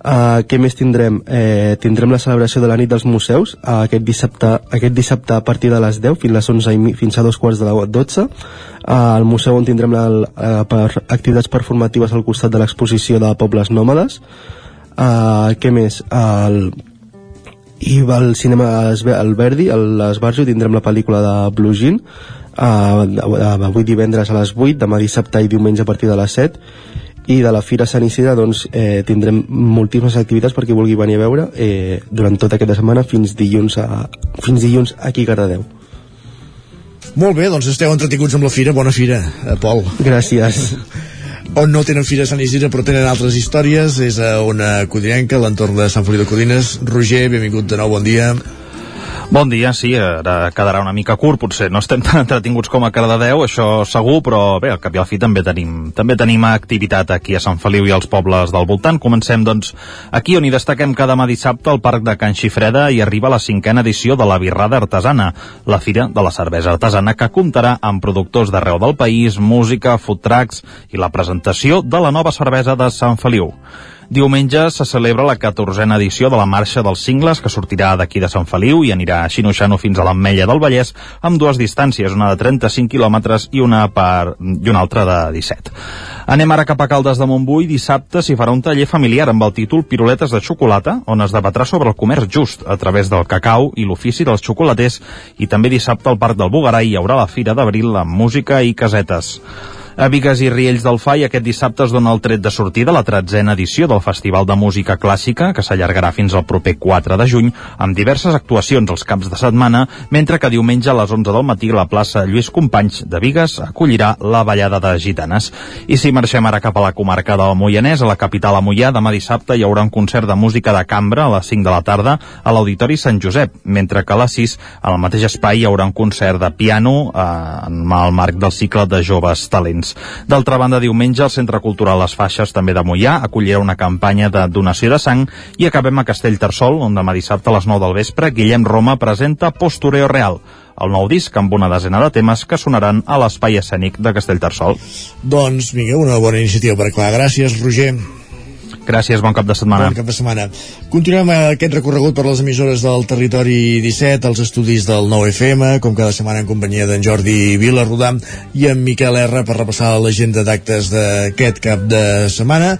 Uh, què més tindrem? Eh, tindrem la celebració de la nit dels museus uh, aquest, dissabte, aquest dissabte a partir de les 10 fins, les 11 i, fins a dos quarts de la 12 uh, al museu on tindrem la, uh, per activitats performatives al costat de l'exposició de pobles nòmades uh, què més? Uh, el, i al cinema al Verdi, a l'Esbarjo tindrem la pel·lícula de Blue Jean uh, avui divendres a les 8 demà dissabte i diumenge a partir de les 7 i de la Fira Sant Isidre doncs, eh, tindrem moltíssimes activitats per qui vulgui venir a veure eh, durant tota aquesta setmana fins dilluns, a, fins dilluns aquí a Cardedeu Molt bé, doncs esteu entretinguts amb la fira, bona fira, eh, Pol. Gràcies. On no tenen fira Sant Isidre però tenen altres històries és a una codinenca, l'entorn de Sant Feliu de Codines. Roger, benvingut de nou, bon dia. Bon dia, sí, ara quedarà una mica curt, potser no estem tan entretinguts com a Cardedeu, això segur, però bé, al cap i al fi també tenim, també tenim activitat aquí a Sant Feliu i als pobles del voltant. Comencem, doncs, aquí on hi destaquem cada demà dissabte al Parc de Can Xifreda i arriba la cinquena edició de la Birrada Artesana, la fira de la cervesa artesana que comptarà amb productors d'arreu del país, música, food trucks i la presentació de la nova cervesa de Sant Feliu. Diumenge se celebra la 14a edició de la Marxa dels Cingles, que sortirà d'aquí de Sant Feliu i anirà a Xinoxano fins a l'Ametlla del Vallès, amb dues distàncies, una de 35 quilòmetres i una per... i una altra de 17. Anem ara cap a Caldes de Montbui. Dissabte s'hi farà un taller familiar amb el títol Piruletes de xocolata, on es debatrà sobre el comerç just a través del cacau i l'ofici dels xocolaters i també dissabte al Parc del Bugarai hi haurà la Fira d'Abril amb música i casetes. A Vigues i Riells del Fai aquest dissabte es dona el tret de sortida la tretzena edició del Festival de Música Clàssica, que s'allargarà fins al proper 4 de juny, amb diverses actuacions els caps de setmana, mentre que diumenge a les 11 del matí la plaça Lluís Companys de Vigues acollirà la ballada de gitanes. I si marxem ara cap a la comarca del Moianès, a la capital a Moià, demà dissabte hi haurà un concert de música de cambra a les 5 de la tarda a l'Auditori Sant Josep, mentre que a les 6 al mateix espai hi haurà un concert de piano eh, en el marc del cicle de joves talents. D'altra banda, diumenge el Centre Cultural Les Faixes, també de Mollà, acollirà una campanya de donació de sang i acabem a Castellterçol, on demà dissabte a les 9 del vespre Guillem Roma presenta Postureo Real, el nou disc amb una desena de temes que sonaran a l'espai escènic de Castellterçol. Doncs vinga, una bona iniciativa per clar. Gràcies, Roger. Gràcies, bon cap de setmana. Bon cap de setmana. Continuem aquest recorregut per les emissores del territori 17, els estudis del 9FM, com cada setmana en companyia d'en Jordi Vilarrodà i en Miquel R per repassar l'agenda d'actes d'aquest cap de setmana.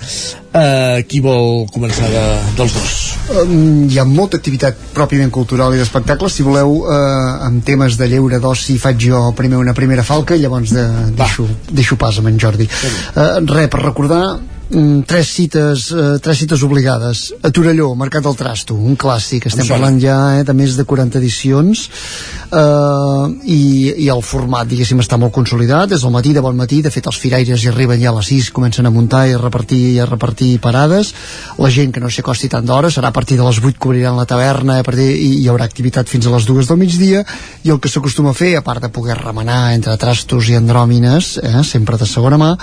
Uh, qui vol començar de, dels dos? Um, hi ha molta activitat pròpiament cultural i d'espectacles si voleu uh, amb temes de lleure d'oci faig jo primer una primera falca i llavors de, deixo, deixo pas amb en Jordi uh, res, per recordar mm, tres cites, eh, tres cites obligades. A Torelló, Mercat del Trasto un clàssic, estem parlant ja eh, de més de 40 edicions. Eh, i, i el format diguéssim està molt consolidat, és el matí de bon matí. De fet els firaires hi arriben ja a les 6 comencen a muntar i a repartir, i a repartir parades. La gent que no s'hi acosti tant d'hora serà a partir de les 8 que obriran la taverna a partir, i hi haurà activitat fins a les 2 del migdia. I el que s'acostuma a fer, a part de poder remenar entre trastos i andròmines eh, sempre de segona mà,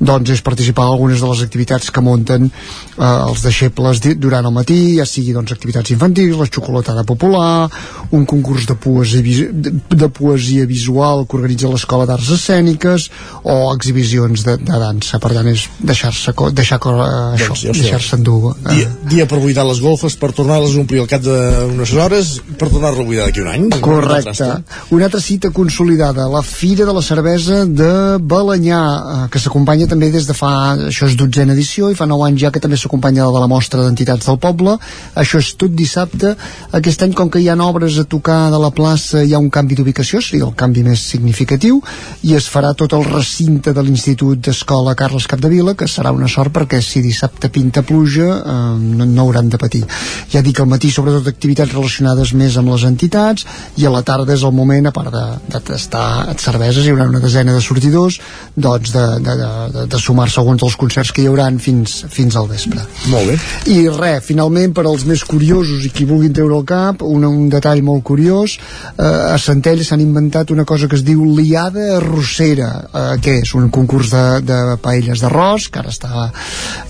doncs és participar en algunes de les activitats que munten eh, els deixebles durant el matí ja sigui doncs activitats infantils la xocolatada popular, un concurs de poesia, de, poesia visual que organitza l'Escola d'Arts Escèniques o exhibicions de, de dansa per tant és deixar-se deixar co- això, Doncs ja deixar-se endur eh, Dia, dia per buidar les golfes, per tornar-les a omplir al cap d'unes hores, per tornar-la a buidar d'aquí un any. Correcte. Una altra cita consolidada, la Fira de la Cervesa de Balanyà, eh, que s'acompanya també des de fa, això és dotzena edició, i fa 9 anys ja que també s'acompanya de la mostra d'entitats del poble. Això és tot dissabte. Aquest any, com que hi ha obres a tocar de la plaça, hi ha un canvi d'ubicació, seria el canvi més significatiu, i es farà tot el recinte de l'Institut d'Escola Carles Capdevila, que serà una sort perquè si dissabte pinta pluja eh, no, no hauran de patir. Ja dic al matí sobretot activitats relacionades més amb les entitats i a la tarda és el moment, a part de, de tastar cerveses, hi haurà una desena de sortidors doncs de, de, de, de, de sumar segons els concerts que hi haurà durant fins, fins al vespre. Molt bé. I res, finalment, per als més curiosos i qui vulguin treure el cap, un, un detall molt curiós, eh, a Centelles s'han inventat una cosa que es diu liada arrossera, eh, que és un concurs de, de paelles d'arròs, que ara està,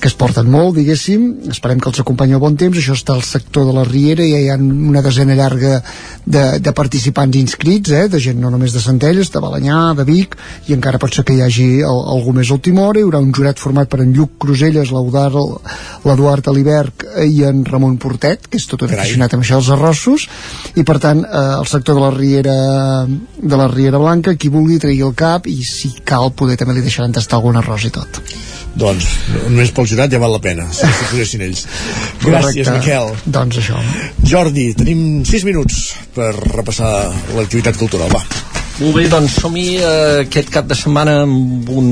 que es porten molt, diguéssim, esperem que els acompanyi el bon temps, això està al sector de la Riera, i ja hi ha una desena llarga de, de participants inscrits, eh, de gent no només de Centelles, de Balanyà, de Vic, i encara pot ser que hi hagi el, algú més a última hora, hi haurà un jurat format per en Lluc Cruselles, l'Eduard Aliberg i en Ramon Portet, que és tot un Carai. aficionat amb això dels arrossos, i per tant, eh, el sector de la Riera de la Riera Blanca, qui vulgui tregui el cap, i si cal poder també li deixaran tastar algun arròs i tot. Doncs, només pel jurat ja val la pena, si s'ho posessin ells. Gràcies, Correcte. Miquel. Doncs això. Jordi, tenim 6 minuts per repassar l'activitat cultural, va. Molt bé, doncs som-hi eh, aquest cap de setmana amb un,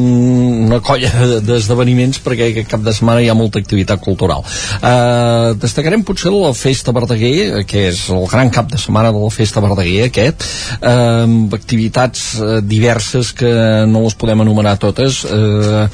una colla de- d'esdeveniments perquè aquest cap de setmana hi ha molta activitat cultural. Eh, destacarem potser la Festa Verdaguer, que és el gran cap de setmana de la Festa Verdaguer aquest, eh, amb activitats eh, diverses que no les podem anomenar totes, eh,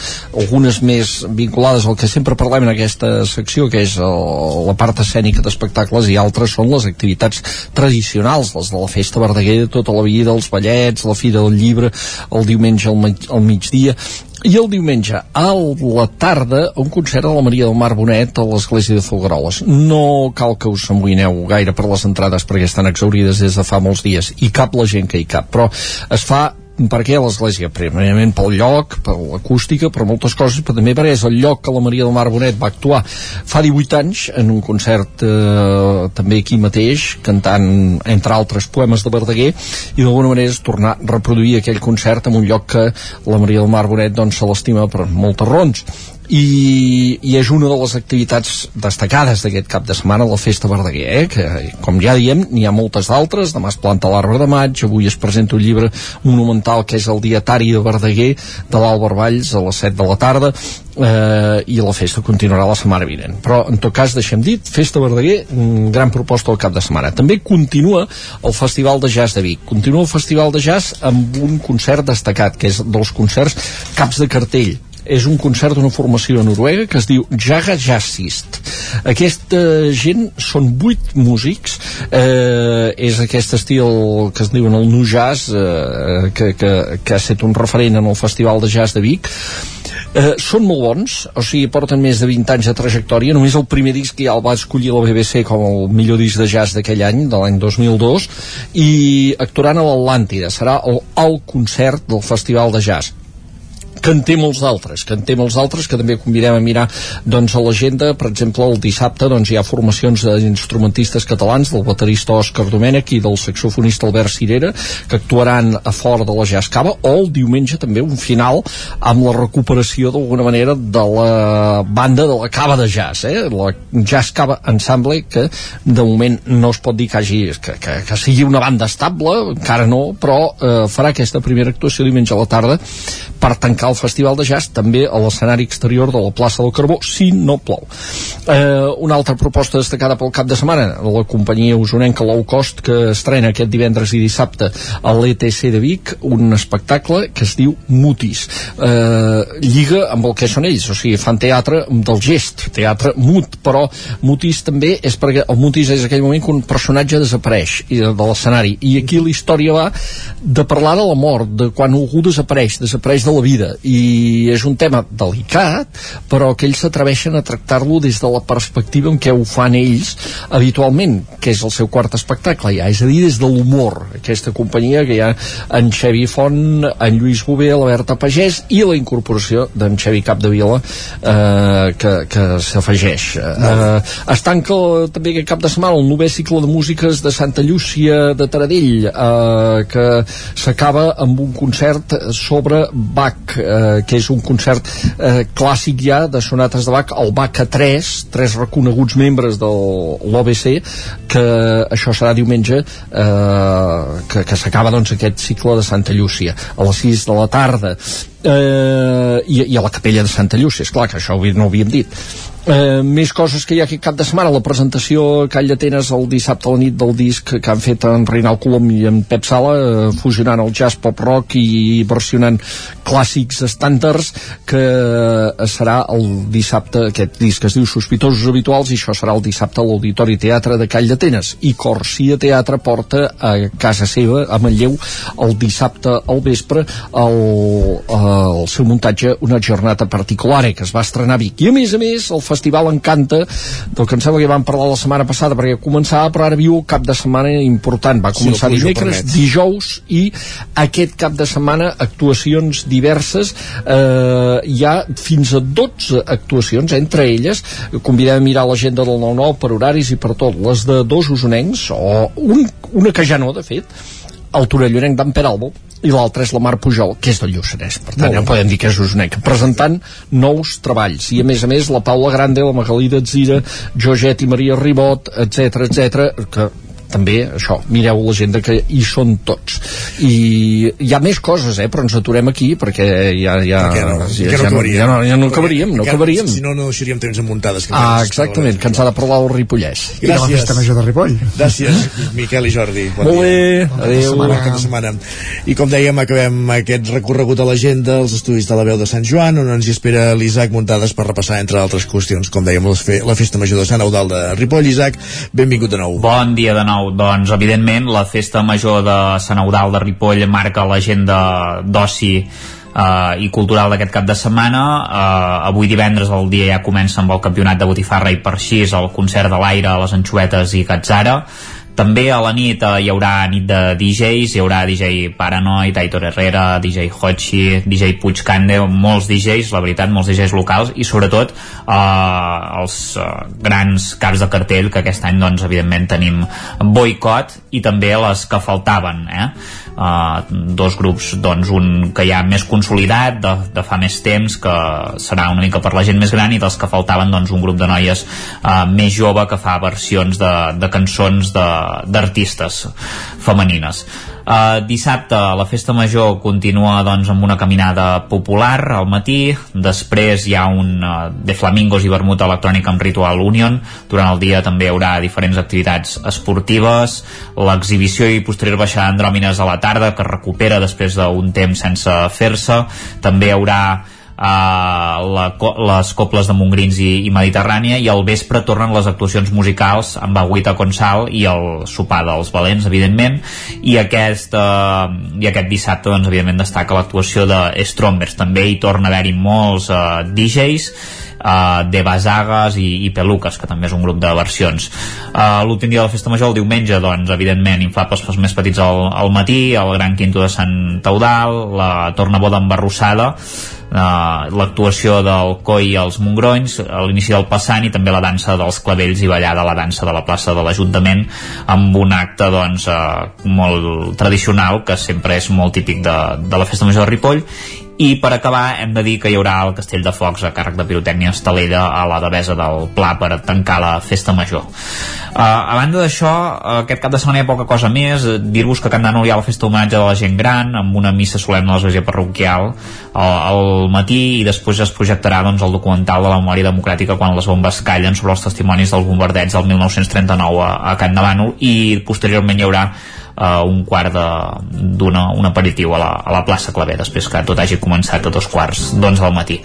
algunes més vinculades al que sempre parlem en aquesta secció, que és el, la part escènica d'espectacles, i altres són les activitats tradicionals, les de la Festa Verdaguer de tota la vida, els ballets, la Fira del Llibre, el diumenge al, al migdia, i el diumenge a la tarda un concert de la Maria del Mar Bonet a l'església de Folgueroles. No cal que us amoïneu gaire per les entrades perquè estan exaurides des de fa molts dies i cap la gent que hi cap però es fa per què l'església? Primerament pel lloc, per l'acústica, per moltes coses, però també perquè és el lloc que la Maria del Mar Bonet va actuar fa 18 anys en un concert eh, també aquí mateix, cantant entre altres poemes de Verdaguer i d'alguna manera és tornar a reproduir aquell concert en un lloc que la Maria del Mar Bonet doncs, se l'estima per moltes raons i, i és una de les activitats destacades d'aquest cap de setmana la Festa Verdaguer, eh? que com ja diem n'hi ha moltes d'altres, demà es planta l'arbre de maig. Avui es presenta un llibre monumental que és el dietari de Verdaguer de l'Àlvar Valls a les 7 de la tarda. Eh, i la festa continuarà la setmana vinent. Però en tot cas deixem dit, Festa Verdaguer mm, gran proposta al cap de setmana. També continua el Festival de Jazz de Vic. Continua el Festival de Jazz amb un concert destacat que és dels concerts caps de cartell és un concert d'una formació noruega que es diu Jaga Jazzist. Aquesta gent són vuit músics, eh, és aquest estil que es diuen el nu jazz, eh, que, que, que ha estat un referent en el Festival de Jazz de Vic, Eh, són molt bons, o sigui, porten més de 20 anys de trajectòria, només el primer disc ja el va escollir la BBC com el millor disc de jazz d'aquell any, de l'any 2002, i actuaran a l'Atlàntida, serà el, el concert del Festival de Jazz que en té molts d'altres, que en té molts d'altres que també convidem a mirar doncs, a l'agenda per exemple el dissabte doncs, hi ha formacions d'instrumentistes catalans del baterista Òscar Domènech i del saxofonista Albert Cirera que actuaran a fora de la Jazz Cava o el diumenge també un final amb la recuperació d'alguna manera de la banda de la Cava de Jazz eh? la Jazz Cava Ensemble que de moment no es pot dir que, hagi, que, que, que sigui una banda estable encara no, però eh, farà aquesta primera actuació diumenge a la tarda per tancar el Festival de Jazz també a l'escenari exterior de la plaça del Carbó si no plou. Eh, una altra proposta destacada pel cap de setmana la companyia usonenca Low Cost que estrena aquest divendres i dissabte a l'ETC de Vic un espectacle que es diu Mutis eh, lliga amb el que són ells o sigui, fan teatre del gest teatre mut, però Mutis també és perquè el Mutis és aquell moment que un personatge desapareix de l'escenari i aquí la història va de parlar de la mort, de quan algú desapareix desapareix de la vida i és un tema delicat però que ells s'atreveixen a tractar-lo des de la perspectiva en què ho fan ells habitualment, que és el seu quart espectacle ja, és a dir, des de l'humor. Aquesta companyia que hi ha en Xevi Font en Lluís Bové, la Berta Pagès i la incorporació d'en Xevi Capdevila eh, que, que s'afegeix. Eh, es tanca també aquest cap de setmana el novè cicle de músiques de Santa Llúcia de Taradell eh, que s'acaba amb un concert sobre Bach eh, que és un concert eh, clàssic ja de sonates de Bach el Bach A3, tres reconeguts membres de l'OBC que això serà diumenge eh, que, que s'acaba doncs aquest cicle de Santa Llúcia a les 6 de la tarda. Eh, i, i a la capella de Santa Llúcia, és clar que això no ho havíem dit Eh, més coses que hi ha aquest cap de setmana. La presentació a Call d'Atenes el dissabte a la nit del disc que han fet en Reinald Colom i en Pep Sala eh, fusionant el jazz pop rock i versionant clàssics estàndards que eh, serà el dissabte aquest disc es diu Sospitosos Habituals i això serà el dissabte a l'Auditori Teatre de Call d'Atenes i Corsia Teatre porta a casa seva a Manlleu el dissabte al vespre el, el seu muntatge una jornada particular que es va estrenar a Vic. I a més a més el festival Encanta del que em sembla que vam parlar la setmana passada perquè començava però ara viu cap de setmana important. Va Sí, començar ho dimecres, dijous i aquest cap de setmana actuacions diverses. Eh, hi ha fins a 12 actuacions entre elles convidem a mirar l'agenda del 9-9 per horaris i per tot les de dos usonencs o un, una que ja no de fet el Torellonenc d'en Peralbo i l'altre és la Mar Pujol, que és del Lluçanès. Per tant ja podem dir que és usonenc presentant nous treballs. I a més a més la Paula Grande, la Magalí Zira Joget i Maria Ribot etc etc que també, això, mireu l'agenda que hi són tots i hi ha més coses, eh, però ens aturem aquí perquè ja, ja, Perquè no, ja, ja no ja, no, ja, no, acabaríem, no acabaríem Si no, no deixaríem temps en muntades. que ah, exactament, que ens ha de parlar del Ripollès I de la festa major de Ripoll. Gràcies, Miquel i Jordi. Bon Molt bé, adéu. setmana, bon cap de setmana. I com dèiem, acabem aquest recorregut a l'agenda als estudis de la veu de Sant Joan, on ens hi espera l'Isaac Muntades per repassar, entre altres qüestions, com dèiem, la festa major de Sant Eudal de Ripoll. Isaac, benvingut de nou. Bon dia de nou. Doncs, evidentment, la festa major de Sant Eudal de Ripoll marca l'agenda d'oci eh, i cultural d'aquest cap de setmana. Eh, avui divendres el dia ja comença amb el campionat de Botifarra i per així el concert de l'aire, les anxoetes i Catzara. També a la nit eh, hi haurà nit de DJs, hi haurà DJ Paranoid, Aitor Herrera, DJ Hochi, DJ Puig Cande, molts DJs, la veritat, molts DJs locals i sobretot eh, els eh, grans caps de cartell que aquest any doncs evidentment tenim boicot i també les que faltaven eh? Uh, dos grups doncs un que ja més consolidat de, de fa més temps que serà una mica per la gent més gran i dels que faltaven doncs un grup de noies uh, més jove que fa versions de, de cançons d'artistes femenines Uh, dissabte la festa major continua doncs, amb una caminada popular al matí, després hi ha un uh, de flamingos i vermut electrònic amb Ritual Union, durant el dia també hi haurà diferents activitats esportives, l'exhibició i posterior baixada d'andròmines a la tarda que recupera després d'un temps sense fer-se, també hi haurà uh, la, les cobles de Montgrins i, i Mediterrània i al vespre tornen les actuacions musicals amb Agüita Consal i el sopar dels valents evidentment i aquest, uh, i aquest dissabte doncs evidentment destaca l'actuació de Strombers també hi torna a haver-hi molts uh, DJs uh, de Basagas i, i Peluques, que també és un grup de versions. Uh, L'últim dia de la festa major, el diumenge, doncs, evidentment, inflables pels més petits al, al matí, el Gran Quinto de Sant Eudal, la tornaboda embarrossada, l'actuació del Coi i els Mongrons, a l'inici del passant i també la dansa dels clavells i ballada la dansa de la plaça de l'Ajuntament amb un acte doncs, uh, molt tradicional que sempre és molt típic de, de la festa major de Ripoll i per acabar hem de dir que hi haurà el Castell de Focs a càrrec de Pirotècnia Estalella a la devesa del Pla per tancar la festa major. Uh, a banda d'això, aquest cap de setmana hi ha poca cosa més. Dir-vos que a Can Dànol hi ha la festa homenatge de la gent gran amb una missa solemne a l'església parroquial uh, al matí i després es projectarà doncs, el documental de la memòria democràtica quan les bombes callen sobre els testimonis dels bombardets del 1939 a, a Can Dànol i posteriorment hi haurà uh, un quart d'una un aperitiu a la, a la plaça Clavé després que tot hagi començat a dos quarts d'onze del matí.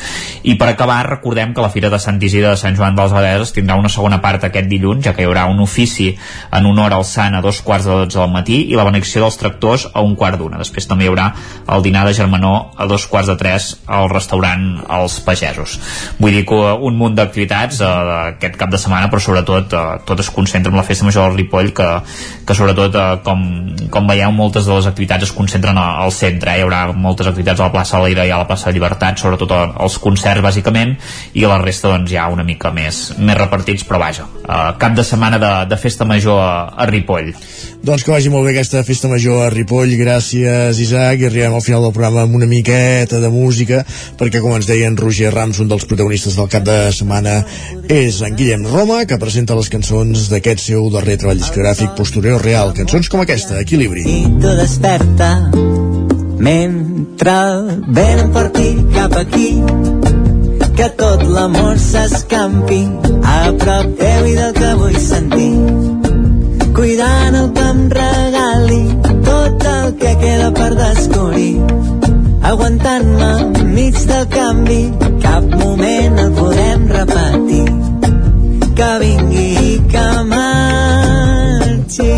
I per acabar recordem que la Fira de Sant Isidre de Sant Joan dels Abadeses tindrà una segona part aquest dilluns ja que hi haurà un ofici en honor al sant a dos quarts de dotze del matí i la benedicció dels tractors a un quart d'una. Després també hi haurà el dinar de germanor a dos quarts de tres al restaurant Els Pagesos. Vull dir que un munt d'activitats eh, aquest cap de setmana però sobretot eh, tot es concentra en la festa major del Ripoll que, que sobretot eh, com, com veieu moltes de les activitats es concentren al centre. Eh? hi haurà moltes activitats a la plaça de l'Ira i a la plaça de Llibertat sobretot els concerts bàsicament i la resta doncs ja una mica més, més repartits però vaja, eh, cap de setmana de, de festa major a, a Ripoll. Doncs que vagi molt bé aquesta festa major a Ripoll, gràcies Isaac, i arribem al final del programa amb una miqueta de música, perquè com ens deia en Roger Rams, un dels protagonistes del cap de setmana, és en Guillem Roma, que presenta les cançons d'aquest seu darrer treball discogràfic Postureo Real, cançons com aquesta, Equilibri. tu desperta Mentre venen per ti cap aquí que tot l'amor s'escampi a prop teu i del que vull sentir. Cuidant el que em regali tot el que queda per descobrir. Aguantant-me mig del canvi cap moment el podem repetir. Que vingui i que marxi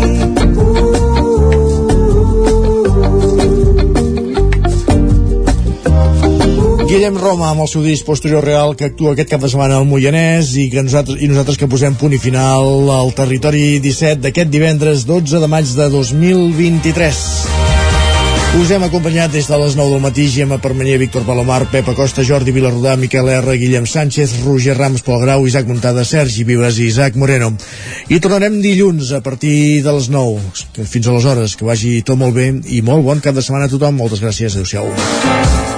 Guillem Roma amb el seu disc Posterior Real que actua aquest cap de setmana al Moianès i, que nosaltres, i nosaltres que posem punt i final al territori 17 d'aquest divendres 12 de maig de 2023. Us hem acompanyat des de les 9 del matí Gemma Permanyer, Víctor Palomar, Pep Acosta, Jordi Vilarrodà, Miquel R, Guillem Sánchez, Roger Rams, Pol Grau, Isaac Montada, Sergi Vives i Isaac Moreno. I tornarem dilluns a partir de les 9. Fins aleshores, que vagi tot molt bé i molt bon cap de setmana a tothom. Moltes gràcies. Adéu-siau.